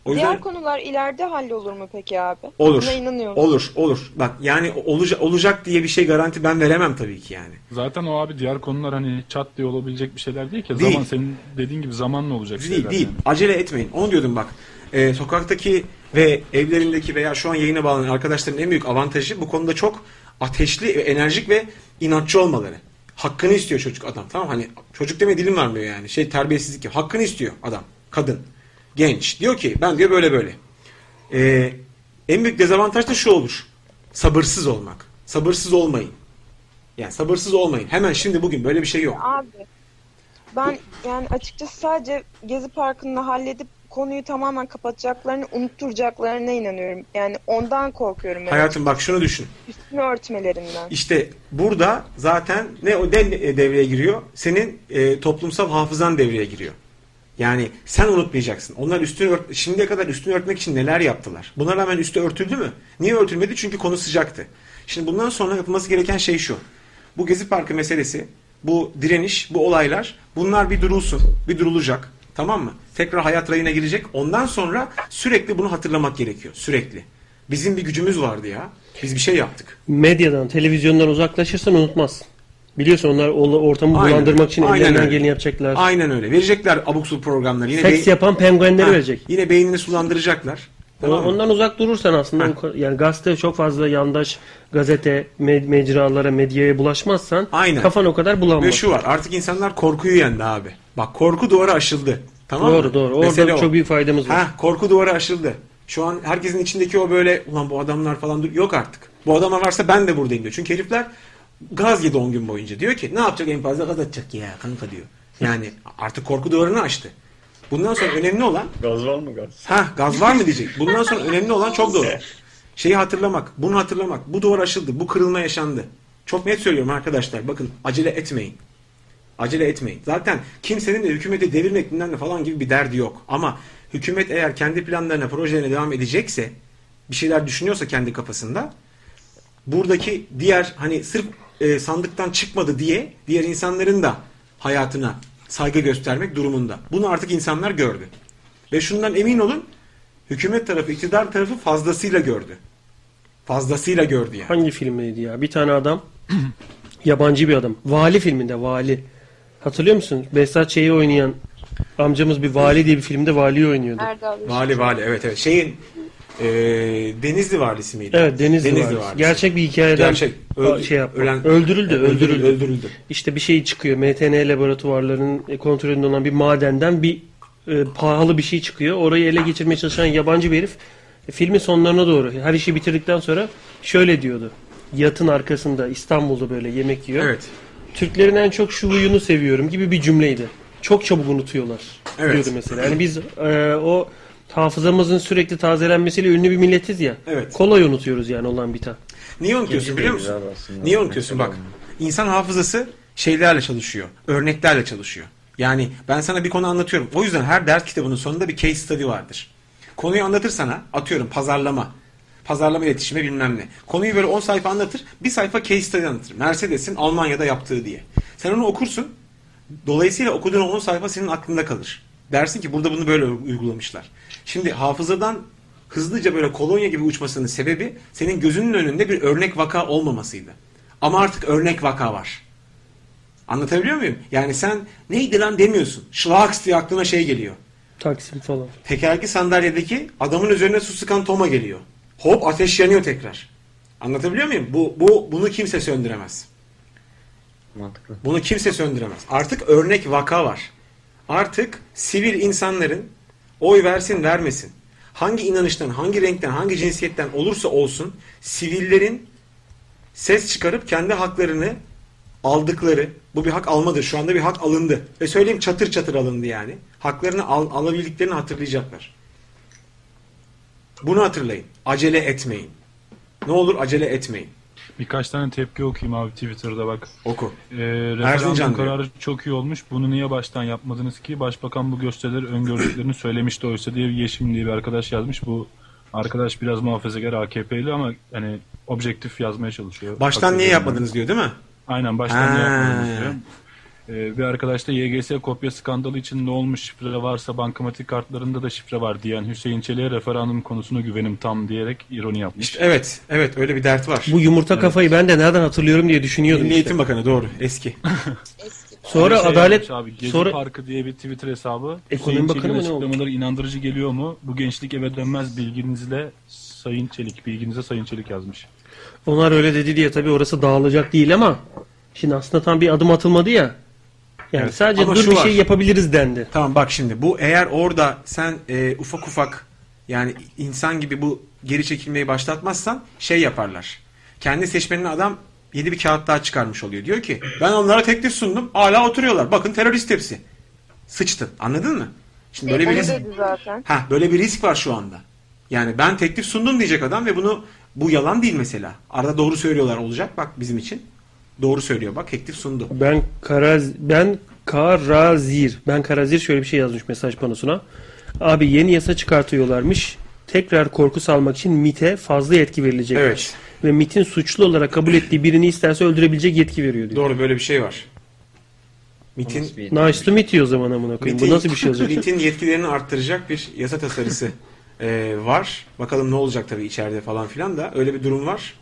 [SPEAKER 3] O yüzden
[SPEAKER 12] Diğer konular ileride hallolur mu peki abi?
[SPEAKER 3] olur.
[SPEAKER 12] Buna inanıyor musun?
[SPEAKER 3] Olur, olur. Bak yani olacak olacak diye bir şey garanti ben veremem tabii ki yani.
[SPEAKER 4] Zaten o abi diğer konular hani çat diye olabilecek bir şeyler değil ki.
[SPEAKER 3] Değil.
[SPEAKER 4] Zaman senin dediğin gibi zamanla olacak
[SPEAKER 3] Değil,
[SPEAKER 4] şeyler.
[SPEAKER 3] değil.
[SPEAKER 4] yani.
[SPEAKER 3] Acele etmeyin. Onu diyordum bak. Ee, sokaktaki ve evlerindeki veya şu an yayına bağlanan arkadaşların en büyük avantajı bu konuda çok ateşli, enerjik ve inatçı olmaları. Hakkını istiyor çocuk adam. Tamam hani çocuk demeye dilim varmıyor yani. Şey terbiyesizlik gibi. Hakkını istiyor adam. Kadın. Genç. Diyor ki ben diyor böyle böyle. Ee, en büyük dezavantaj da şu olur. Sabırsız olmak. Sabırsız olmayın. Yani sabırsız olmayın. Hemen şimdi bugün böyle bir şey yok.
[SPEAKER 12] Abi ben yani açıkçası sadece Gezi Parkı'nı halledip konuyu tamamen kapatacaklarını, unutturacaklarına inanıyorum. Yani ondan korkuyorum. ben
[SPEAKER 3] Hayatım bak şunu düşün.
[SPEAKER 12] Üstünü örtmelerinden.
[SPEAKER 3] İşte burada zaten ne o ne devreye giriyor? Senin e, toplumsal hafızan devreye giriyor. Yani sen unutmayacaksın. Onlar üstünü ört, şimdiye kadar üstünü örtmek için neler yaptılar? Buna rağmen üstü örtüldü mü? Niye örtülmedi? Çünkü konu sıcaktı. Şimdi bundan sonra yapılması gereken şey şu. Bu Gezi Parkı meselesi, bu direniş, bu olaylar bunlar bir durulsun. Bir durulacak. Tamam mı? Tekrar hayat rayına girecek. Ondan sonra sürekli bunu hatırlamak gerekiyor. Sürekli. Bizim bir gücümüz vardı ya. Biz bir şey yaptık.
[SPEAKER 2] Medyadan, televizyondan uzaklaşırsan unutmazsın. Biliyorsun onlar ortamı
[SPEAKER 3] Aynen.
[SPEAKER 2] bulandırmak için
[SPEAKER 3] Aynen
[SPEAKER 2] ellerinden geleni yapacaklar.
[SPEAKER 3] Aynen öyle. Verecekler abuk subuk programları. Yine
[SPEAKER 2] Seks
[SPEAKER 3] be-
[SPEAKER 2] yapan penguenleri
[SPEAKER 3] Ha,
[SPEAKER 2] verecek.
[SPEAKER 3] Yine beynini sulandıracaklar.
[SPEAKER 2] O-
[SPEAKER 3] Tamam?
[SPEAKER 2] Ondan uzak durursan aslında o ka- yani gazete çok fazla yandaş gazete, med- mecralara, medyaya bulaşmazsan
[SPEAKER 3] Aynen.
[SPEAKER 2] kafan o kadar bulanmaz.
[SPEAKER 3] Ve şu var. Artık insanlar korkuyu yendi abi. Bak korku duvarı aşıldı. Tamam
[SPEAKER 2] Doğru
[SPEAKER 3] mı?
[SPEAKER 2] doğru. Orada
[SPEAKER 3] Mesele o.
[SPEAKER 2] çok büyük faydamız var.
[SPEAKER 3] Ha, korku duvarı aşıldı. Şu an herkesin içindeki o böyle ulan bu adamlar falan dur- yok artık. Bu adama varsa ben de buradayım diyor. Çünkü herifler gaz yedi 10 gün boyunca. Diyor ki ne yapacak en fazla gaz atacak ya kanka diyor. Yani artık korku duvarını aştı. Bundan sonra önemli olan
[SPEAKER 10] Gaz var mı gaz?
[SPEAKER 3] Ha gaz var mı diyecek. Bundan sonra önemli olan çok doğru. Şeyi hatırlamak, bunu hatırlamak. Bu duvar aşıldı, bu kırılma yaşandı. Çok net söylüyorum arkadaşlar. Bakın acele etmeyin. Acele etmeyin. Zaten kimsenin de hükümeti devirmek bilmem ne falan gibi bir derdi yok. Ama hükümet eğer kendi planlarına, projelerine devam edecekse, bir şeyler düşünüyorsa kendi kafasında, buradaki diğer hani sırf e, sandıktan çıkmadı diye diğer insanların da hayatına saygı göstermek durumunda. Bunu artık insanlar gördü. Ve şundan emin olun, hükümet tarafı, iktidar tarafı fazlasıyla gördü. Fazlasıyla gördü yani.
[SPEAKER 2] Hangi filmdeydi ya? Bir tane adam yabancı bir adam. Vali filminde Vali. Hatırlıyor musun? Behzat Ç'yi oynayan amcamız bir Vali diye bir filmde Vali'yi oynuyordu.
[SPEAKER 12] Erdal.
[SPEAKER 3] Vali vali evet evet. Şeyin e, Denizli valisi miydi?
[SPEAKER 2] Evet Denizli,
[SPEAKER 3] Denizli
[SPEAKER 2] valisi.
[SPEAKER 3] valisi.
[SPEAKER 2] Gerçek bir hikayeden
[SPEAKER 3] Gerçek. Öldü-
[SPEAKER 2] şey yapmak.
[SPEAKER 3] ölen-
[SPEAKER 2] öldürüldü,
[SPEAKER 3] öldürüldü,
[SPEAKER 2] öldürüldü.
[SPEAKER 3] öldürüldü.
[SPEAKER 2] İşte bir şey çıkıyor. MTN laboratuvarlarının kontrolünde olan bir madenden bir e, pahalı bir şey çıkıyor. Orayı ele geçirmeye çalışan yabancı bir herif e, filmin sonlarına doğru her işi bitirdikten sonra şöyle diyordu. Yatın arkasında İstanbul'da böyle yemek yiyor.
[SPEAKER 3] Evet.
[SPEAKER 2] Türklerin en çok şu huyunu seviyorum gibi bir cümleydi. Çok çabuk unutuyorlar
[SPEAKER 3] Evet.
[SPEAKER 2] diyordu mesela. Yani biz e, o hafızamızın sürekli tazelenmesiyle ünlü bir milletiz ya.
[SPEAKER 3] Evet.
[SPEAKER 2] Kolay unutuyoruz yani olan biten.
[SPEAKER 3] Niye unutuyorsun biliyor musun? Niye unutuyorsun bak. İnsan hafızası şeylerle çalışıyor. Örneklerle çalışıyor. Yani ben sana bir konu anlatıyorum. O yüzden her ders kitabının sonunda bir case study vardır. Konuyu anlatır sana. Atıyorum pazarlama. Pazarlama iletişimi bilmem ne. Konuyu böyle 10 sayfa anlatır. Bir sayfa case study anlatır. Mercedes'in Almanya'da yaptığı diye. Sen onu okursun. Dolayısıyla okuduğun 10 sayfa senin aklında kalır. Dersin ki burada bunu böyle uygulamışlar. Şimdi hafızadan hızlıca böyle kolonya gibi uçmasının sebebi senin gözünün önünde bir örnek vaka olmamasıydı. Ama artık örnek vaka var. Anlatabiliyor muyum? Yani sen neydi lan demiyorsun. Şlaks diye aklına şey geliyor.
[SPEAKER 2] Taksim falan.
[SPEAKER 3] Tekerlekli sandalyedeki adamın üzerine su sıkan Toma geliyor. Hop ateş yanıyor tekrar. Anlatabiliyor muyum? Bu, bu bunu kimse söndüremez.
[SPEAKER 10] Mantıklı.
[SPEAKER 3] Bunu kimse söndüremez. Artık örnek vaka var. Artık sivil insanların oy versin vermesin. Hangi inanıştan, hangi renkten, hangi cinsiyetten olursa olsun sivillerin ses çıkarıp kendi haklarını aldıkları, bu bir hak almadır. Şu anda bir hak alındı. Ve söyleyeyim çatır çatır alındı yani. Haklarını al, alabildiklerini hatırlayacaklar. Bunu hatırlayın. Acele etmeyin. Ne olur acele etmeyin.
[SPEAKER 4] Birkaç tane tepki okuyayım abi Twitter'da bak.
[SPEAKER 3] Oku.
[SPEAKER 4] Ee, referandum
[SPEAKER 3] diyor.
[SPEAKER 4] kararı çok iyi olmuş. Bunu niye baştan yapmadınız ki? Başbakan bu gösterileri öngördüklerini söylemişti oysa diye Yeşim diye bir arkadaş yazmış. Bu arkadaş biraz muhafazakar AKP'li ama hani objektif yazmaya çalışıyor.
[SPEAKER 3] Baştan
[SPEAKER 4] Haklı
[SPEAKER 3] niye yapmadınız diyor değil mi?
[SPEAKER 4] Aynen baştan niye
[SPEAKER 3] Ha.
[SPEAKER 4] yapmadınız diyor. Ee, bir arkadaş da YGS kopya skandalı için ne olmuş şifre varsa bankamatik kartlarında da şifre var diyen Hüseyin Çelik'e referandum konusuna güvenim tam diyerek ironi yapmış.
[SPEAKER 3] Evet, evet öyle bir dert var.
[SPEAKER 2] Bu yumurta kafayı ben de nereden hatırlıyorum diye düşünüyordum
[SPEAKER 3] Milli
[SPEAKER 2] işte.
[SPEAKER 3] Eğitim Bakanı doğru, eski.
[SPEAKER 2] Sonra
[SPEAKER 4] şey
[SPEAKER 2] adalet
[SPEAKER 4] abi, Gezi
[SPEAKER 2] sonra
[SPEAKER 4] Parkı diye bir Twitter hesabı.
[SPEAKER 2] Ekonomi Bakanı mı ne oldu?
[SPEAKER 4] açıklamaları inandırıcı geliyor mu? Bu gençlik eve dönmez bilginizle Sayın Çelik, bilginize Sayın Çelik yazmış.
[SPEAKER 2] onlar öyle dedi diye tabii orası dağılacak değil ama şimdi aslında tam bir adım atılmadı ya. Yani
[SPEAKER 3] Evet.
[SPEAKER 2] sadece
[SPEAKER 3] Ama
[SPEAKER 2] dur
[SPEAKER 3] şu
[SPEAKER 2] bir
[SPEAKER 3] var.
[SPEAKER 2] şey yapabiliriz dendi.
[SPEAKER 3] Tamam bak şimdi bu eğer orada sen e, ufak ufak yani insan gibi bu geri çekilmeyi başlatmazsan şey yaparlar. Kendi seçmenine adam yedi bir kağıt daha çıkarmış oluyor. Diyor ki ben onlara teklif sundum hala oturuyorlar. Bakın terörist hepsi. Sıçtın anladın mı? Şimdi böyle bir
[SPEAKER 12] Onu
[SPEAKER 3] risk, ha böyle bir risk var şu anda. Yani ben teklif sundum diyecek adam ve bunu bu yalan değil mesela. Arada doğru söylüyorlar olacak bak bizim için. Doğru söylüyor bak teklif sundu.
[SPEAKER 2] Ben Karaz ben Karazir. Ben Karazir şöyle bir şey yazmış mesaj panosuna. Abi yeni yasa çıkartıyorlarmış. Tekrar korku salmak için MIT'e fazla yetki verilecek.
[SPEAKER 3] Evet.
[SPEAKER 2] Ve MIT'in suçlu olarak kabul ettiği birini isterse öldürebilecek yetki veriyor diyor.
[SPEAKER 3] Doğru böyle bir şey var. MIT'in
[SPEAKER 2] Nice to meet you o zaman amına koyayım. Bu
[SPEAKER 3] MIT'in-
[SPEAKER 2] nasıl bir şey olacak?
[SPEAKER 3] MIT'in yetkilerini arttıracak bir yasa tasarısı e, var. Bakalım ne olacak tabii içeride falan filan da öyle bir durum var.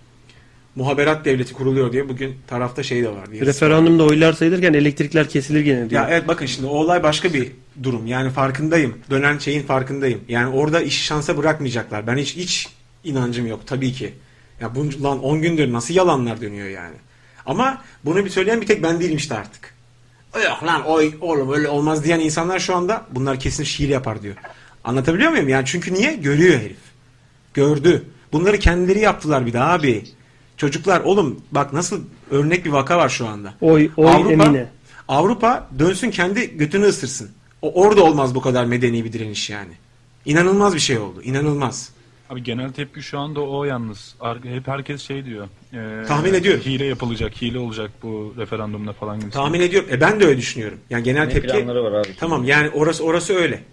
[SPEAKER 3] Muhaberat devleti kuruluyor diye bugün tarafta şey de var. var.
[SPEAKER 2] Referandumda oylar sayılırken elektrikler kesilir gene diyor.
[SPEAKER 3] Ya evet bakın şimdi o olay başka bir durum. Yani farkındayım. Dönen şeyin farkındayım. Yani orada işi şansa bırakmayacaklar. Ben hiç hiç inancım yok tabii ki. Ya bu lan 10 gündür nasıl yalanlar dönüyor yani. Ama bunu bir söyleyen bir tek ben değilim işte artık. Yok lan oy oğlum öyle olmaz diyen insanlar şu anda bunlar kesin şiir yapar diyor. Anlatabiliyor muyum? Yani çünkü niye? Görüyor herif. Gördü. Bunları kendileri yaptılar bir daha abi. Çocuklar oğlum bak nasıl örnek bir vaka var şu anda.
[SPEAKER 2] Oy oy
[SPEAKER 3] Avrupa,
[SPEAKER 2] Emine.
[SPEAKER 3] Avrupa dönsün kendi götünü ısırsın. O, orada olmaz bu kadar medeni bir direniş yani. İnanılmaz bir şey oldu. İnanılmaz.
[SPEAKER 4] Abi genel tepki şu anda o yalnız. Hep herkes şey diyor. e,
[SPEAKER 3] Tahmin ediyorum.
[SPEAKER 4] Hile yapılacak, hile olacak bu referandumda falan gibi.
[SPEAKER 3] Tahmin ediyorum. E ben de öyle düşünüyorum. Yani genel
[SPEAKER 10] Ne
[SPEAKER 3] tepki
[SPEAKER 10] planları var abi?
[SPEAKER 3] Tamam yani orası orası öyle.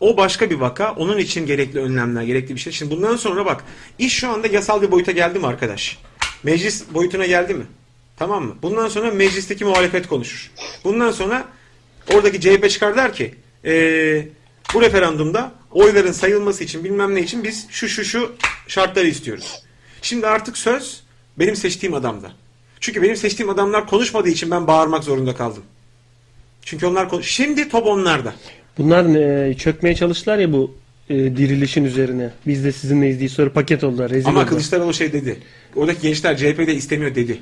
[SPEAKER 3] O başka bir vaka. Onun için gerekli önlemler, gerekli bir şey. Şimdi bundan sonra bak iş şu anda yasal bir boyuta geldi mi arkadaş? Meclis boyutuna geldi mi? Tamam mı? Bundan sonra meclisteki muhalefet konuşur. Bundan sonra oradaki CHP çıkar der ki eee, bu referandumda oyların sayılması için bilmem ne için biz şu şu şu şartları istiyoruz. Şimdi artık söz benim seçtiğim adamda. Çünkü benim seçtiğim adamlar konuşmadığı için ben bağırmak zorunda kaldım. Çünkü onlar konuş- Şimdi top onlarda.
[SPEAKER 2] Bunlar e, çökmeye çalıştılar ya bu e, dirilişin üzerine. Biz de sizinleyiz diye sonra paket oldular. Rezil
[SPEAKER 3] Ama
[SPEAKER 2] oldular.
[SPEAKER 3] Kılıçdaroğlu şey dedi. Oradaki gençler CHP'de istemiyor dedi.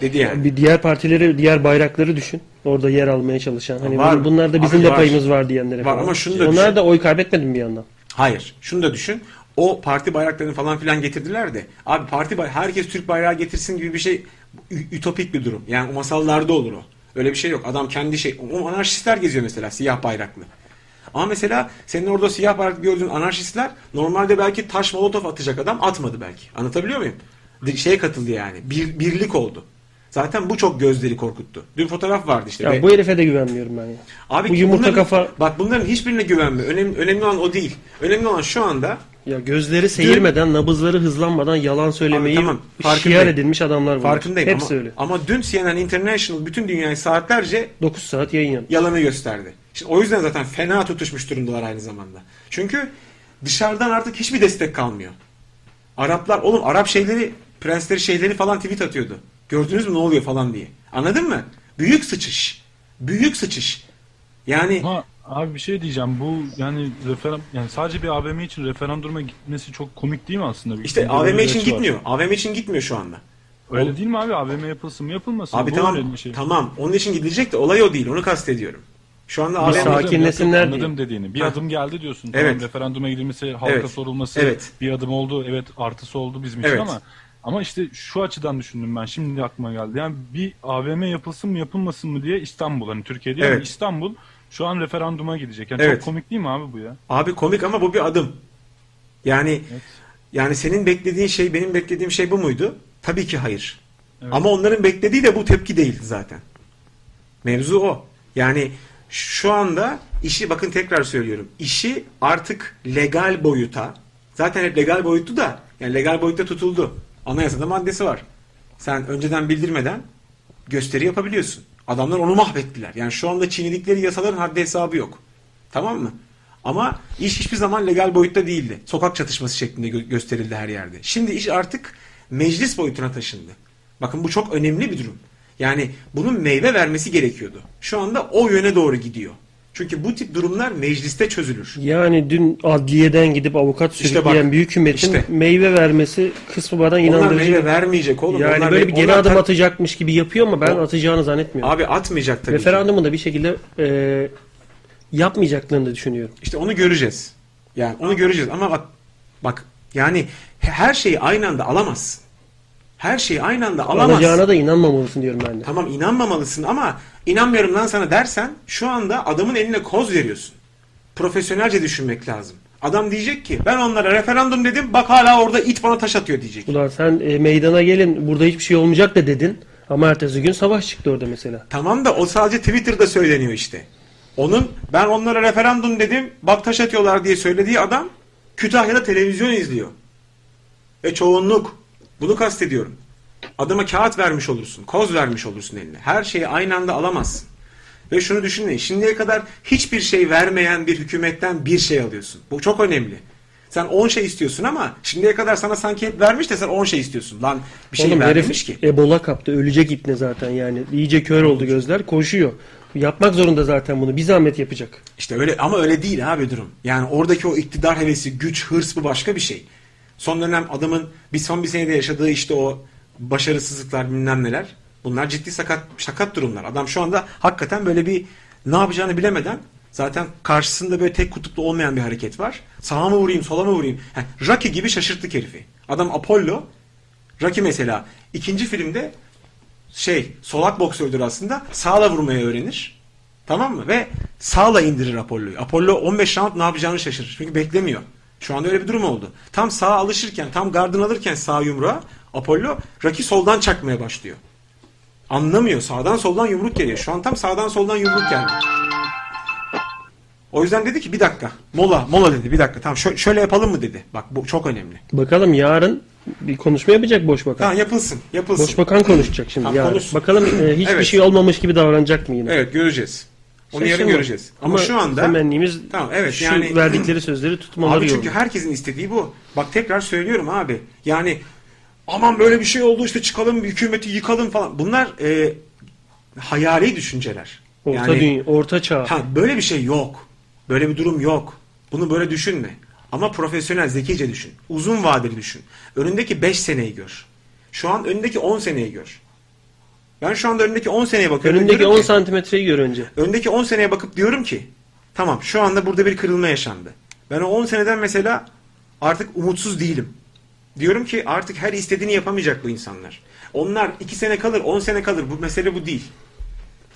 [SPEAKER 3] Dedi yani.
[SPEAKER 2] Bir diğer partileri, diğer bayrakları düşün. Orada yer almaya çalışan. Hani
[SPEAKER 3] Var.
[SPEAKER 2] bun- bunlar da bizim
[SPEAKER 3] Abi
[SPEAKER 2] de
[SPEAKER 3] var.
[SPEAKER 2] payımız var diyenlere
[SPEAKER 3] Var
[SPEAKER 2] falan.
[SPEAKER 3] ama şunu da
[SPEAKER 2] Onlar
[SPEAKER 3] düşün.
[SPEAKER 2] da oy kaybetmedi mi bir yandan?
[SPEAKER 3] Hayır. Şunu da düşün. O parti bayraklarını falan filan getirdiler de. Abi parti bay herkes Türk bayrağı getirsin gibi bir şey ü- ütopik bir durum. Yani o masallarda olur o. Öyle bir şey yok. Adam kendi şey. O anarşistler geziyor mesela siyah bayraklı. Ama mesela senin orada siyah bayraklı gördüğün anarşistler normalde belki taş molotof atacak adam atmadı belki. Anlatabiliyor muyum? Şeye katıldı yani. Bir, birlik oldu. Zaten bu çok gözleri korkuttu. Dün fotoğraf vardı işte.
[SPEAKER 2] Ya
[SPEAKER 3] Ve-
[SPEAKER 2] bu herife de güvenmiyorum ben ya.
[SPEAKER 3] Abi
[SPEAKER 2] bu yumurta
[SPEAKER 3] bunların-
[SPEAKER 2] kafa
[SPEAKER 3] Bak bunların hiçbirine güvenme. Önemli, önemli olan o değil. Önemli olan şu anda
[SPEAKER 2] ya gözleri seyirmeden, nabızları hızlanmadan yalan söylemeyi
[SPEAKER 3] tamam,
[SPEAKER 2] şiar edilmiş adamlar bunlar.
[SPEAKER 3] farkındayım
[SPEAKER 2] Hepsi
[SPEAKER 3] ama,
[SPEAKER 2] öyle.
[SPEAKER 3] ama dün CNN International bütün dünyayı saatlerce
[SPEAKER 2] 9 saat yayın yaptı.
[SPEAKER 3] yalanı gösterdi. İşte o yüzden zaten fena tutuşmuş durumdalar aynı zamanda. Çünkü dışarıdan artık hiçbir destek kalmıyor. Araplar oğlum Arap şeyleri prensleri şeyleri falan tweet atıyordu. Gördünüz mü ne oluyor falan diye. Anladın mı? Büyük sıçış. Büyük sıçış. Yani
[SPEAKER 4] Ama abi bir şey diyeceğim. Bu yani referan yani sadece bir AVM için referanduma gitmesi çok komik değil mi aslında? Bir-
[SPEAKER 3] işte AVM için
[SPEAKER 4] var.
[SPEAKER 3] gitmiyor. AVM için gitmiyor şu anda.
[SPEAKER 4] Öyle değil mi abi? AVM yapılsın mı yapılmasın mı?
[SPEAKER 3] Abi
[SPEAKER 4] Bu
[SPEAKER 3] tamam
[SPEAKER 4] önemli bir şey.
[SPEAKER 3] tamam onun için gidilecek de olay o değil onu kastediyorum. Şu anda
[SPEAKER 2] Bir
[SPEAKER 3] AVM
[SPEAKER 2] sakin- sakinlesinler
[SPEAKER 4] Anladım
[SPEAKER 2] diye.
[SPEAKER 4] dediğini. Bir
[SPEAKER 3] Ha.
[SPEAKER 4] adım geldi diyorsun.
[SPEAKER 3] Evet.
[SPEAKER 4] Tamam referanduma gidilmesi, halka
[SPEAKER 3] Evet.
[SPEAKER 4] sorulması
[SPEAKER 3] Evet.
[SPEAKER 4] bir adım oldu. Evet artısı oldu bizim için
[SPEAKER 3] Evet.
[SPEAKER 4] ama Ama işte şu açıdan düşündüm ben. Şimdi aklıma geldi. Yani bir AVM yapılsın mı yapılmasın mı diye İstanbul hani Türkiye değil ama
[SPEAKER 3] Evet.
[SPEAKER 4] İstanbul şu an referanduma gidecek. Yani
[SPEAKER 3] Evet.
[SPEAKER 4] çok komik değil mi abi bu ya?
[SPEAKER 3] Abi komik ama bu bir adım. Yani yani senin beklediğin şey benim beklediğim şey bu muydu? Tabii ki hayır. Ama onların beklediği de bu tepki değildi zaten. Mevzu o. Yani şu anda işi bakın tekrar söylüyorum. İşi artık legal boyuta zaten hep legal boyutu da yani legal boyutta tutuldu. Anayasada maddesi var. Sen önceden bildirmeden gösteri yapabiliyorsun. Adamlar onu mahvettiler. Yani şu anda çiğnedikleri yasaların haddi hesabı yok. Tamam mı? Ama iş hiçbir zaman legal boyutta değildi. Sokak çatışması şeklinde gö- gösterildi her yerde. Şimdi iş artık meclis boyutuna taşındı. Bakın bu çok önemli bir durum. Yani bunun meyve vermesi gerekiyordu. Şu anda o yöne doğru gidiyor. Çünkü bu tip durumlar mecliste çözülür.
[SPEAKER 2] Yani dün adliyeden gidip avukat
[SPEAKER 3] İşte
[SPEAKER 2] sürükleyen
[SPEAKER 3] bak,
[SPEAKER 2] bir hükümetin
[SPEAKER 3] işte.
[SPEAKER 2] meyve vermesi kısmı bana
[SPEAKER 3] Onlar
[SPEAKER 2] inandırıcı.
[SPEAKER 3] meyve vermeyecek oğlum.
[SPEAKER 2] Yani
[SPEAKER 3] Onlar
[SPEAKER 2] böyle bir geri
[SPEAKER 3] onlar
[SPEAKER 2] adım
[SPEAKER 3] ta-
[SPEAKER 2] atacakmış gibi yapıyor ama ben
[SPEAKER 3] O-
[SPEAKER 2] atacağını zannetmiyorum.
[SPEAKER 3] Abi atmayacak tabii.
[SPEAKER 2] Referandumu da bir şekilde e, yapmayacaklarını da düşünüyorum.
[SPEAKER 3] İşte onu göreceğiz. Yani onu göreceğiz ama bak bak yani her şeyi aynı anda alamazsın. Her şeyi aynı anda alamazsın.
[SPEAKER 2] Alacağına da inanmamalısın diyorum ben de.
[SPEAKER 3] Tamam inanmamalısın ama inanmıyorum lan sana dersen şu anda adamın eline koz veriyorsun. Profesyonelce düşünmek lazım. Adam diyecek ki ben onlara referandum dedim bak hala orada it bana taş atıyor diyecek.
[SPEAKER 2] Ulan sen e, meydana gelin burada hiçbir şey olmayacak da dedin. Ama ertesi gün savaş çıktı orada mesela.
[SPEAKER 3] Tamam da o sadece Twitter'da söyleniyor işte. Onun ben onlara referandum dedim bak taş atıyorlar diye söylediği adam Kütahya'da televizyon izliyor. Ve çoğunluk. Bunu kastediyorum. Adama kağıt vermiş olursun. Koz vermiş olursun eline. Her şeyi aynı anda alamazsın. Ve şunu düşünün. Şimdiye kadar hiçbir şey vermeyen bir hükümetten bir şey alıyorsun. Bu çok önemli. Sen 10 şey istiyorsun ama şimdiye kadar sana sanki hep vermiş de sen 10 şey istiyorsun. Lan bir şey
[SPEAKER 2] Oğlum
[SPEAKER 3] vermemiş ki.
[SPEAKER 2] Ebola kaptı. Ölecek ipne zaten yani. İyice kör oldu gözler. Koşuyor. Yapmak zorunda zaten bunu. Bir zahmet yapacak.
[SPEAKER 3] İşte öyle ama öyle değil abi durum. Yani oradaki o iktidar hevesi, güç, hırs bu başka bir şey. Son dönem adamın bir son bir senede yaşadığı işte o başarısızlıklar bilmem neler. Bunlar ciddi sakat sakat durumlar. Adam şu anda hakikaten böyle bir ne yapacağını bilemeden zaten karşısında böyle tek kutuplu olmayan bir hareket var. Sağa mı vurayım, sola mı vurayım? Heh, Rocky gibi şaşırttık herifi. Adam Apollo. Rocky mesela ikinci filmde şey solak boksördür aslında. Sağla vurmayı öğrenir. Tamam mı? Ve sağla indirir Apollo'yu. Apollo 15 round ne yapacağını şaşırır. Çünkü beklemiyor. Şu anda öyle bir durum oldu. Tam sağa alışırken, tam gardını alırken sağ yumruğa Apollo Rocky soldan çakmaya başlıyor. Anlamıyor. Sağdan soldan yumruk geliyor. Şu an tam sağdan soldan yumruk geldi. O yüzden dedi ki bir dakika. Mola, mola dedi. Bir dakika. Tamam şö- şöyle yapalım mı dedi. Bak bu çok önemli.
[SPEAKER 2] Bakalım yarın bir konuşma yapacak Boş Bakan.
[SPEAKER 3] Tamam yapılsın. Yapılsın.
[SPEAKER 2] Boş Bakan konuşacak şimdi
[SPEAKER 3] Tamam,
[SPEAKER 2] yarın.
[SPEAKER 3] konuşsun.
[SPEAKER 2] Bakalım e, hiçbir
[SPEAKER 3] Evet.
[SPEAKER 2] şey olmamış gibi davranacak mı yine?
[SPEAKER 3] Evet göreceğiz. Onu yarın
[SPEAKER 2] Şaşırma.
[SPEAKER 3] göreceğiz. Ama, şu anda
[SPEAKER 2] temennimiz
[SPEAKER 3] tamam evet
[SPEAKER 2] şu
[SPEAKER 3] yani
[SPEAKER 2] verdikleri sözleri tutmaları
[SPEAKER 3] Abi çünkü
[SPEAKER 2] yolunda.
[SPEAKER 3] herkesin istediği bu. Bak tekrar söylüyorum abi. Yani aman böyle bir şey oldu işte çıkalım hükümeti yıkalım falan. Bunlar e, hayali düşünceler.
[SPEAKER 2] Orta
[SPEAKER 3] yani,
[SPEAKER 2] dünya, orta çağ.
[SPEAKER 3] Ha, böyle bir şey yok. Böyle bir durum yok. Bunu böyle düşünme. Ama profesyonel, zekice düşün. Uzun vadeli düşün. Önündeki 5 seneyi gör. Şu an önündeki 10 seneyi gör. Ben şu anda önündeki 10 seneye bakıyorum.
[SPEAKER 2] Önündeki
[SPEAKER 3] diyorum
[SPEAKER 2] 10
[SPEAKER 3] ki-
[SPEAKER 2] santimetreyi gör önce.
[SPEAKER 3] Öndeki 10 seneye bakıp diyorum ki tamam şu anda burada bir kırılma yaşandı. Ben o 10 seneden mesela artık umutsuz değilim. Diyorum ki artık her istediğini yapamayacak bu insanlar. Onlar 2 sene kalır 10 sene kalır bu mesele bu değil.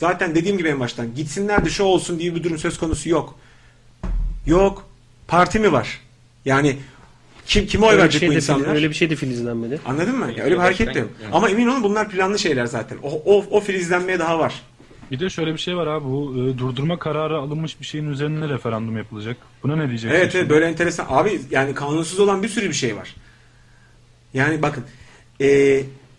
[SPEAKER 3] Zaten dediğim gibi en baştan gitsinler de şu olsun diye bir durum söz konusu yok. Yok. Parti mi var? Yani kim kime oy
[SPEAKER 2] Öyle
[SPEAKER 3] verecek
[SPEAKER 2] şey
[SPEAKER 3] bu
[SPEAKER 2] de filiz-
[SPEAKER 3] insanlar?
[SPEAKER 2] Öyle bir şey de filizlenmedi.
[SPEAKER 3] Anladın mı? Ya öyle bir hareket de yok. Ama emin olun bunlar planlı şeyler zaten. O, o, o filizlenmeye daha var.
[SPEAKER 4] Bir de şöyle bir şey var abi bu e, durdurma kararı alınmış bir şeyin üzerine referandum yapılacak. Buna ne diyeceksin?
[SPEAKER 3] Evet evet böyle enteresan. Abi yani kanunsuz olan bir sürü bir şey var. Yani bakın e,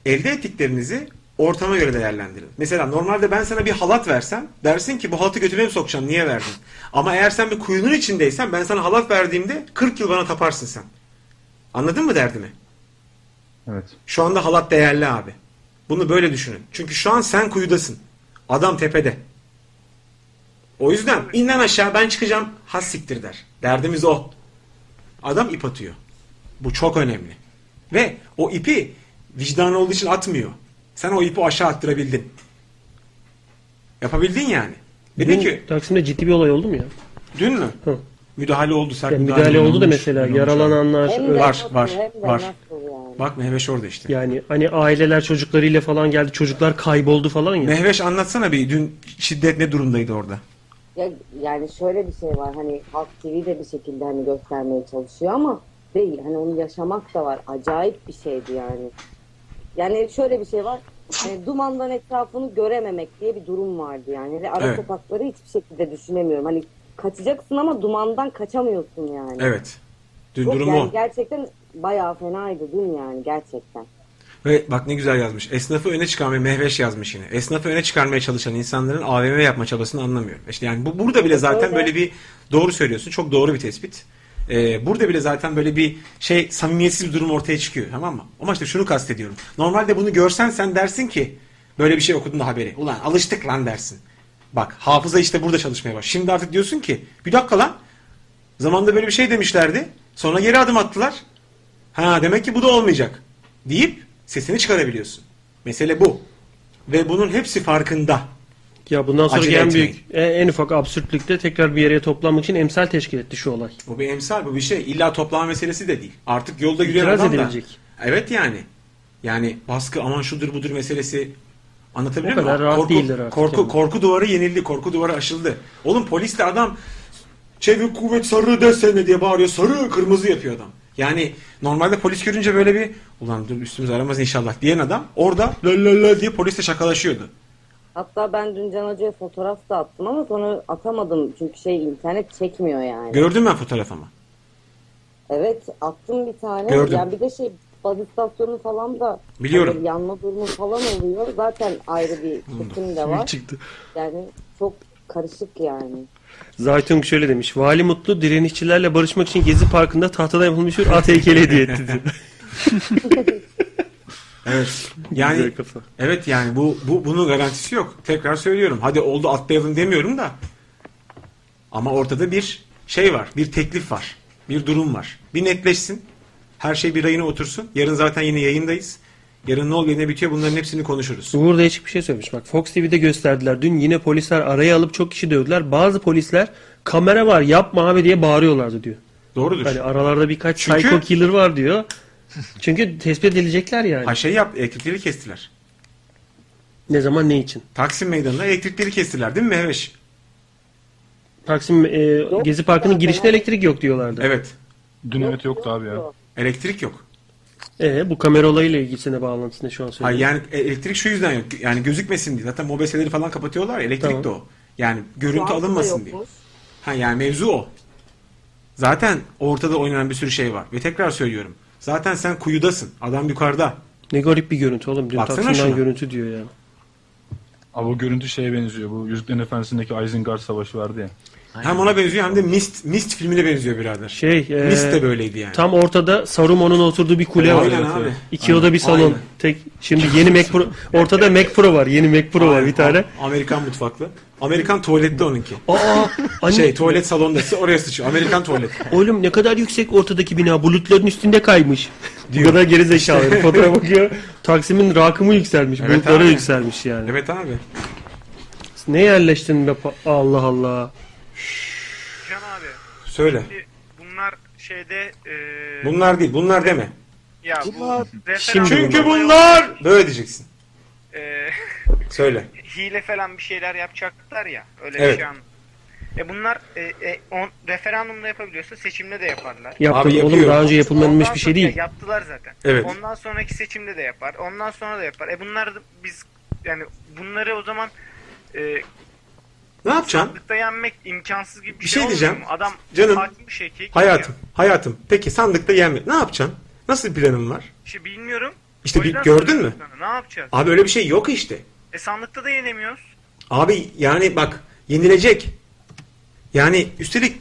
[SPEAKER 3] elde ettiklerinizi ortama göre değerlendirin. Mesela normalde ben sana bir halat versem dersin ki bu halatı götüme mi sokacağım niye verdin? Ama eğer sen bir kuyunun içindeysen ben sana halat verdiğimde 40 yıl bana taparsın sen. Anladın mı derdimi?
[SPEAKER 4] Evet.
[SPEAKER 3] Şu anda halat değerli abi. Bunu böyle düşünün. Çünkü şu an sen kuyudasın. Adam tepede. O yüzden inden aşağı ben çıkacağım has siktir der. Derdimiz o. Adam ip atıyor. Bu çok önemli. Ve o ipi vicdanı olduğu için atmıyor. Sen o ipi aşağı attırabildin. Yapabildin yani. Dedi
[SPEAKER 2] Dün
[SPEAKER 3] ki
[SPEAKER 2] Taksim'de ciddi bir olay oldu mu ya?
[SPEAKER 3] dün mü?
[SPEAKER 2] Hı.
[SPEAKER 3] Müdahale oldu. Sert
[SPEAKER 2] Yani müdahale oldu da
[SPEAKER 3] olmuş.
[SPEAKER 2] mesela yaralananlar
[SPEAKER 3] abi.
[SPEAKER 2] öyle.
[SPEAKER 3] Var var
[SPEAKER 7] Hem de
[SPEAKER 3] var.
[SPEAKER 7] yani?
[SPEAKER 3] Bak Mehveş orada işte.
[SPEAKER 2] Yani hani aileler çocuklarıyla falan geldi. Çocuklar kayboldu falan ya.
[SPEAKER 3] Mehveş anlatsana bir dün şiddet ne durumdaydı orada?
[SPEAKER 7] Ya, yani şöyle bir şey var hani Halk TV de bir şekilde hani göstermeye çalışıyor ama değil hani onu yaşamak da var acayip bir şeydi yani. Yani şöyle bir şey var hani dumandan etrafını görememek diye bir durum vardı yani ara
[SPEAKER 3] Evet.
[SPEAKER 7] sokakları hiçbir şekilde düşünemiyorum hani kaçacaksın ama dumandan kaçamıyorsun yani.
[SPEAKER 3] Evet. Dün
[SPEAKER 7] Yok,
[SPEAKER 3] durum
[SPEAKER 7] yani
[SPEAKER 3] o.
[SPEAKER 7] gerçekten bayağı fenaydı dün yani gerçekten.
[SPEAKER 3] Ve bak ne güzel yazmış. Esnafı öne çıkarmaya Mehveş yazmış yine. Esnafı öne çıkarmaya çalışan insanların AVM yapma çabasını anlamıyorum. İşte yani bu burada bile zaten
[SPEAKER 7] Öyle.
[SPEAKER 3] böyle bir doğru söylüyorsun. Çok doğru bir tespit. Ee, burada bile zaten böyle bir şey samimiyetsiz bir durum ortaya çıkıyor tamam mı? Ama işte şunu kastediyorum. Normalde bunu görsen sen dersin ki böyle bir şey okudun da haberi. Ulan alıştık lan dersin. Bak hafıza işte burada çalışmaya baş. Şimdi artık diyorsun ki bir dakika lan. Zamanında böyle bir şey demişlerdi. Sonra geri adım attılar. Ha demek ki bu da olmayacak. Deyip sesini çıkarabiliyorsun. Mesele bu. Ve bunun hepsi farkında.
[SPEAKER 2] Ya bundan sonra
[SPEAKER 3] Acele
[SPEAKER 2] en
[SPEAKER 3] etmeyin.
[SPEAKER 2] büyük, en, en ufak absürtlükte tekrar bir yere toplanmak için emsal teşkil etti şu olay.
[SPEAKER 3] Bu bir emsal, bu bir şey. İlla toplama meselesi de değil. Artık yolda yürüyen
[SPEAKER 2] İtiraz
[SPEAKER 3] adam da.
[SPEAKER 2] edilecek.
[SPEAKER 3] Evet yani. Yani baskı aman şudur budur meselesi anlatabiliyor
[SPEAKER 2] O kadar
[SPEAKER 3] muyum?
[SPEAKER 2] rahat
[SPEAKER 3] korku,
[SPEAKER 2] değiller artık
[SPEAKER 3] korku,
[SPEAKER 2] yani.
[SPEAKER 3] korku duvarı yenildi. Korku duvarı aşıldı. Oğlum polis de adam çevik kuvvet sarı desene diye bağırıyor. Sarı kırmızı yapıyor adam. Yani normalde polis görünce böyle bir ulan dur üstümüz aramaz inşallah diyen adam orada lölölö diye polisle şakalaşıyordu.
[SPEAKER 7] Hatta ben dün Can Hoca'ya fotoğraf da attım ama sonra atamadım çünkü şey internet çekmiyor yani.
[SPEAKER 3] Gördüm ben fotoğraf ama.
[SPEAKER 7] Evet attım bir tane.
[SPEAKER 3] Gördüm.
[SPEAKER 7] Yani bir de şey baz istasyonu falan da
[SPEAKER 3] Biliyorum.
[SPEAKER 7] hani yanma durumu falan oluyor. Zaten ayrı bir kesim de var.
[SPEAKER 2] çıktı.
[SPEAKER 7] Yani çok karışık yani.
[SPEAKER 2] Zaytung şöyle demiş. Vali Mutlu direnişçilerle barışmak için Gezi Parkı'nda tahtadan yapılmış bir at heykeli hediye etti diyor.
[SPEAKER 3] Evet. Yani
[SPEAKER 2] Güzel kafa.
[SPEAKER 3] evet yani bu bu bunun garantisi yok. Tekrar söylüyorum. Hadi oldu atlayalım demiyorum da. Ama ortada bir şey var. Bir teklif var. Bir durum var. Bir netleşsin. Her şey bir rayına otursun. Yarın zaten yine yayındayız. Yarın ne oluyor ne bitiyor bunların hepsini konuşuruz.
[SPEAKER 2] Uğur değişik bir şey söylemiş. Bak Fox TV'de gösterdiler. Dün yine polisler araya alıp çok kişi dövdüler. Bazı polisler kamera var yapma abi diye bağırıyorlardı diyor.
[SPEAKER 3] Doğrudur.
[SPEAKER 2] Hani aralarda birkaç
[SPEAKER 3] Çünkü-
[SPEAKER 2] psycho killer var diyor. Çünkü tespit edilecekler yani.
[SPEAKER 3] Ha şey yap elektrikleri kestiler.
[SPEAKER 2] Ne zaman ne için?
[SPEAKER 3] Taksim Meydanı'nda elektrikleri kestiler değil mi Mehveş?
[SPEAKER 2] Taksim e, Gezi Parkı'nın girişinde elektrik yok diyorlardı.
[SPEAKER 3] Evet.
[SPEAKER 4] Dün evet yoktu abi ya.
[SPEAKER 3] Elektrik yok.
[SPEAKER 2] E, bu kamera olayıyla ilgisine bağlantısını şu an
[SPEAKER 3] Hayır
[SPEAKER 2] söylüyorum.
[SPEAKER 3] yani elektrik şu yüzden yok. Yani gözükmesin diye. Zaten mobeseleri falan kapatıyorlar. ya, Elektrik
[SPEAKER 2] Tamam.
[SPEAKER 3] de o. Yani görüntü alınmasın diye. Ha yani mevzu o. Zaten ortada oynanan bir sürü şey var. Ve tekrar söylüyorum. Zaten sen kuyudasın. Adam yukarıda.
[SPEAKER 2] Ne garip bir görüntü oğlum. Dün
[SPEAKER 3] Baksana
[SPEAKER 2] Taksim'den
[SPEAKER 3] şuna.
[SPEAKER 2] görüntü diyor ya.
[SPEAKER 4] Abi o görüntü şeye benziyor. Bu Yüzüklerin Efendisi'ndeki Isengard Savaşı vardı ya.
[SPEAKER 3] Hem ona benziyor hem de Mist, Mist filmine benziyor birader.
[SPEAKER 2] Şey, e,
[SPEAKER 3] Mist de böyleydi yani.
[SPEAKER 2] Tam ortada Saruman'ın oturduğu bir kule var.
[SPEAKER 3] Aynen abi.
[SPEAKER 2] İki oda bir salon.
[SPEAKER 3] Aynen.
[SPEAKER 2] Tek şimdi yeni Mac Pro ortada Mac Pro var. Yeni Mac Pro var
[SPEAKER 3] Aynen.
[SPEAKER 2] bir tane.
[SPEAKER 3] Amerikan mutfaklı. Amerikan tuvalette onunki.
[SPEAKER 2] Aa, anne,
[SPEAKER 3] Şey tuvalet salondası oraya sıçıyor. Amerikan tuvalet.
[SPEAKER 2] oğlum ne kadar yüksek ortadaki bina bulutların üstünde kaymış. Bu kadar geri zekalı. Fotoğrafa bakıyor. Taksim'in rakımı yükselmiş.
[SPEAKER 3] Evet
[SPEAKER 2] bulutları
[SPEAKER 3] abi.
[SPEAKER 2] yükselmiş yani.
[SPEAKER 3] Evet abi.
[SPEAKER 2] Ne yerleştin be Allah Allah.
[SPEAKER 13] Can abi.
[SPEAKER 3] Söyle.
[SPEAKER 13] Şimdi bunlar şeyde e,
[SPEAKER 3] Bunlar değil. Bunlar deme.
[SPEAKER 13] ya bu referandum
[SPEAKER 2] Şimdi
[SPEAKER 3] Çünkü bunlar böyle diyeceksin.
[SPEAKER 13] e,
[SPEAKER 3] Söyle.
[SPEAKER 13] hile falan bir şeyler yapacaklar ya. Öyle
[SPEAKER 3] Evet.
[SPEAKER 13] bir şey anladım. E bunlar e, e, on, referandumda yapabiliyorsa seçimde de yaparlar.
[SPEAKER 2] Yaptım
[SPEAKER 3] Abi
[SPEAKER 2] oğlum daha önce yapılmamış
[SPEAKER 13] Ondan
[SPEAKER 2] bir şey değil.
[SPEAKER 13] Ya yaptılar zaten.
[SPEAKER 3] Evet.
[SPEAKER 13] Ondan sonraki seçimde de yapar. Ondan sonra da yapar. E bunlar da biz yani bunları o zaman e,
[SPEAKER 3] Ne yapacaksın?
[SPEAKER 13] sandıkta yenmek imkansız gibi bir,
[SPEAKER 3] Bir şey
[SPEAKER 13] olmuyor
[SPEAKER 3] diyeceğim.
[SPEAKER 13] mu? Adam
[SPEAKER 3] Canım,
[SPEAKER 13] atmış eki.
[SPEAKER 3] Hayatım. Hayatım. Peki sandıkta yenme. Ne yapacaksın? Nasıl bir planın var?
[SPEAKER 13] İşte bilmiyorum.
[SPEAKER 3] İşte bir- gördün mü?
[SPEAKER 13] Ne yapacağız?
[SPEAKER 3] Abi öyle bir şey yok işte.
[SPEAKER 13] E sandıkta da yenemiyoruz.
[SPEAKER 3] Abi yani bak yenilecek. Yani üstelik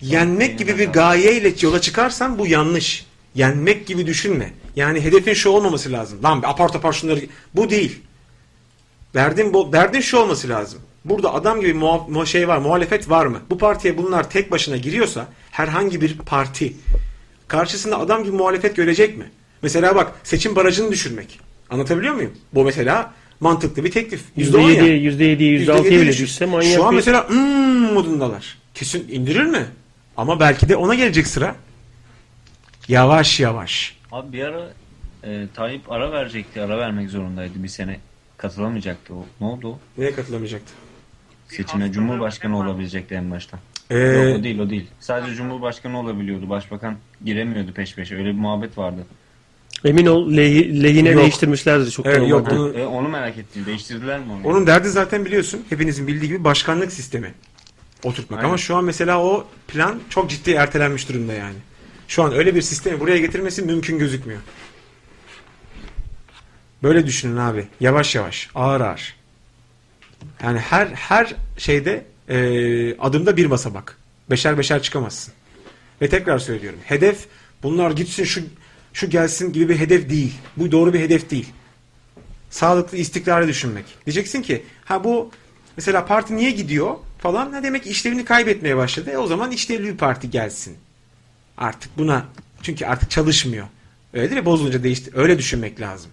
[SPEAKER 3] yenmek gibi bir gayeyle yola çıkarsan bu yanlış. Yenmek gibi düşünme. Yani hedefin şu olmaması lazım. Lan apar topar şunları... Bu değil. Derdin, bu, derdin şu olması lazım. Burada adam gibi muha- mu- şey var, muhalefet var mı? Bu partiye bunlar tek başına giriyorsa herhangi bir parti karşısında adam gibi muhalefet görecek mi? Mesela bak seçim barajını düşürmek. Anlatabiliyor muyum? Bu mesela mantıklı bir teklif. Yüzde on ya.
[SPEAKER 2] %7'ye, %7'ye, %6'ya bile düşse manyak
[SPEAKER 3] Şu an
[SPEAKER 2] bir-
[SPEAKER 3] mesela hmm modundalar. Kesin indirir mi? Ama belki de ona gelecek sıra. Yavaş yavaş.
[SPEAKER 10] Abi bir ara e, Tayyip ara verecekti. Ara vermek zorundaydı. Bir sene katılamayacaktı o. Ne oldu o?
[SPEAKER 3] Neye katılamayacaktı?
[SPEAKER 10] Seçime Cumhurbaşkanı olabilecekti en başta.
[SPEAKER 3] Ee,
[SPEAKER 10] Yok o değil o değil. Sadece Cumhurbaşkanı olabiliyordu. Başbakan giremiyordu peş peşe. Öyle bir muhabbet vardı.
[SPEAKER 2] Emin ol lehi- lehine
[SPEAKER 3] Yok.
[SPEAKER 2] değiştirmişlerdir çok
[SPEAKER 3] Evet, yok, bunu-
[SPEAKER 10] E, onu merak ettim. Değiştirdiler mi onu?
[SPEAKER 3] Onun derdi zaten biliyorsun. Hepinizin bildiği gibi başkanlık sistemi oturtmak.
[SPEAKER 10] Aynen.
[SPEAKER 3] Ama şu an mesela o plan çok ciddi ertelenmiş durumda yani. Şu an öyle bir sistemi buraya getirmesi mümkün gözükmüyor. Böyle düşünün abi. Yavaş yavaş, ağır ağır. Yani her her şeyde e, adımda bir basamak. Beşer beşer çıkamazsın. Ve tekrar söylüyorum. Hedef bunlar gitsin şu şu gelsin gibi bir hedef değil. Bu doğru bir hedef değil sağlıklı istikrarı düşünmek. Diyeceksin ki ha bu mesela parti niye gidiyor falan ne demek işlevini kaybetmeye başladı. E o zaman işlevli bir parti gelsin. Artık buna çünkü artık çalışmıyor. Öyle değil mi? Bozulunca değişti. Öyle düşünmek lazım.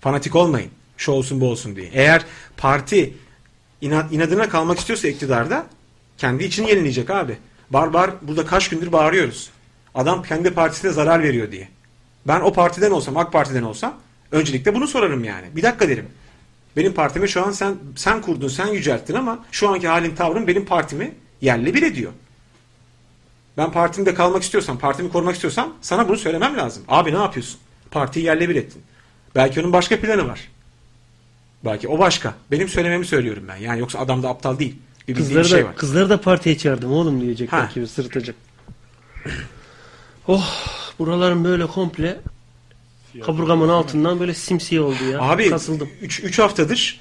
[SPEAKER 3] Fanatik olmayın. Şu olsun bu olsun diye. Eğer parti inat, inadına kalmak istiyorsa iktidarda kendi için yenileyecek abi. Bar bar burada kaç gündür bağırıyoruz. Adam kendi partisine zarar veriyor diye. Ben o partiden olsam, AK Parti'den olsam öncelikle bunu sorarım yani. Bir dakika derim. Benim partimi şu an sen sen kurdun, sen yücelttin ama şu anki halin tavrın benim partimi yerle bir ediyor. Ben partimde kalmak istiyorsam, partimi korumak istiyorsam sana bunu söylemem lazım. Abi ne yapıyorsun? Partiyi yerle bir ettin. Belki onun başka planı var. Belki o başka. Benim söylememi söylüyorum ben. Yani yoksa adam da aptal değil. Bir
[SPEAKER 2] Kızları
[SPEAKER 3] bir şey
[SPEAKER 2] da,
[SPEAKER 3] var.
[SPEAKER 2] kızları da partiye çağırdım oğlum diyecekler
[SPEAKER 3] Ha.
[SPEAKER 2] gibi sırıtacak. Oh buralarım böyle komple kaburgamın altından böyle simsiyah oldu ya.
[SPEAKER 3] Abi
[SPEAKER 2] Kasıldım.
[SPEAKER 3] 3 haftadır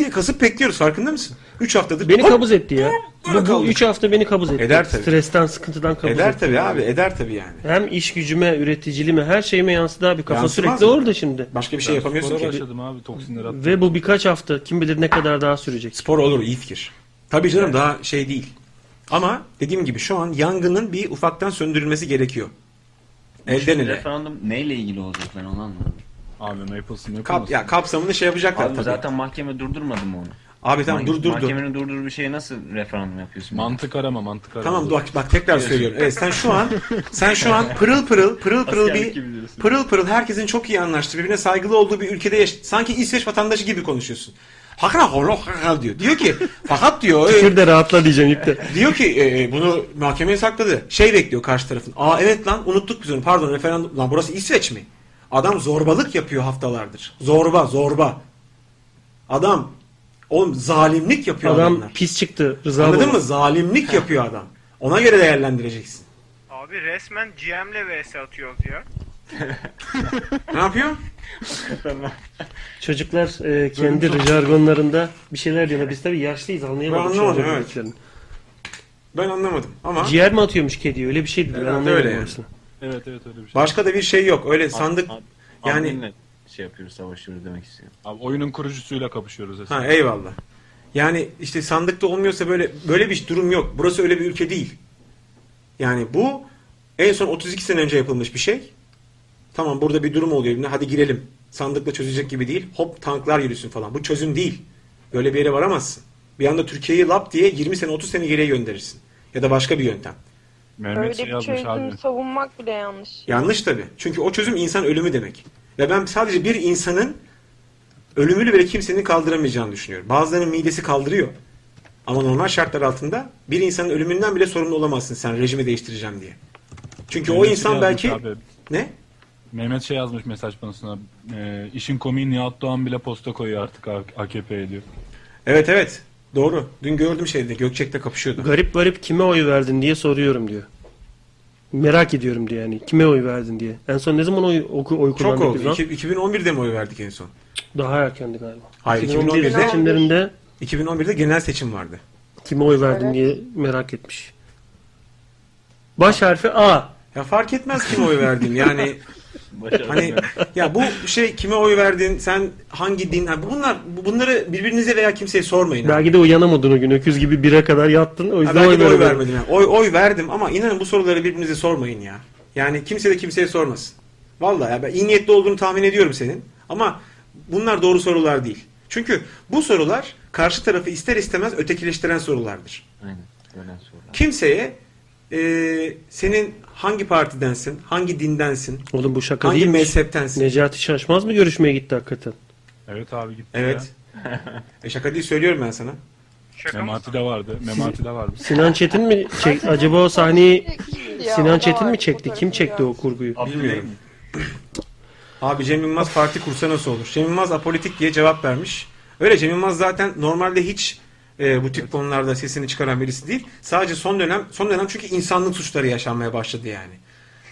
[SPEAKER 3] diye kasıp bekliyoruz farkında mısın? 3 haftadır.
[SPEAKER 2] Beni
[SPEAKER 3] hop,
[SPEAKER 2] kabuz etti ya. Bu, bu
[SPEAKER 3] kaldık.
[SPEAKER 2] 3 hafta beni kabuz etti.
[SPEAKER 3] Eder tabii.
[SPEAKER 2] Stresten, sıkıntıdan kabuz
[SPEAKER 3] Eder
[SPEAKER 2] etti.
[SPEAKER 3] tabii abi eder tabii yani.
[SPEAKER 2] Hem iş gücüme, üreticiliğime, her şeyime yansıdı abi. Kafa
[SPEAKER 3] Yansımaz
[SPEAKER 2] sürekli
[SPEAKER 3] mı?
[SPEAKER 2] orada şimdi.
[SPEAKER 3] Başka bir şey yapamıyorsun
[SPEAKER 4] Spora
[SPEAKER 3] ki.
[SPEAKER 4] başladım abi toksinleri attım.
[SPEAKER 2] Ve bu birkaç hafta kim bilir ne kadar daha sürecek.
[SPEAKER 3] Spor olur iyi fikir. Tabii canım daha şey değil. Ama dediğim gibi şu an yangının bir ufaktan söndürülmesi gerekiyor. Elden ele.
[SPEAKER 10] referandum neyle ilgili olacak ben onu anlamadım.
[SPEAKER 4] Abi Maples'ın
[SPEAKER 3] Kap,
[SPEAKER 4] yapılması.
[SPEAKER 3] ya kapsamını şey yapacaklar
[SPEAKER 10] Abi
[SPEAKER 3] tabii.
[SPEAKER 10] zaten mahkeme durdurmadı mı onu?
[SPEAKER 3] Abi tamam dur dur dur.
[SPEAKER 10] Mahkemenin durdurduğu şeye nasıl referandum yapıyorsun?
[SPEAKER 4] Mantık arama mantık arama.
[SPEAKER 3] Tamam bak bak tekrar söylüyorum. Evet sen şu an sen şu an pırıl pırıl pırıl pırıl
[SPEAKER 10] Askerlik
[SPEAKER 3] bir
[SPEAKER 10] diyorsun.
[SPEAKER 3] pırıl pırıl herkesin çok iyi anlaştığı birbirine saygılı olduğu bir ülkede yaş- sanki İsveç vatandaşı gibi konuşuyorsun. Hakna holo hakal diyor. Diyor ki fakat diyor e,
[SPEAKER 2] Tükür de rahatla diyeceğim ilk de.
[SPEAKER 3] diyor ki e, e, bunu mahkemeye sakladı. Şey bekliyor karşı tarafın. Aa evet lan unuttuk biz onu. Pardon referandum. Lan burası İsveç mi? Adam zorbalık yapıyor haftalardır. Zorba zorba. Adam oğlum zalimlik yapıyor
[SPEAKER 2] Adam
[SPEAKER 3] adamlar.
[SPEAKER 2] pis çıktı. Rıza
[SPEAKER 3] Anladın
[SPEAKER 2] Baba.
[SPEAKER 3] mı? Zalimlik yapıyor adam. Ona göre değerlendireceksin.
[SPEAKER 13] Abi resmen GM'le vs atıyoruz ya.
[SPEAKER 3] Ne yapıyor?
[SPEAKER 2] Çocuklar e, kendi jargonlarında bir şeyler diyorlar. Biz tabii yaşlıyız anlayamadık.
[SPEAKER 3] Ben anlamadım,
[SPEAKER 2] an
[SPEAKER 3] evet. Ben anlamadım ama
[SPEAKER 2] Ciğer mi atıyormuş kediye? Öyle bir şeydi. Ben
[SPEAKER 3] Herhalde
[SPEAKER 2] anlayamadım
[SPEAKER 3] öyle yani.
[SPEAKER 2] orasını.
[SPEAKER 4] Evet evet öyle bir şey.
[SPEAKER 3] başka da bir şey yok. Öyle sandık
[SPEAKER 10] Ad-
[SPEAKER 3] yani
[SPEAKER 10] adminle şey yapıyoruz savaşıyoruz demek istiyorum.
[SPEAKER 4] Abi oyunun kurucusuyla kapışıyoruz esas.
[SPEAKER 3] ha eyvallah. Yani işte sandıkta olmuyorsa böyle böyle bir durum yok. Burası öyle bir ülke değil. Yani bu en son 32 sene önce yapılmış bir şey. Tamam burada bir durum oluyor. Hadi girelim. Sandıkla çözecek gibi değil. Hop tanklar yürüsün falan. Bu çözüm değil. Böyle bir yere varamazsın. Bir anda Türkiye'yi lap diye 20 sene 30 sene geriye gönderirsin. Ya da başka bir yöntem.
[SPEAKER 4] Mehmet
[SPEAKER 12] Öyle
[SPEAKER 4] şey
[SPEAKER 12] bir
[SPEAKER 4] yazmış
[SPEAKER 12] çözüm
[SPEAKER 4] abi.
[SPEAKER 12] savunmak bile yanlış.
[SPEAKER 3] Yanlış tabii. Çünkü o çözüm insan ölümü demek. Ve ben sadece bir insanın ölümünü bile kimsenin kaldıramayacağını düşünüyorum. Bazılarının midesi kaldırıyor. Ama normal şartlar altında bir insanın ölümünden bile sorumlu olamazsın sen rejimi değiştireceğim diye. Çünkü o
[SPEAKER 4] Mehmet şey
[SPEAKER 3] insan
[SPEAKER 4] yazmış
[SPEAKER 3] belki
[SPEAKER 4] abi.
[SPEAKER 3] ne?
[SPEAKER 4] Mehmet şey yazmış mesaj panosuna. E, işin komiği Nihat Doğan bile posta koyuyor artık AKP'ye diyor.
[SPEAKER 3] Evet evet. Doğru. Dün gördüm şeyde Gökçek'te kapışıyordu.
[SPEAKER 2] Garip garip kime oy verdin diye soruyorum diyor. Merak ediyorum diye yani. Kime oy verdin diye. En son ne zaman oy, oy, oy
[SPEAKER 3] Çok
[SPEAKER 2] kullandık
[SPEAKER 3] oldu.
[SPEAKER 2] biz lan?
[SPEAKER 3] İki- 2011'de mi oy verdik en son?
[SPEAKER 2] Daha erkendi galiba.
[SPEAKER 3] Hayır
[SPEAKER 2] 2011
[SPEAKER 3] 2011'de
[SPEAKER 2] seçimlerinde
[SPEAKER 3] 2011'de genel seçim vardı.
[SPEAKER 2] kime oy verdin
[SPEAKER 12] Evet.
[SPEAKER 2] diye merak etmiş. Baş harfi A.
[SPEAKER 3] Ya fark etmez kime oy verdin. Yani Hani ya bu şey kime oy verdin? Sen hangi din? Ha, bunlar bunları birbirinize veya kimseye sormayın. abi.
[SPEAKER 2] Belki de uyanamadın o gün. Öküz gibi bire kadar yattın. O
[SPEAKER 3] Ha,
[SPEAKER 2] yüzden
[SPEAKER 3] belki
[SPEAKER 2] oy,
[SPEAKER 3] de oy vermedim. Yani. Oy oy verdim ama inanın bu soruları birbirinize sormayın ya. Yani kimse de kimseye sormasın. Vallahi ya ben iyi niyetli olduğunu tahmin ediyorum senin. Ama bunlar doğru sorular değil. Çünkü bu sorular karşı tarafı ister istemez ötekileştiren sorulardır.
[SPEAKER 10] Aynen. Öyle sorular.
[SPEAKER 3] Kimseye e, senin hangi partidensin, hangi dindensin,
[SPEAKER 2] Oğlum bu şaka
[SPEAKER 3] hangi
[SPEAKER 2] değil mi?
[SPEAKER 3] mezheptensin.
[SPEAKER 2] Necati Şaşmaz mı görüşmeye gitti hakikaten?
[SPEAKER 4] Evet abi gitti
[SPEAKER 3] Evet. e şaka değil söylüyorum ben sana.
[SPEAKER 4] ya. Memati de vardı. Memati de vardı.
[SPEAKER 2] Sinan Çetin mi çek acaba o sahneyi Sinan Çetin mi çekti? Kim çekti o kurguyu?
[SPEAKER 3] Bilmiyorum. Abi Cem Yılmaz parti kursa nasıl olur? Cem Yılmaz apolitik diye cevap vermiş. Öyle Cem Yılmaz zaten normalde hiç e, bu tip konularda sesini çıkaran birisi değil. Sadece son dönem son dönem çünkü insanlık suçları yaşanmaya başladı yani.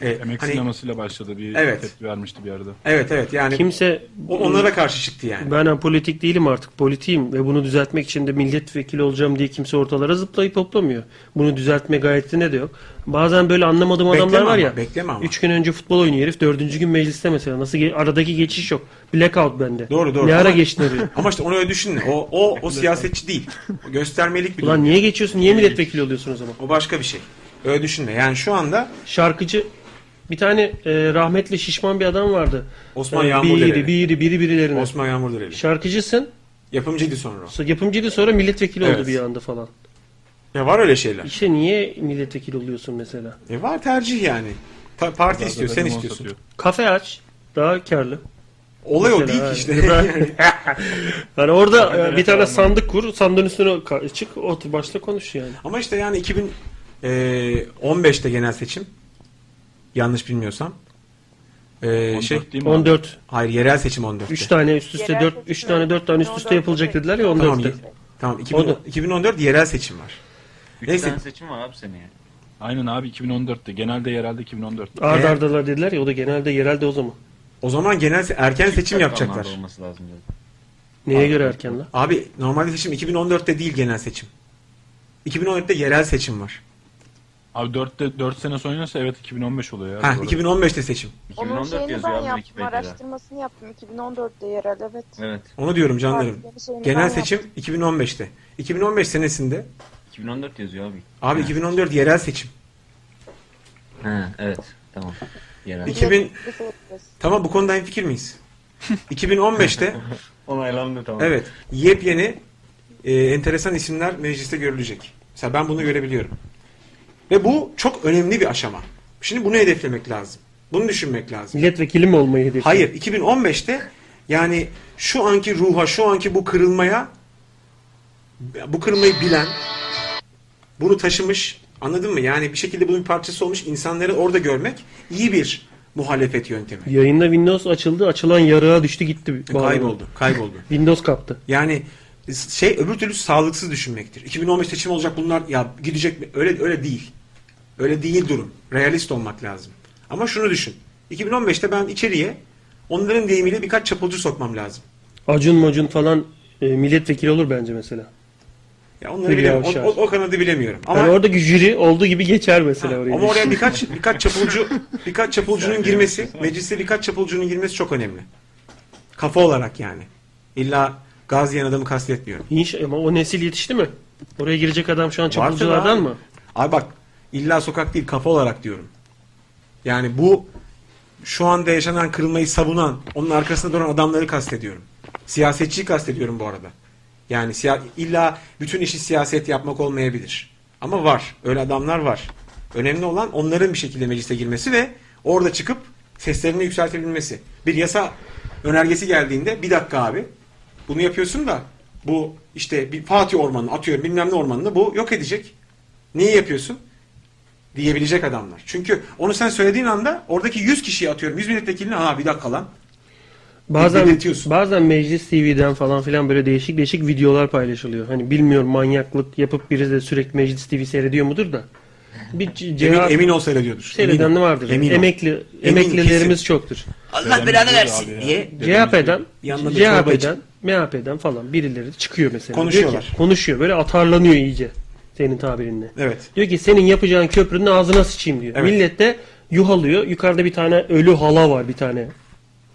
[SPEAKER 3] E,
[SPEAKER 4] Emek
[SPEAKER 3] hani-
[SPEAKER 4] sinemasıyla başladı. Bir
[SPEAKER 3] Evet.
[SPEAKER 4] tepki vermişti bir arada.
[SPEAKER 3] Evet evet yani
[SPEAKER 2] Kimse
[SPEAKER 3] o onlara karşı çıktı yani.
[SPEAKER 2] Ben apolitik değilim artık politiğim ve bunu düzeltmek için de milletvekili olacağım diye kimse ortalara zıplayıp hoplamıyor. Bunu düzeltme gayretinde de yok. Bazen böyle anlamadığım adamlar
[SPEAKER 3] Bekleme
[SPEAKER 2] var
[SPEAKER 3] ama,
[SPEAKER 2] ya.
[SPEAKER 3] bekleme ama.
[SPEAKER 2] Üç gün önce futbol oynuyor herif. Dördüncü gün mecliste mesela. Nasıl ge- aradaki geçiş yok. Blackout bende.
[SPEAKER 3] Doğru doğru.
[SPEAKER 2] Ne ara geçtin oraya?
[SPEAKER 3] Ama işte onu öyle düşünme. O o o siyasetçi değil. O göstermelik bir
[SPEAKER 2] Ulan niye geçiyorsun? Niye milletvekili oluyorsun o zaman?
[SPEAKER 3] O başka bir şey. Öyle düşünme. Yani şu anda
[SPEAKER 2] Şarkıcı bir tane e, rahmetli şişman bir adam vardı.
[SPEAKER 3] Osman
[SPEAKER 2] E,
[SPEAKER 3] Yağmurdereli.
[SPEAKER 2] Biri biri biri birilerine.
[SPEAKER 3] Osman Yağmurdereli.
[SPEAKER 2] Şarkıcısın.
[SPEAKER 3] Yapımcıydı sonra. o.
[SPEAKER 2] Yapımcıydı sonra milletvekili
[SPEAKER 3] Evet.
[SPEAKER 2] oldu bir anda falan.
[SPEAKER 3] Ya var öyle şeyler.
[SPEAKER 2] İşte niye milletvekili oluyorsun mesela?
[SPEAKER 3] E var tercih yani. Ta- parti istiyor, sen istiyorsun.
[SPEAKER 4] satıyor.
[SPEAKER 2] Kafe aç. Daha karlı.
[SPEAKER 3] Olay o değil ki
[SPEAKER 2] evet.
[SPEAKER 3] işte.
[SPEAKER 2] Yani orada
[SPEAKER 4] Aynen
[SPEAKER 2] e, bir tane sandık kur, sandığın üstüne ka- çık, otur başta konuş yani.
[SPEAKER 3] Ama işte yani 2015'te genel seçim. Yanlış bilmiyorsam. Ee,
[SPEAKER 4] 14
[SPEAKER 3] şey
[SPEAKER 4] değil mi abi?
[SPEAKER 2] 14.
[SPEAKER 3] hayır yerel seçim 14'te.
[SPEAKER 2] 3 tane üst üste
[SPEAKER 12] Yerel
[SPEAKER 2] 4
[SPEAKER 12] seçim
[SPEAKER 2] 3 tane 4 tane üst üste
[SPEAKER 12] 14'te
[SPEAKER 2] yapılacak dediler ya 14'te.
[SPEAKER 3] Tamam, ye- tamam 2010
[SPEAKER 2] O da.
[SPEAKER 3] 2014 yerel seçim var.
[SPEAKER 10] Üç
[SPEAKER 3] Neyse.
[SPEAKER 10] tane seçim var abi seneye.
[SPEAKER 4] Aynen abi 2014'te. Genelde yerelde 2014'te.
[SPEAKER 2] Ard
[SPEAKER 3] Eğer-
[SPEAKER 2] ardalar dediler ya o da genelde yerelde o zaman.
[SPEAKER 3] O zaman genel se- erken seçim yapacaklar.
[SPEAKER 10] Olması lazım zaten.
[SPEAKER 2] Neye göre erken lan?
[SPEAKER 3] Abi normalde seçim 2014'te değil genel seçim. 2014'te yerel seçim var.
[SPEAKER 4] Abi 4'te 4 sene sonrası evet 2015 oluyor ya.
[SPEAKER 3] Ha
[SPEAKER 4] doğru.
[SPEAKER 3] 2015'te seçim.
[SPEAKER 12] Onun
[SPEAKER 10] 2014
[SPEAKER 12] şeyini
[SPEAKER 10] yazıyor
[SPEAKER 12] ben
[SPEAKER 10] abi
[SPEAKER 12] yaptım,
[SPEAKER 10] Wikipedia'da.
[SPEAKER 12] araştırmasını yaptım. 2014'te yerel evet.
[SPEAKER 10] Evet.
[SPEAKER 3] Onu diyorum canlarım.
[SPEAKER 12] Partilerin şeyini
[SPEAKER 3] Genel seçim 2015'te. 2015 senesinde
[SPEAKER 10] 2014 yazıyor abi.
[SPEAKER 3] abi 2014 yerel seçim.
[SPEAKER 10] Ha evet. Tamam. Yerel.
[SPEAKER 3] 2000
[SPEAKER 12] yaptım.
[SPEAKER 3] Tamam bu konuda fikir miyiz? 2015'te
[SPEAKER 10] Onaylandı tamam.
[SPEAKER 3] evet yepyeni e, enteresan isimler mecliste görülecek. Mesela ben bunu görebiliyorum. Ve bu çok önemli bir aşama. Şimdi bunu hedeflemek lazım. Bunu düşünmek lazım.
[SPEAKER 2] Milletvekili mi olmayı hedefliyor?
[SPEAKER 3] Hayır 2015'te yani şu anki ruha, şu anki bu kırılmaya bu kırılmayı bilen bunu taşımış anladın mı? Yani bir şekilde bunun bir parçası olmuş insanları orada görmek iyi bir muhalefet yöntemi.
[SPEAKER 2] Yayında Windows açıldı, açılan yarığa düştü gitti.
[SPEAKER 3] Kayboldu, kayboldu.
[SPEAKER 2] Windows kaptı.
[SPEAKER 3] Yani şey öbür türlü sağlıksız düşünmektir. 2015 seçim olacak bunlar ya gidecek mi? Öyle öyle değil. Öyle değil durum. Realist olmak lazım. Ama şunu düşün. 2015'te ben içeriye onların deyimiyle birkaç çapulcu sokmam lazım.
[SPEAKER 2] Acun Macun falan e, milletvekili olur bence mesela.
[SPEAKER 3] Ya onları
[SPEAKER 2] Hülya
[SPEAKER 3] bilemiyorum. O, o, o kanadı bilemiyorum. Ama
[SPEAKER 2] yani oradaki jüri olduğu gibi geçer mesela
[SPEAKER 3] Ha,
[SPEAKER 2] oraya.
[SPEAKER 3] ama oraya birkaç birkaç çapulcu birkaç çapulcunun girmesi, meclise birkaç çapulcunun girmesi çok önemli. Kafa olarak yani. İlla Gaziyen adamı kastetmiyorum.
[SPEAKER 2] İnş, ama o nesil yetişti mi? Oraya girecek adam şu an çapulculardan mı?
[SPEAKER 3] Abi bak illa sokak değil kafa olarak diyorum. Yani bu şu anda yaşanan kırılmayı savunan, onun arkasında duran adamları kastediyorum. Siyasetçiyi kastediyorum bu arada. Yani illa bütün işi siyaset yapmak olmayabilir. Ama var. Öyle adamlar var. Önemli olan onların bir şekilde meclise girmesi ve orada çıkıp seslerini yükseltebilmesi. Bir yasa önergesi geldiğinde bir dakika abi bunu yapıyorsun da bu işte bir Fatih Ormanı atıyorum bilmem ne ormanını bu yok edecek. Niye yapıyorsun? Diyebilecek adamlar. Çünkü onu sen söylediğin anda oradaki 100 kişiyi atıyorum. 100 milletvekiline ha bir dakika lan.
[SPEAKER 2] Bazen bazen Meclis TV'den falan filan böyle değişik değişik videolar paylaşılıyor. Hani bilmiyorum manyaklık yapıp biri de sürekli Meclis TV seyrediyor mudur da. Bir c-
[SPEAKER 3] Emin,
[SPEAKER 2] cevap
[SPEAKER 3] emin ol seyrediyordur.
[SPEAKER 2] seyreden de vardır.
[SPEAKER 3] Emin ol.
[SPEAKER 2] Emekli
[SPEAKER 3] Emin,
[SPEAKER 2] emeklilerimiz
[SPEAKER 3] kesin.
[SPEAKER 2] çoktur.
[SPEAKER 3] Allah belanı versin diye.
[SPEAKER 2] CHP'den. CHP'den MHP'den falan birileri çıkıyor mesela.
[SPEAKER 3] Konuşuyorlar.
[SPEAKER 2] Ki- konuşuyor. Böyle atarlanıyor iyice. Senin tabirinle.
[SPEAKER 3] Evet.
[SPEAKER 2] Diyor ki senin yapacağın köprünün ağzına sıçayım diyor.
[SPEAKER 3] Evet.
[SPEAKER 2] Millet de yuhalıyor. Yukarıda bir tane ölü hala var bir tane.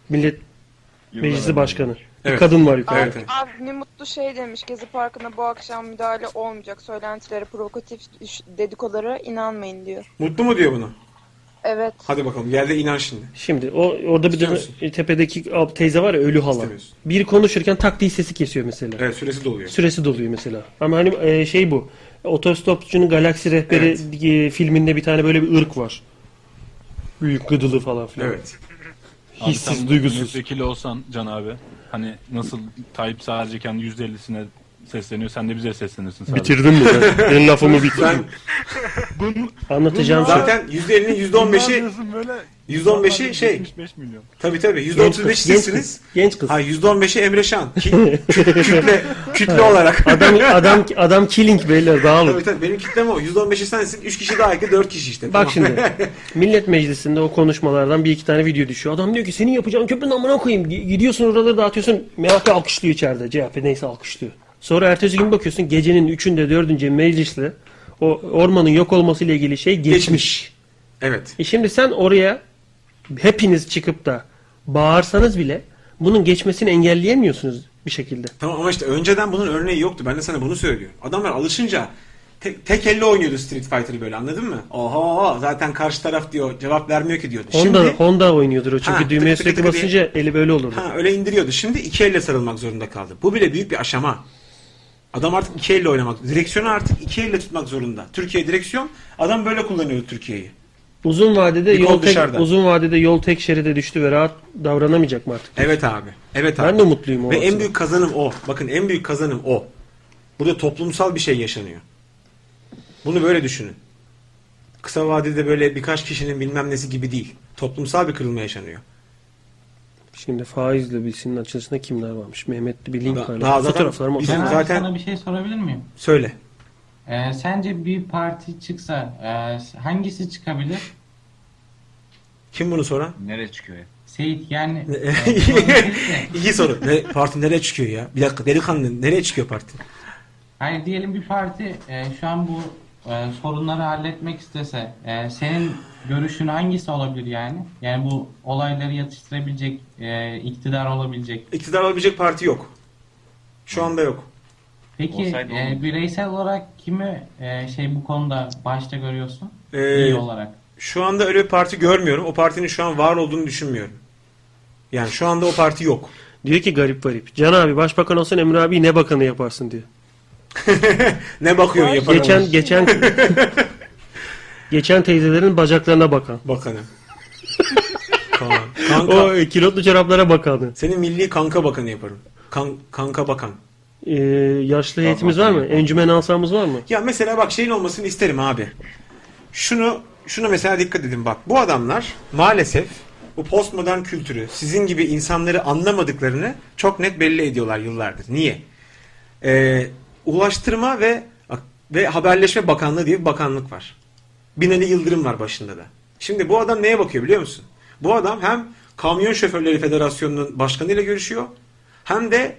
[SPEAKER 2] Millet Meclisi Başkanı. Bir
[SPEAKER 3] Evet.
[SPEAKER 2] kadın var yukarıda.
[SPEAKER 3] Evet.
[SPEAKER 12] Abi ne mutlu şey demiş. Gezi Parkı'na bu akşam müdahale olmayacak. Söylentilere, provokatif dedikolara inanmayın diyor.
[SPEAKER 3] Mutlu mu diyor bunu?
[SPEAKER 12] Evet.
[SPEAKER 3] Hadi bakalım gel de inan şimdi.
[SPEAKER 2] Şimdi o orada bir de
[SPEAKER 3] musun?
[SPEAKER 2] tepedeki teyze var ya ölü hala. Biri konuşurken tak diye sesi kesiyor mesela.
[SPEAKER 3] Evet süresi doluyor.
[SPEAKER 2] Süresi doluyor mesela. Ama hani e, şey bu. Otostopçunun Galaksi Rehberi e, filminde bir tane böyle bir ırk var. büyük gıdılı falan filan.
[SPEAKER 3] Evet.
[SPEAKER 2] Hissiz, duygusuz.
[SPEAKER 4] Milletvekili olsan Can abi. Hani nasıl Tayyip sadece kendi %50'sine sesleniyor. Sen de bize seslenirsin. sadece.
[SPEAKER 2] Bitirdin mi? Ben, benim lafımı bitirdim. Anlatacağım şey.
[SPEAKER 3] Zaten %50'nin %15'i %15'i şey.
[SPEAKER 4] 75 milyon.
[SPEAKER 3] Tabii tabii.
[SPEAKER 2] Genç
[SPEAKER 3] %35'i
[SPEAKER 2] kız, genç
[SPEAKER 3] sizsiniz.
[SPEAKER 2] kız, Genç kız.
[SPEAKER 3] Ha %15'i Emre Şan. Ki, kü- kütle, kütle olarak.
[SPEAKER 2] Adam adam adam killing beyler dağılın.
[SPEAKER 3] Tabii tabii benim kitlem o. %15'i sensin. 3 kişi daha ekle 4 kişi işte.
[SPEAKER 2] Bak
[SPEAKER 3] Tamam.
[SPEAKER 2] şimdi Millet Meclisi'nde o konuşmalardan bir iki tane video düşüyor. Adam diyor ki senin yapacağın köprünün amına koyayım. Gidiyorsun oraları dağıtıyorsun. MHP alkışlıyor içeride. CHP neyse alkışlıyor. Sonra ertesi gün bakıyorsun gecenin üçünde dördünce mecliste o ormanın yok olması ile ilgili şey geçmiş.
[SPEAKER 3] Evet.
[SPEAKER 2] E şimdi sen oraya hepiniz çıkıp da bağırsanız bile bunun geçmesini engelleyemiyorsunuz bir şekilde.
[SPEAKER 3] Tamam ama işte önceden bunun örneği yoktu. Ben de sana bunu söylüyorum. Adamlar alışınca tek, tek elle oynuyordu Street Fighter'ı böyle anladın mı? Oho zaten karşı taraf diyor cevap vermiyor ki diyordu.
[SPEAKER 2] Honda
[SPEAKER 3] Şimdi
[SPEAKER 2] Honda oynuyordur o çünkü
[SPEAKER 3] Ha,
[SPEAKER 2] düğmeye
[SPEAKER 3] tıkı
[SPEAKER 2] sürekli
[SPEAKER 3] tıkı
[SPEAKER 2] basınca eli böyle olurdu.
[SPEAKER 3] ha, öyle indiriyordu. Şimdi iki elle sarılmak zorunda kaldı. Bu bile büyük bir aşama. Adam artık iki elle oynamak. Direksiyonu artık iki elle tutmak zorunda. Türkiye direksiyon adam böyle kullanıyordu Türkiye'yi.
[SPEAKER 2] Uzun vadede
[SPEAKER 3] Bir kol
[SPEAKER 2] yol tek,
[SPEAKER 3] dışarıda.
[SPEAKER 2] uzun vadede yol tek şeride düştü ve rahat davranamayacak mı artık?
[SPEAKER 3] Evet abi. Evet abi.
[SPEAKER 2] Ben de umutluyum o
[SPEAKER 3] Ve en
[SPEAKER 2] açıdan.
[SPEAKER 3] büyük kazanım o. Bakın en büyük kazanım o. Burada toplumsal bir şey yaşanıyor. Bunu böyle düşünün. Kısa vadede böyle birkaç kişinin bilmem nesi gibi değil. Toplumsal bir kırılma yaşanıyor.
[SPEAKER 2] Şimdi faizle bilsinin açılışında kimler varmış? Mehmetli bir link var.
[SPEAKER 3] daha zaten
[SPEAKER 2] Fotoğraflar mı?
[SPEAKER 3] bizim
[SPEAKER 8] Ben
[SPEAKER 3] zaten-
[SPEAKER 8] sana bir şey sorabilir miyim?
[SPEAKER 3] Söyle.
[SPEAKER 8] Ee, sence bir parti çıksa e, hangisi çıkabilir?
[SPEAKER 3] Kim bunu soran?
[SPEAKER 10] Nereye çıkıyor ya?
[SPEAKER 8] Seyit yani
[SPEAKER 3] İyi soru. Ne, parti nereye çıkıyor ya? Bir dakika delikanlı nereye çıkıyor parti?
[SPEAKER 8] Hayır diyelim bir parti e, şu an bu e, sorunları halletmek istese e, senin görüşün hangisi olabilir yani? Yani bu olayları yatıştırabilecek, e, iktidar olabilecek.
[SPEAKER 3] İktidar olabilecek parti yok. Şu anda yok.
[SPEAKER 8] Peki
[SPEAKER 3] Olsaydı
[SPEAKER 8] e,
[SPEAKER 3] olurdu.
[SPEAKER 8] bireysel olarak kimi e, şey bu konuda başta görüyorsun?
[SPEAKER 3] Ee,
[SPEAKER 8] İyi olarak.
[SPEAKER 3] Şu anda öyle bir parti görmüyorum. O partinin şu an var olduğunu düşünmüyorum. Yani şu anda o parti yok.
[SPEAKER 2] Diyor ki garip garip. Can abi başbakan olsan Emre abi ne bakanı yaparsın diyor.
[SPEAKER 3] Ne bakıyor yapan
[SPEAKER 2] Geçen geçen geçen teyzelerin bacaklarına bakan.
[SPEAKER 3] Bakanı. Kanka.
[SPEAKER 2] O e, kilotlu çoraplara bakanı.
[SPEAKER 3] Senin milli kanka bakanı yaparım. Kan, kanka bakan.
[SPEAKER 2] Ee, yaşlı heyetimiz var mı? Encümen asamız var mı?
[SPEAKER 3] Ya mesela bak şeyin olmasını isterim abi. Şunu şuna mesela dikkat edin bak. Bu adamlar maalesef bu postmodern kültürü sizin gibi insanları anlamadıklarını çok net belli ediyorlar yıllardır. Niye? Ee, Ulaştırma ve ve Haberleşme Bakanlığı diye bir bakanlık var. Binali Yıldırım var başında da. Şimdi bu adam neye bakıyor biliyor musun? Bu adam hem Kamyon Şoförleri Federasyonu'nun başkanıyla görüşüyor hem de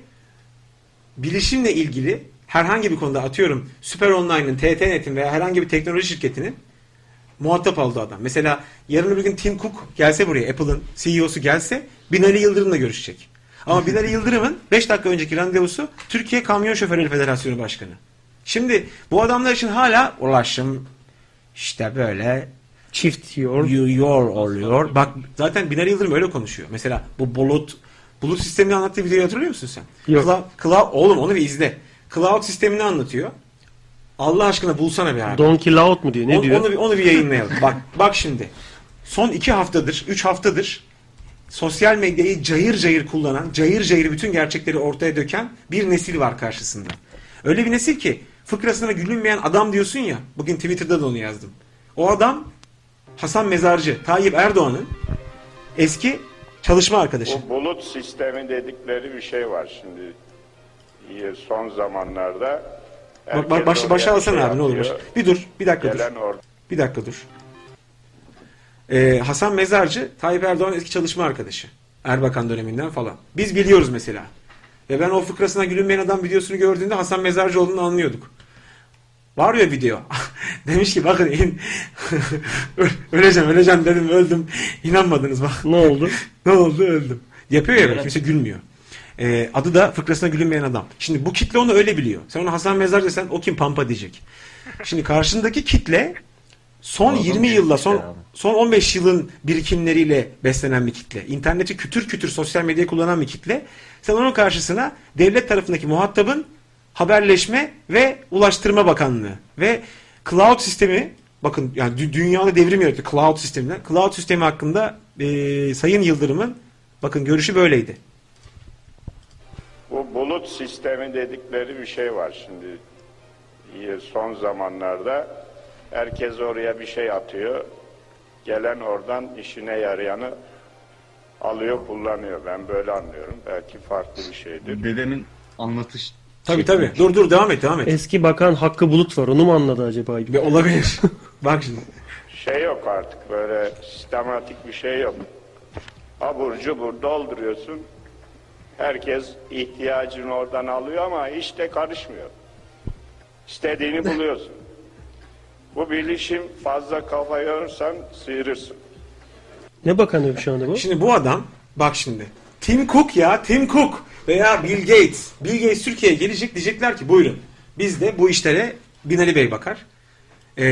[SPEAKER 3] bilişimle ilgili herhangi bir konuda atıyorum Süper Online'ın, TTNet'in veya herhangi bir teknoloji şirketinin muhatap aldığı adam. Mesela yarın öbür gün Tim Cook gelse buraya, Apple'ın CEO'su gelse Binali Yıldırım'la görüşecek. Ama Binali Yıldırım'ın 5 dakika önceki randevusu Türkiye Kamyon Şoförleri Federasyonu Başkanı. Şimdi bu adamlar için hala ulaşım işte böyle
[SPEAKER 2] çift yor,
[SPEAKER 3] yor oluyor. Bak zaten Binali Yıldırım öyle konuşuyor. Mesela bu bulut bulut sistemini anlattığı videoyu hatırlıyor musun sen?
[SPEAKER 2] Yok.
[SPEAKER 3] Cloud, Cloud, oğlum onu bir izle. Cloud sistemini anlatıyor. Allah aşkına bulsana bir abi.
[SPEAKER 2] Donkey Loud mu diyor? Ne
[SPEAKER 3] onu,
[SPEAKER 2] diyor?
[SPEAKER 3] Onu, bir- onu bir yayınlayalım. bak bak şimdi. Son iki haftadır, üç haftadır sosyal medyayı cayır cayır kullanan, cayır cayır bütün gerçekleri ortaya döken bir nesil var karşısında. Öyle bir nesil ki fıkrasına gülünmeyen adam diyorsun ya. Bugün Twitter'da da onu yazdım. O adam Hasan Mezarcı, Tayyip Erdoğan'ın eski çalışma arkadaşı.
[SPEAKER 14] Bu bulut sistemi dedikleri bir şey var şimdi. Son zamanlarda
[SPEAKER 3] Bak, bak baş, başa alsana
[SPEAKER 14] şey
[SPEAKER 3] abi ne olur. Bir dur, bir dakika dur. Bir dakika dur. Ee, Hasan Mezarcı, Tayyip Erdoğan'ın eski çalışma arkadaşı. Erbakan döneminden falan. Biz biliyoruz mesela. Ve ben o fıkrasına gülünmeyen adam videosunu gördüğümde Hasan Mezarcı olduğunu anlıyorduk. Var ya video. Demiş ki bakın in- öleceğim öleceğim dedim öldüm. İnanmadınız bak.
[SPEAKER 2] Ne oldu?
[SPEAKER 3] ne oldu öldüm. Yapıyor ya böyle, kimse gülmüyor. Ee, adı da fıkrasına gülünmeyen adam. Şimdi bu kitle onu öyle biliyor. Sen ona Hasan Mezar desen o kim pampa diyecek. Şimdi karşındaki kitle son
[SPEAKER 10] Adam
[SPEAKER 3] 20
[SPEAKER 10] büyük
[SPEAKER 3] yılla
[SPEAKER 10] kitle
[SPEAKER 3] son
[SPEAKER 10] abi.
[SPEAKER 3] son 15 yılın birikimleriyle beslenen bir kitle. İnterneti kütür kütür sosyal medyayı kullanan bir kitle. Sen onun karşısına devlet tarafındaki muhatabın haberleşme ve ulaştırma bakanlığı ve cloud sistemi Bakın yani dü- dünyada devrim yarattı cloud sisteminden. Cloud sistemi hakkında e, Sayın Yıldırım'ın bakın görüşü böyleydi.
[SPEAKER 14] Bu bulut sistemi dedikleri bir şey var şimdi. Son zamanlarda herkes oraya bir şey atıyor. Gelen oradan işine yarayanı alıyor kullanıyor. Ben böyle anlıyorum. Belki farklı bir şeydir.
[SPEAKER 10] Dedemin anlatış
[SPEAKER 3] Tabii tabii. Dur dur devam et devam et.
[SPEAKER 2] Eski bakan Hakkı Bulut var. Onu mu anladı acaba?
[SPEAKER 3] Ve olabilir. Bak şimdi.
[SPEAKER 14] Şey yok artık böyle sistematik bir şey yok. Abur cubur dolduruyorsun. Herkes ihtiyacını oradan alıyor ama hiç de karışmıyor. İstediğini buluyorsun. Bu bilişim fazla kafa yorursan sıyırırsın.
[SPEAKER 2] Ne bakanı şu anda bu?
[SPEAKER 3] Şimdi bu adam bak şimdi. Tim Cook ya Tim Cook veya Bill Gates. Bill Gates Türkiye'ye gelecek diyecekler ki buyurun. Biz de bu işlere Binali Bey bakar. Ee,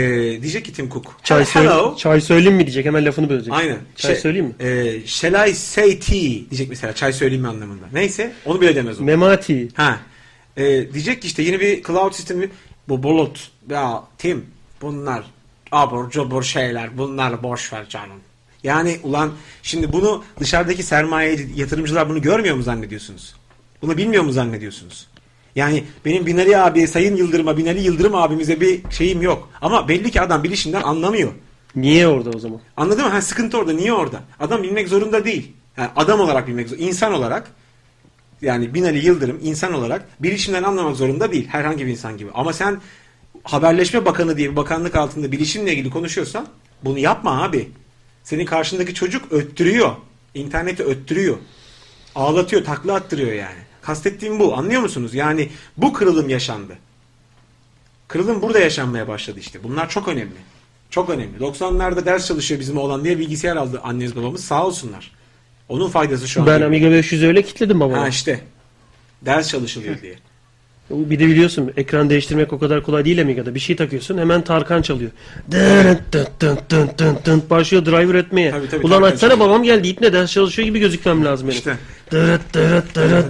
[SPEAKER 3] diyecek ki Tim Cook.
[SPEAKER 2] Çay, söyle,
[SPEAKER 3] Hello.
[SPEAKER 2] çay söyleyeyim mi diyecek. Hemen lafını bölecek.
[SPEAKER 3] Aynen.
[SPEAKER 2] Çay
[SPEAKER 3] Şey,
[SPEAKER 2] söyleyeyim mi?
[SPEAKER 3] E, shall I say tea diyecek mesela çay söyleyeyim mi anlamında. Neyse onu bile demez o.
[SPEAKER 2] Memati.
[SPEAKER 3] Ha. E, diyecek ki işte yeni bir cloud sistemi bu bulut ya Tim bunlar abur cubur şeyler bunlar boş ver canım. Yani ulan şimdi bunu dışarıdaki sermaye yatırımcılar bunu görmüyor mu zannediyorsunuz? Bunu bilmiyor mu zannediyorsunuz? Yani benim Binali abi, Sayın Yıldırım'a, Binali Yıldırım abimize bir şeyim yok. Ama belli ki adam bilişimden anlamıyor.
[SPEAKER 2] Niye orada o zaman?
[SPEAKER 3] Anladın mı? Ha, sıkıntı orada. Niye orada? Adam bilmek zorunda değil. Yani adam olarak bilmek zorunda. İnsan olarak yani Binali Yıldırım insan olarak bilişimden anlamak zorunda değil. Herhangi bir insan gibi. Ama sen haberleşme bakanı diye bir bakanlık altında bilişimle ilgili konuşuyorsan bunu yapma abi. Senin karşındaki çocuk öttürüyor. İnterneti öttürüyor. Ağlatıyor, takla attırıyor yani. Kastettiğim bu. Anlıyor musunuz? Yani bu kırılım yaşandı. Kırılım burada yaşanmaya başladı işte. Bunlar çok önemli. Çok önemli. 90'larda ders çalışıyor bizim oğlan diye bilgisayar aldı anneniz babamız sağ olsunlar. Onun faydası şu an.
[SPEAKER 2] Ben. Amiga 500'ü öyle kilitledim babama.
[SPEAKER 3] Ha işte. Ders çalışılıyor diye.
[SPEAKER 2] Bir de biliyorsun ekran değiştirmek o kadar kolay değil Amiga'da. Bir şey takıyorsun hemen Tarkan çalıyor. Dın dın dın dın dın dın başlıyor driver etmeye.
[SPEAKER 3] Tabii, tabii,
[SPEAKER 2] Ulan
[SPEAKER 3] Tarkan
[SPEAKER 2] açsana
[SPEAKER 3] çalıyor.
[SPEAKER 2] babam geldi ipne ders çalışıyor gibi gözükmem lazım benim.
[SPEAKER 3] İşte.
[SPEAKER 2] Dırıt dırıt dırıt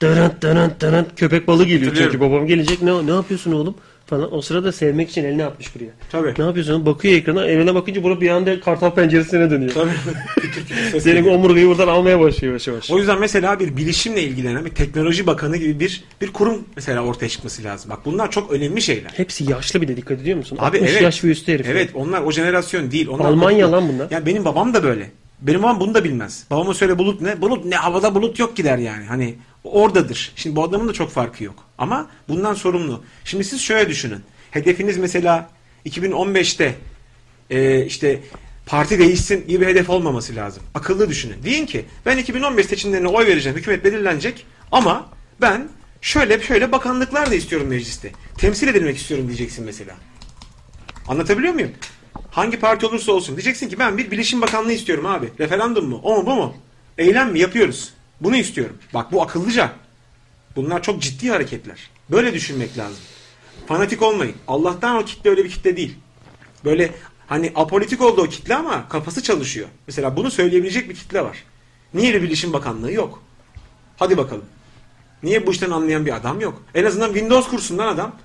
[SPEAKER 2] dırıt dırıt dırıt köpek balığı geliyor çünkü
[SPEAKER 3] Hatırlıyorum.
[SPEAKER 2] babam gelecek ne ne yapıyorsun oğlum falan. O sırada sevmek için elini atmış buraya.
[SPEAKER 3] Tabii.
[SPEAKER 2] Ne yapıyorsun? Bakıyor ekrana. Evrene bakınca burada bir anda kartal penceresine dönüyor.
[SPEAKER 3] Tabii.
[SPEAKER 2] Senin omurgayı buradan almaya başlıyor yavaş yavaş.
[SPEAKER 3] O yüzden mesela bir bilişimle ilgilenen bir teknoloji bakanı gibi bir bir kurum mesela ortaya çıkması lazım. Bak bunlar çok önemli şeyler.
[SPEAKER 2] Hepsi yaşlı bir de dikkat ediyor musun?
[SPEAKER 3] Abi
[SPEAKER 2] 60
[SPEAKER 3] evet.
[SPEAKER 2] yaş ve üstü herif.
[SPEAKER 3] Evet onlar o jenerasyon değil. Onlar
[SPEAKER 2] Almanya lan bunlar.
[SPEAKER 3] Ya benim babam da böyle. Benim babam bunu da bilmez. Babama söyle bulut ne? Bulut ne? Havada bulut yok gider yani. Hani oradadır. Şimdi bu adamın da çok farkı yok. Ama bundan sorumlu. Şimdi siz şöyle düşünün. Hedefiniz mesela 2015'te e, işte parti değişsin gibi bir hedef olmaması lazım. Akıllı düşünün. Deyin ki ben 2015 seçimlerine oy vereceğim. Hükümet belirlenecek. Ama ben şöyle şöyle bakanlıklar da istiyorum mecliste. Temsil edilmek istiyorum diyeceksin mesela. Anlatabiliyor muyum? Hangi parti olursa olsun. Diyeceksin ki ben bir bilişim bakanlığı istiyorum abi. Referandum mu? O mu bu mu? Eylem mi? Yapıyoruz. Bunu istiyorum. Bak bu akıllıca. Bunlar çok ciddi hareketler. Böyle düşünmek lazım. Fanatik olmayın. Allah'tan o kitle öyle bir kitle değil. Böyle hani apolitik oldu o kitle ama kafası çalışıyor. Mesela bunu söyleyebilecek bir kitle var. Niye bir bilişim bakanlığı yok? Hadi bakalım. Niye bu işten anlayan bir adam yok? En azından Windows kursundan adam.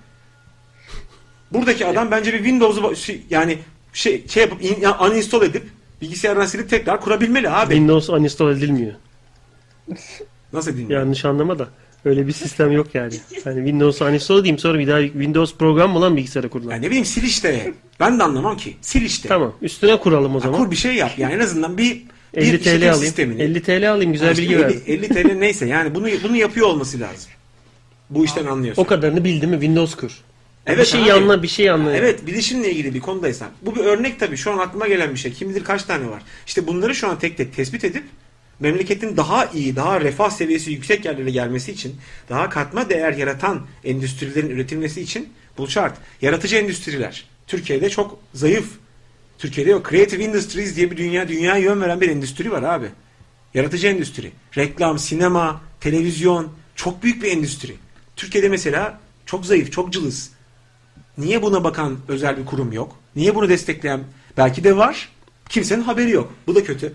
[SPEAKER 3] Buradaki adam bence bir Windows'u şey- yani şey şey yapıp in, uninstall edip bilgisayardan silip tekrar kurabilmeli abi.
[SPEAKER 2] Windows uninstall edilmiyor.
[SPEAKER 3] Nasıl dinliyor?
[SPEAKER 2] Yanlış anlama da. Öyle bir sistem yok yani. Hani Windows uninstall edeyim sonra bir daha Windows program mı lan bilgisayara kurulan?
[SPEAKER 3] Ya ne bileyim sil işte. Ben de anlamam ki. Sil işte.
[SPEAKER 2] Tamam. Üstüne kuralım o
[SPEAKER 3] Ya
[SPEAKER 2] zaman.
[SPEAKER 3] kur bir şey yap. Yani en azından bir
[SPEAKER 2] 50
[SPEAKER 3] bir
[SPEAKER 2] TL alayım.
[SPEAKER 3] sistemini.
[SPEAKER 2] 50 TL alayım güzel
[SPEAKER 3] işte
[SPEAKER 2] bilgi
[SPEAKER 3] 50,
[SPEAKER 2] ver.
[SPEAKER 3] 50 TL neyse yani bunu bunu yapıyor olması lazım. Bu işten anlıyorsun.
[SPEAKER 2] O kadarını bildi mi Windows kur.
[SPEAKER 3] Evet
[SPEAKER 2] bir şey
[SPEAKER 3] abi.
[SPEAKER 2] anla bir şey anla.
[SPEAKER 3] Evet bilişimle ilgili bir konudaysan. Bu bir örnek tabii şu an aklıma gelen bir şey. Kim bilir kaç tane var. İşte bunları şu an tek tek tespit edip memleketin daha iyi, daha refah seviyesi yüksek yerlere gelmesi için, daha katma değer yaratan endüstrilerin üretilmesi için bu şart. Yaratıcı endüstriler. Türkiye'de çok zayıf. Türkiye'de o Creative Industries diye bir dünya, dünyaya yön veren bir endüstri var abi. Yaratıcı endüstri. Reklam, sinema, televizyon çok büyük bir endüstri. Türkiye'de mesela çok zayıf, çok cılız. Niye buna bakan özel bir kurum yok? Niye bunu destekleyen? Belki de var. Kimsenin haberi yok. Bu da kötü.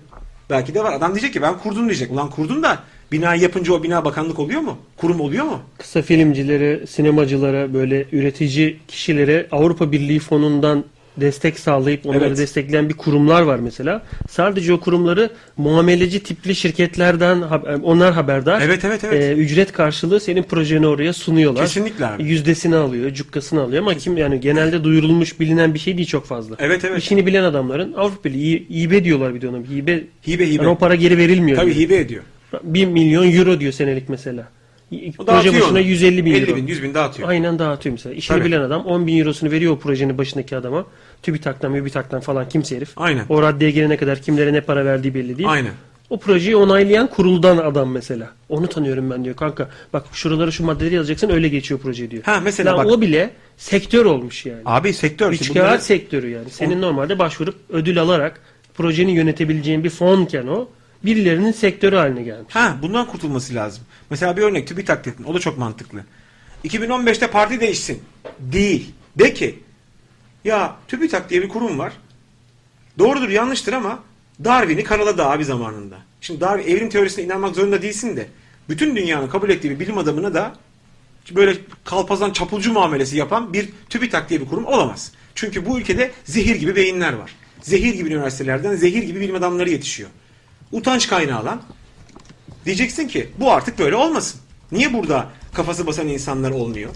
[SPEAKER 3] Belki de var. Adam diyecek ki ben kurdum diyecek. Ulan kurdun da binayı yapınca o bina bakanlık oluyor mu? Kurum oluyor mu?
[SPEAKER 2] Kısa filmcilere, sinemacılara, böyle üretici kişilere Avrupa Birliği fonundan destek sağlayıp onları
[SPEAKER 3] Evet.
[SPEAKER 2] destekleyen bir kurumlar var mesela. Sadece o kurumları muameleci tipli şirketlerden hab- onlar haberdar.
[SPEAKER 3] Evet, evet, evet.
[SPEAKER 2] Ee, ücret karşılığı senin projeni oraya sunuyorlar.
[SPEAKER 3] Kesinlikle abi.
[SPEAKER 2] Yüzdesini alıyor, cukkasını alıyor ama kim yani genelde duyurulmuş bilinen bir şey değil çok fazla.
[SPEAKER 3] Evet, evet.
[SPEAKER 2] İşini bilen adamların Avrupa Birliği hibe diyorlar bir de ona. Hibe,
[SPEAKER 3] Hibe, hibe.
[SPEAKER 2] Yani o para geri verilmiyor.
[SPEAKER 3] Tabii
[SPEAKER 2] diyor.
[SPEAKER 3] hibe ediyor.
[SPEAKER 2] 1 milyon euro diyor senelik mesela.
[SPEAKER 3] O
[SPEAKER 2] Proje başına
[SPEAKER 3] onu.
[SPEAKER 2] 150 bin
[SPEAKER 3] 50
[SPEAKER 2] euro.
[SPEAKER 3] bin, 100 bin dağıtıyor.
[SPEAKER 2] Aynen dağıtıyor mesela. İşini
[SPEAKER 3] Tabii.
[SPEAKER 2] bilen adam 10 bin eurosunu veriyor o projenin başındaki adama. TÜBİTAK'tan, MÜBİTAK'tan falan kimse herif.
[SPEAKER 3] Aynen.
[SPEAKER 2] O raddeye gelene kadar kimlere ne para verdiği belli değil.
[SPEAKER 3] Aynen.
[SPEAKER 2] O projeyi onaylayan kuruldan adam mesela. Onu tanıyorum ben diyor kanka. Bak şuraları şu maddeleri yazacaksın öyle geçiyor proje diyor.
[SPEAKER 3] Ha, mesela
[SPEAKER 2] Lan
[SPEAKER 3] bak-
[SPEAKER 2] O bile sektör olmuş yani.
[SPEAKER 3] Abi sektör. Ki
[SPEAKER 2] kağıt
[SPEAKER 3] bunları-
[SPEAKER 2] sektörü yani. Senin normalde başvurup ödül alarak projeni yönetebileceğin bir fonken o birilerinin sektörü haline gelmiş.
[SPEAKER 3] Ha bundan kurtulması lazım. Mesela bir örnek TÜBİTAK dedin. O da çok mantıklı. 2015'te parti değişsin. Değil. De ki ya TÜBİTAK diye bir kurum var. Doğrudur yanlıştır ama Darwin'i karaladı abi zamanında. Şimdi Darwin evrim teorisine inanmak zorunda değilsin de bütün dünyanın kabul ettiği bir bilim adamına da böyle kalpazan çapulcu muamelesi yapan bir TÜBİTAK diye bir kurum olamaz. Çünkü bu ülkede zehir gibi beyinler var. Zehir gibi üniversitelerden zehir gibi bilim adamları yetişiyor. Utanç kaynağı lan. Diyeceksin ki bu artık böyle olmasın. Niye burada kafası basan insanlar olmuyor?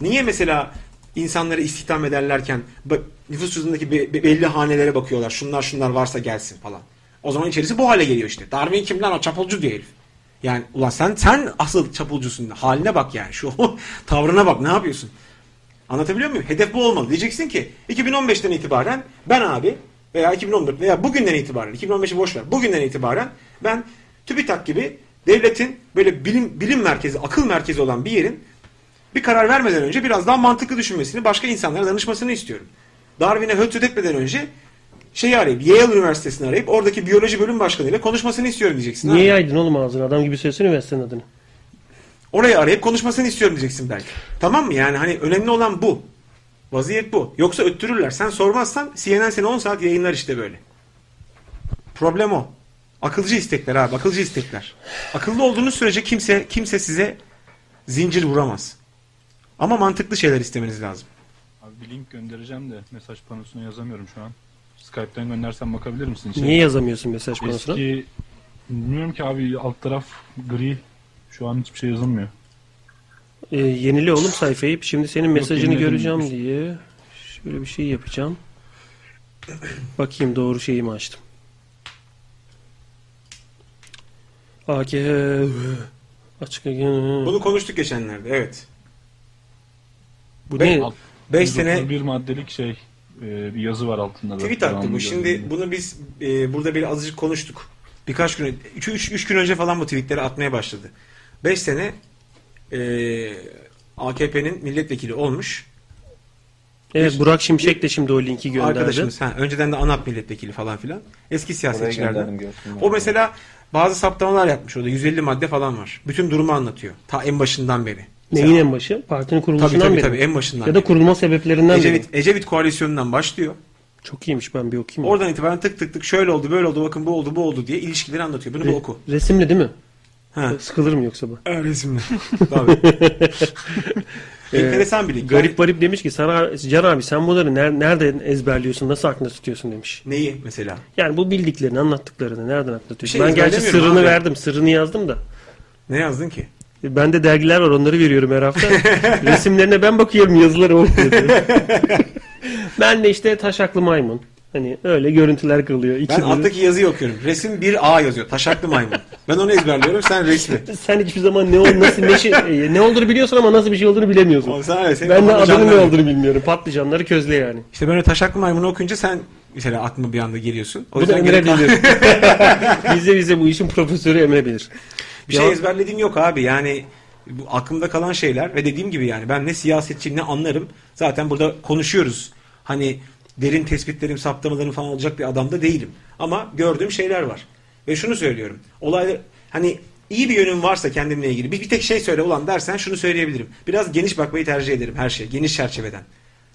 [SPEAKER 3] Niye mesela insanları istihdam ederlerken nüfus cüzdanındaki be- be- belli hanelere bakıyorlar. Şunlar şunlar varsa gelsin falan. O zaman içerisi bu hale geliyor işte. Darwin kim lan o çapulcu diyor herif. Yani ulan sen sen asıl çapulcusun. Haline bak yani. Şu tavrına bak ne yapıyorsun? Anlatabiliyor muyum? Hedef bu olmalı. Diyeceksin ki 2015'ten itibaren ben abi veya 2014 veya bugünden itibaren 2015'i boş ver. Bugünden itibaren ben TÜBİTAK gibi devletin böyle bilim bilim merkezi, akıl merkezi olan bir yerin bir karar vermeden önce biraz daha mantıklı düşünmesini, başka insanlara danışmasını istiyorum. Darwin'e höt etmeden önce şeyi arayıp, Yale Üniversitesi'ni arayıp oradaki biyoloji bölüm başkanıyla konuşmasını istiyorum diyeceksin.
[SPEAKER 2] Niye
[SPEAKER 3] abi.
[SPEAKER 2] yaydın oğlum ağzını? Adam gibi söylesene üniversitenin adını.
[SPEAKER 3] Orayı arayıp konuşmasını istiyorum diyeceksin belki. Tamam mı? Yani hani önemli olan bu. Vaziyet bu. Yoksa öttürürler. Sen sormazsan CNN seni 10 saat yayınlar işte böyle. Problem o. Akılcı istekler abi. Akılcı istekler. Akıllı olduğunuz sürece kimse kimse size zincir vuramaz. Ama mantıklı şeyler istemeniz lazım.
[SPEAKER 4] Abi bir link göndereceğim de mesaj panosuna yazamıyorum şu an. Skype'ten göndersem bakabilir misin?
[SPEAKER 2] Niye yazamıyorsun mesaj panosuna?
[SPEAKER 4] Eski bilmiyorum ki abi alt taraf gri. Şu an hiçbir şey yazılmıyor.
[SPEAKER 2] Ee, yenile oğlum sayfayı. Şimdi senin mesajını
[SPEAKER 4] yeniledim.
[SPEAKER 2] göreceğim diye şöyle bir şey yapacağım. Bakayım doğru şeyi mi açtım. AK açık
[SPEAKER 3] Bunu konuştuk geçenlerde. Evet.
[SPEAKER 2] Bu
[SPEAKER 3] Be-
[SPEAKER 2] ne?
[SPEAKER 4] Alt-
[SPEAKER 3] beş sene-
[SPEAKER 4] 131 maddelik şey e, bir yazı var altında da.
[SPEAKER 3] Tweet attı bu. Şimdi bunu biz e, burada bir azıcık konuştuk. Birkaç gün, 3 gün önce falan bu tweetleri atmaya başladı. 5 sene e, AKP'nin milletvekili olmuş.
[SPEAKER 2] Evet Burak Şimşek de şimdi o linki gönderdi.
[SPEAKER 3] Arkadaşımız. Ha, önceden de ANAP milletvekili falan filan. Eski siyasetçilerden. O mesela bazı saptamalar yapmış orada. 150 madde falan var. Bütün durumu anlatıyor. Ta en başından beri.
[SPEAKER 2] Neyin en başı? Partinin kuruluşundan
[SPEAKER 3] Tabii, tabii,
[SPEAKER 2] beri.
[SPEAKER 3] tabii, en başından
[SPEAKER 2] Ya da kurulma sebeplerinden
[SPEAKER 3] Ecevit,
[SPEAKER 2] beri.
[SPEAKER 3] Ecevit koalisyonundan başlıyor.
[SPEAKER 2] Çok iyiymiş ben bir okuyayım.
[SPEAKER 3] Oradan itibaren tık tık tık şöyle oldu böyle oldu bakın bu oldu bu oldu diye ilişkileri anlatıyor. Bunu bir
[SPEAKER 2] Re-
[SPEAKER 3] oku.
[SPEAKER 2] Resimli değil mi?
[SPEAKER 3] Ha.
[SPEAKER 2] Sıkılırım yoksa bu.
[SPEAKER 3] Evet, resimli. Tabii. Enteresan bir lig.
[SPEAKER 2] Garip garip demiş ki sana Can abi sen bunları ner- nereden ezberliyorsun nasıl aklında tutuyorsun demiş.
[SPEAKER 3] Neyi mesela?
[SPEAKER 2] Yani bu bildiklerini anlattıklarını nereden aklında tutuyorsun?
[SPEAKER 3] şey
[SPEAKER 2] ben gerçi sırrını
[SPEAKER 3] abi.
[SPEAKER 2] verdim sırrını yazdım da.
[SPEAKER 3] Ne yazdın ki?
[SPEAKER 2] Ben de dergiler var onları veriyorum her hafta. Resimlerine ben bakıyorum yazıları o ben de işte taşaklı maymun. Hani öyle görüntüler kılıyor.
[SPEAKER 3] Ben alttaki yazıyı okuyorum. Resim 1A yazıyor. Taşaklı maymun. Ben onu ezberliyorum. Sen resmi.
[SPEAKER 2] Sen hiçbir zaman ne ol nasıl ne, şey, e, ne olduğunu biliyorsun ama nasıl bir şey olduğunu bilemiyorsun.
[SPEAKER 3] O sen öyle, senin
[SPEAKER 2] ben de adının ne olduğunu bilmiyorum. Patlıcanları közle yani.
[SPEAKER 3] İşte böyle taşaklı maymunu okuyunca sen mesela aklıma bir anda geliyorsun. O
[SPEAKER 2] Bu da
[SPEAKER 3] yüzden
[SPEAKER 2] Emre
[SPEAKER 3] gerek-
[SPEAKER 2] bilir. bize bize bu işin profesörü Emre bilir.
[SPEAKER 3] Bir şey ezberlediğim yok abi. Yani bu aklımda kalan şeyler ve dediğim gibi yani ben ne siyasetçiyim ne anlarım. Zaten burada konuşuyoruz. Hani derin tespitlerim, saptamalarım falan olacak bir adam da değilim. Ama gördüğüm şeyler var. Ve şunu söylüyorum. Olaylar hani iyi bir yönüm varsa kendimle ilgili bir, bir tek şey söyle ulan dersen şunu söyleyebilirim. Biraz geniş bakmayı tercih ederim her şeye. Geniş çerçeveden.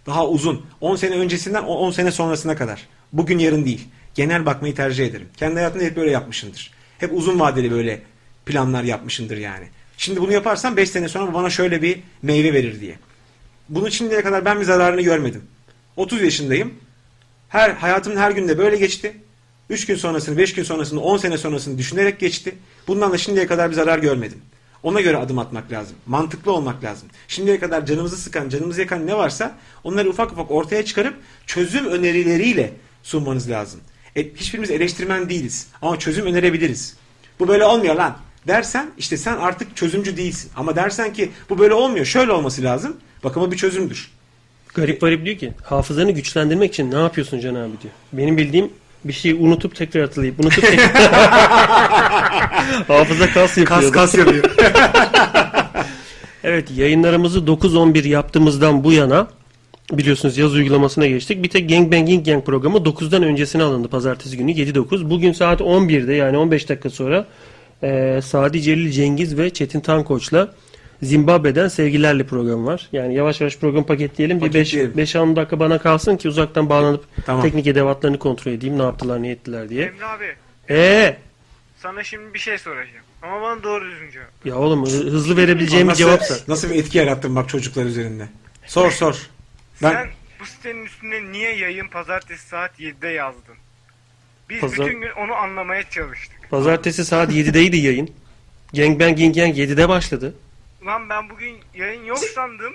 [SPEAKER 3] Daha uzun. 10 sene öncesinden 10 sene sonrasına kadar. Bugün yarın değil. Genel bakmayı tercih ederim. Kendi hayatımda hep böyle yapmışımdır. Hep uzun vadeli böyle planlar yapmışımdır yani. Şimdi bunu yaparsam 5 sene sonra bana şöyle bir meyve verir diye. Bunu şimdiye kadar ben bir zararını görmedim. 30 yaşındayım. Her hayatımın her günde böyle geçti. 3 gün sonrasını, 5 gün sonrasını, 10 sene sonrasını düşünerek geçti. Bundan da şimdiye kadar bir zarar görmedim. Ona göre adım atmak lazım. Mantıklı olmak lazım. Şimdiye kadar canımızı sıkan, canımızı yakan ne varsa onları ufak ufak ortaya çıkarıp çözüm önerileriyle sunmanız lazım. E, hiçbirimiz eleştirmen değiliz ama çözüm önerebiliriz. Bu böyle olmuyor lan dersen işte sen artık çözümcü değilsin. Ama dersen ki bu böyle olmuyor şöyle olması lazım. Bakın o bir çözümdür.
[SPEAKER 2] Garip garip diyor ki hafızanı güçlendirmek için ne yapıyorsun Can abi diyor. Benim bildiğim bir şeyi unutup tekrar hatırlayıp unutup tekrar hafıza kas yapıyor.
[SPEAKER 3] Kas kas yapıyor.
[SPEAKER 2] evet yayınlarımızı 9-11 yaptığımızdan bu yana biliyorsunuz yaz uygulamasına geçtik. Bir tek Gang Banging Gang programı 9'dan öncesine alındı pazartesi günü 7-9. Bugün saat 11'de yani 15 dakika sonra e, Sadi Celil Cengiz ve Çetin Tankoç'la Zimbabwe'den sevgilerle program var. Yani yavaş yavaş program paketleyelim. Bir
[SPEAKER 3] Paketleyelim.
[SPEAKER 2] 5-10 dakika bana kalsın ki uzaktan bağlanıp
[SPEAKER 3] Tamam.
[SPEAKER 2] teknik edevatlarını kontrol edeyim. Ne yaptılar ne ettiler diye.
[SPEAKER 13] Emre abi
[SPEAKER 2] Eee
[SPEAKER 13] sana şimdi bir şey soracağım. Ama bana doğru düzgün cevap.
[SPEAKER 2] ya oğlum hı- hızlı verebileceğim bir cevapsa.
[SPEAKER 3] Nasıl bir etki yarattın bak çocuklar üzerinde. Sor sor. Ben
[SPEAKER 13] Sen bu sitenin üstünde niye yayın pazartesi saat 7'de yazdın? Biz
[SPEAKER 2] Pazar-
[SPEAKER 13] bütün gün onu anlamaya çalıştık.
[SPEAKER 2] Pazartesi saat 7'deydi yayın. Gang Bang Ging Gang 7'de başladı.
[SPEAKER 13] Ulan ben bugün yayın yok sandım.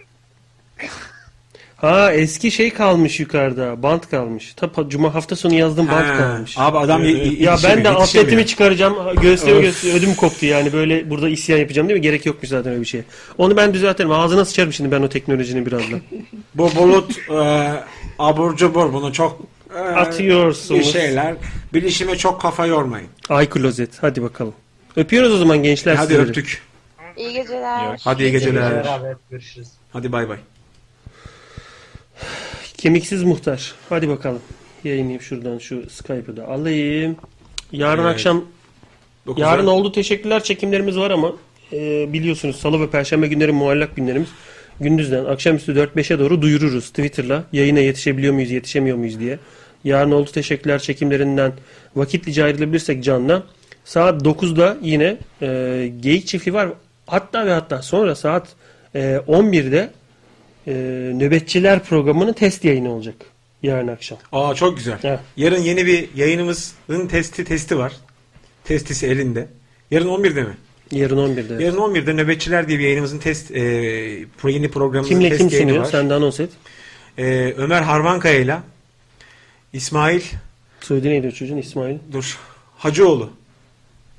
[SPEAKER 2] Ha eski şey kalmış yukarıda. Bant kalmış. Ta cuma hafta sonu yazdığım bant
[SPEAKER 3] Ha,
[SPEAKER 2] kalmış.
[SPEAKER 3] abi adam ye- ye-
[SPEAKER 2] ya ben de
[SPEAKER 3] yetişemiyor.
[SPEAKER 2] atletimi çıkaracağım. Göğsüme göğsüme ödüm koptu yani. Böyle burada isyan yapacağım değil mi? Gerek yokmuş zaten öyle bir şeye. Onu ben düzeltirim. Ağzına sıçarım şimdi ben o teknolojinin birazdan.
[SPEAKER 3] bu bulut e, abur cubur bunu çok e,
[SPEAKER 2] Atıyorsunuz.
[SPEAKER 3] bir şeyler. Bilişime çok kafa yormayın.
[SPEAKER 2] Ay klozet. Hadi bakalım. Öpüyoruz o zaman gençler
[SPEAKER 3] Hadi
[SPEAKER 2] sizleri.
[SPEAKER 3] öptük.
[SPEAKER 12] İyi geceler.
[SPEAKER 3] Hadi iyi geceler.
[SPEAKER 1] Beraber görüşürüz.
[SPEAKER 3] Hadi bay bay.
[SPEAKER 2] Kemiksiz muhtar. Hadi bakalım. Yayınlayayım şuradan şu Skype'ı da alayım. Yarın
[SPEAKER 3] Evet.
[SPEAKER 2] akşam
[SPEAKER 3] Dokuzda-
[SPEAKER 2] yarın oldu teşekkürler çekimlerimiz var ama e, biliyorsunuz salı ve perşembe günleri muallak günlerimiz. Gündüzden akşamüstü 4-5'e doğru duyururuz Twitter'la. Yayına yetişebiliyor muyuz, yetişemiyor muyuz diye. Yarın oldu teşekkürler çekimlerinden vakitlice ayrılabilirsek canla. Saat 9'da yine e, Geyik Çiftliği var. Hatta ve hatta sonra saat e, 11'de e, Nöbetçiler programının test yayını olacak. Yarın akşam.
[SPEAKER 3] Aa çok güzel.
[SPEAKER 2] Evet.
[SPEAKER 3] Yarın yeni bir yayınımızın testi testi var. Testisi elinde. Yarın 11'de mi?
[SPEAKER 2] Yarın 11'de. evet.
[SPEAKER 3] Yarın 11'de Nöbetçiler diye bir yayınımızın test e, yeni programımızın
[SPEAKER 2] Kimle
[SPEAKER 3] test
[SPEAKER 2] kim
[SPEAKER 3] yayını
[SPEAKER 2] sunuyor?
[SPEAKER 3] var.
[SPEAKER 2] Sen de anons et.
[SPEAKER 3] E, Ömer Harvankaya ile İsmail
[SPEAKER 2] Soyadı neydi o çocuğun? İsmail.
[SPEAKER 3] dur Hacıoğlu.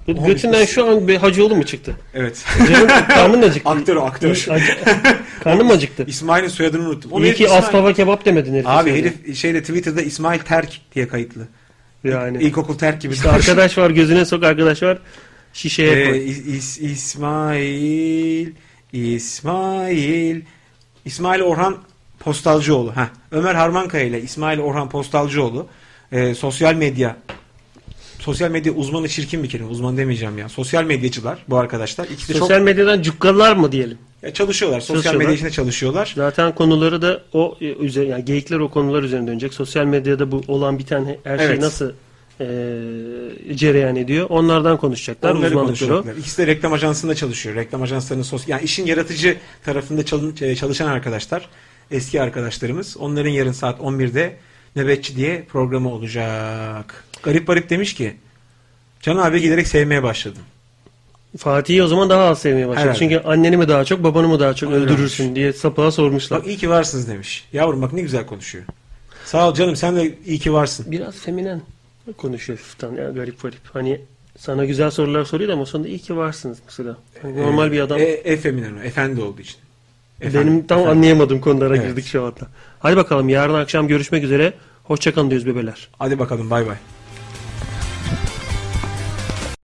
[SPEAKER 2] Bu Götünden şu an bir Hacıoğlu mu çıktı?
[SPEAKER 3] Evet.
[SPEAKER 2] Canım, karnım acıktı.
[SPEAKER 3] aktör o aktör.
[SPEAKER 2] Karnım acıktı.
[SPEAKER 3] İsmail'in soyadını unuttum.
[SPEAKER 2] İyi
[SPEAKER 3] herif
[SPEAKER 2] ki
[SPEAKER 3] İsmail-
[SPEAKER 2] Aspava kebap demedin herif.
[SPEAKER 3] Abi herif şeyde Twitter'da İsmail Terk diye kayıtlı.
[SPEAKER 2] Yani.
[SPEAKER 3] İlkokul Terk gibi.
[SPEAKER 2] İşte arkadaş var gözüne sok arkadaş var. Şişeye
[SPEAKER 3] Ee,
[SPEAKER 2] koy.
[SPEAKER 3] İs- İs- İsmail İsmail İsmail Orhan Postalcıoğlu. Heh. Ömer Harmankaya ile İsmail Orhan Postalcıoğlu e, sosyal medya sosyal medya uzmanı çirkin bir kelime. Uzman demeyeceğim ya. Sosyal medyacılar bu arkadaşlar. İkisi
[SPEAKER 2] Sosyal
[SPEAKER 3] çok
[SPEAKER 2] medyadan cukkalar mı diyelim?
[SPEAKER 3] Ya çalışıyorlar. Sosyal
[SPEAKER 2] Çalışıyorlar.
[SPEAKER 3] medya içinde çalışıyorlar.
[SPEAKER 2] Zaten konuları da o e, üzerine yani geyikler o konular üzerine dönecek. Sosyal medyada bu olan biten her şey
[SPEAKER 3] Evet.
[SPEAKER 2] nasıl e, cereyan ediyor? Onlardan konuşacaklar.
[SPEAKER 3] Onları
[SPEAKER 2] Uzmanlıkları o.
[SPEAKER 3] konuşacaklar. İkisi de reklam ajansında çalışıyor. Reklam ajanslarının sos yani işin yaratıcı tarafında e, çalışan arkadaşlar, eski arkadaşlarımız. Onların yarın saat 11'de Nöbetçi diye programı olacak. Garip garip demiş ki Can abi giderek sevmeye başladım.
[SPEAKER 2] Fatih'i o zaman daha az sevmeye başladı.
[SPEAKER 3] Herhalde.
[SPEAKER 2] Çünkü anneni mi daha çok babanı mı daha çok
[SPEAKER 3] Öyle
[SPEAKER 2] öldürürsün diye sapığa sormuşlar.
[SPEAKER 3] Bak iyi ki varsınız demiş. Yavrum bak ne güzel konuşuyor. Sağ ol canım sen de iyi ki varsın.
[SPEAKER 2] Biraz feminen konuşuyor hafiften ya garip garip. Hani sana güzel sorular soruyor ama sonunda iyi ki varsınız mesela. Hani normal bir adam.
[SPEAKER 3] E, efeminen o. Efendi olduğu için. Efendi,
[SPEAKER 2] Benim tam
[SPEAKER 3] efendi.
[SPEAKER 2] anlayamadığım konulara
[SPEAKER 3] Evet.
[SPEAKER 2] girdik şu anda. Hadi bakalım yarın akşam görüşmek üzere. Hoşçakalın diyoruz bebeler.
[SPEAKER 3] Hadi bakalım bay bay.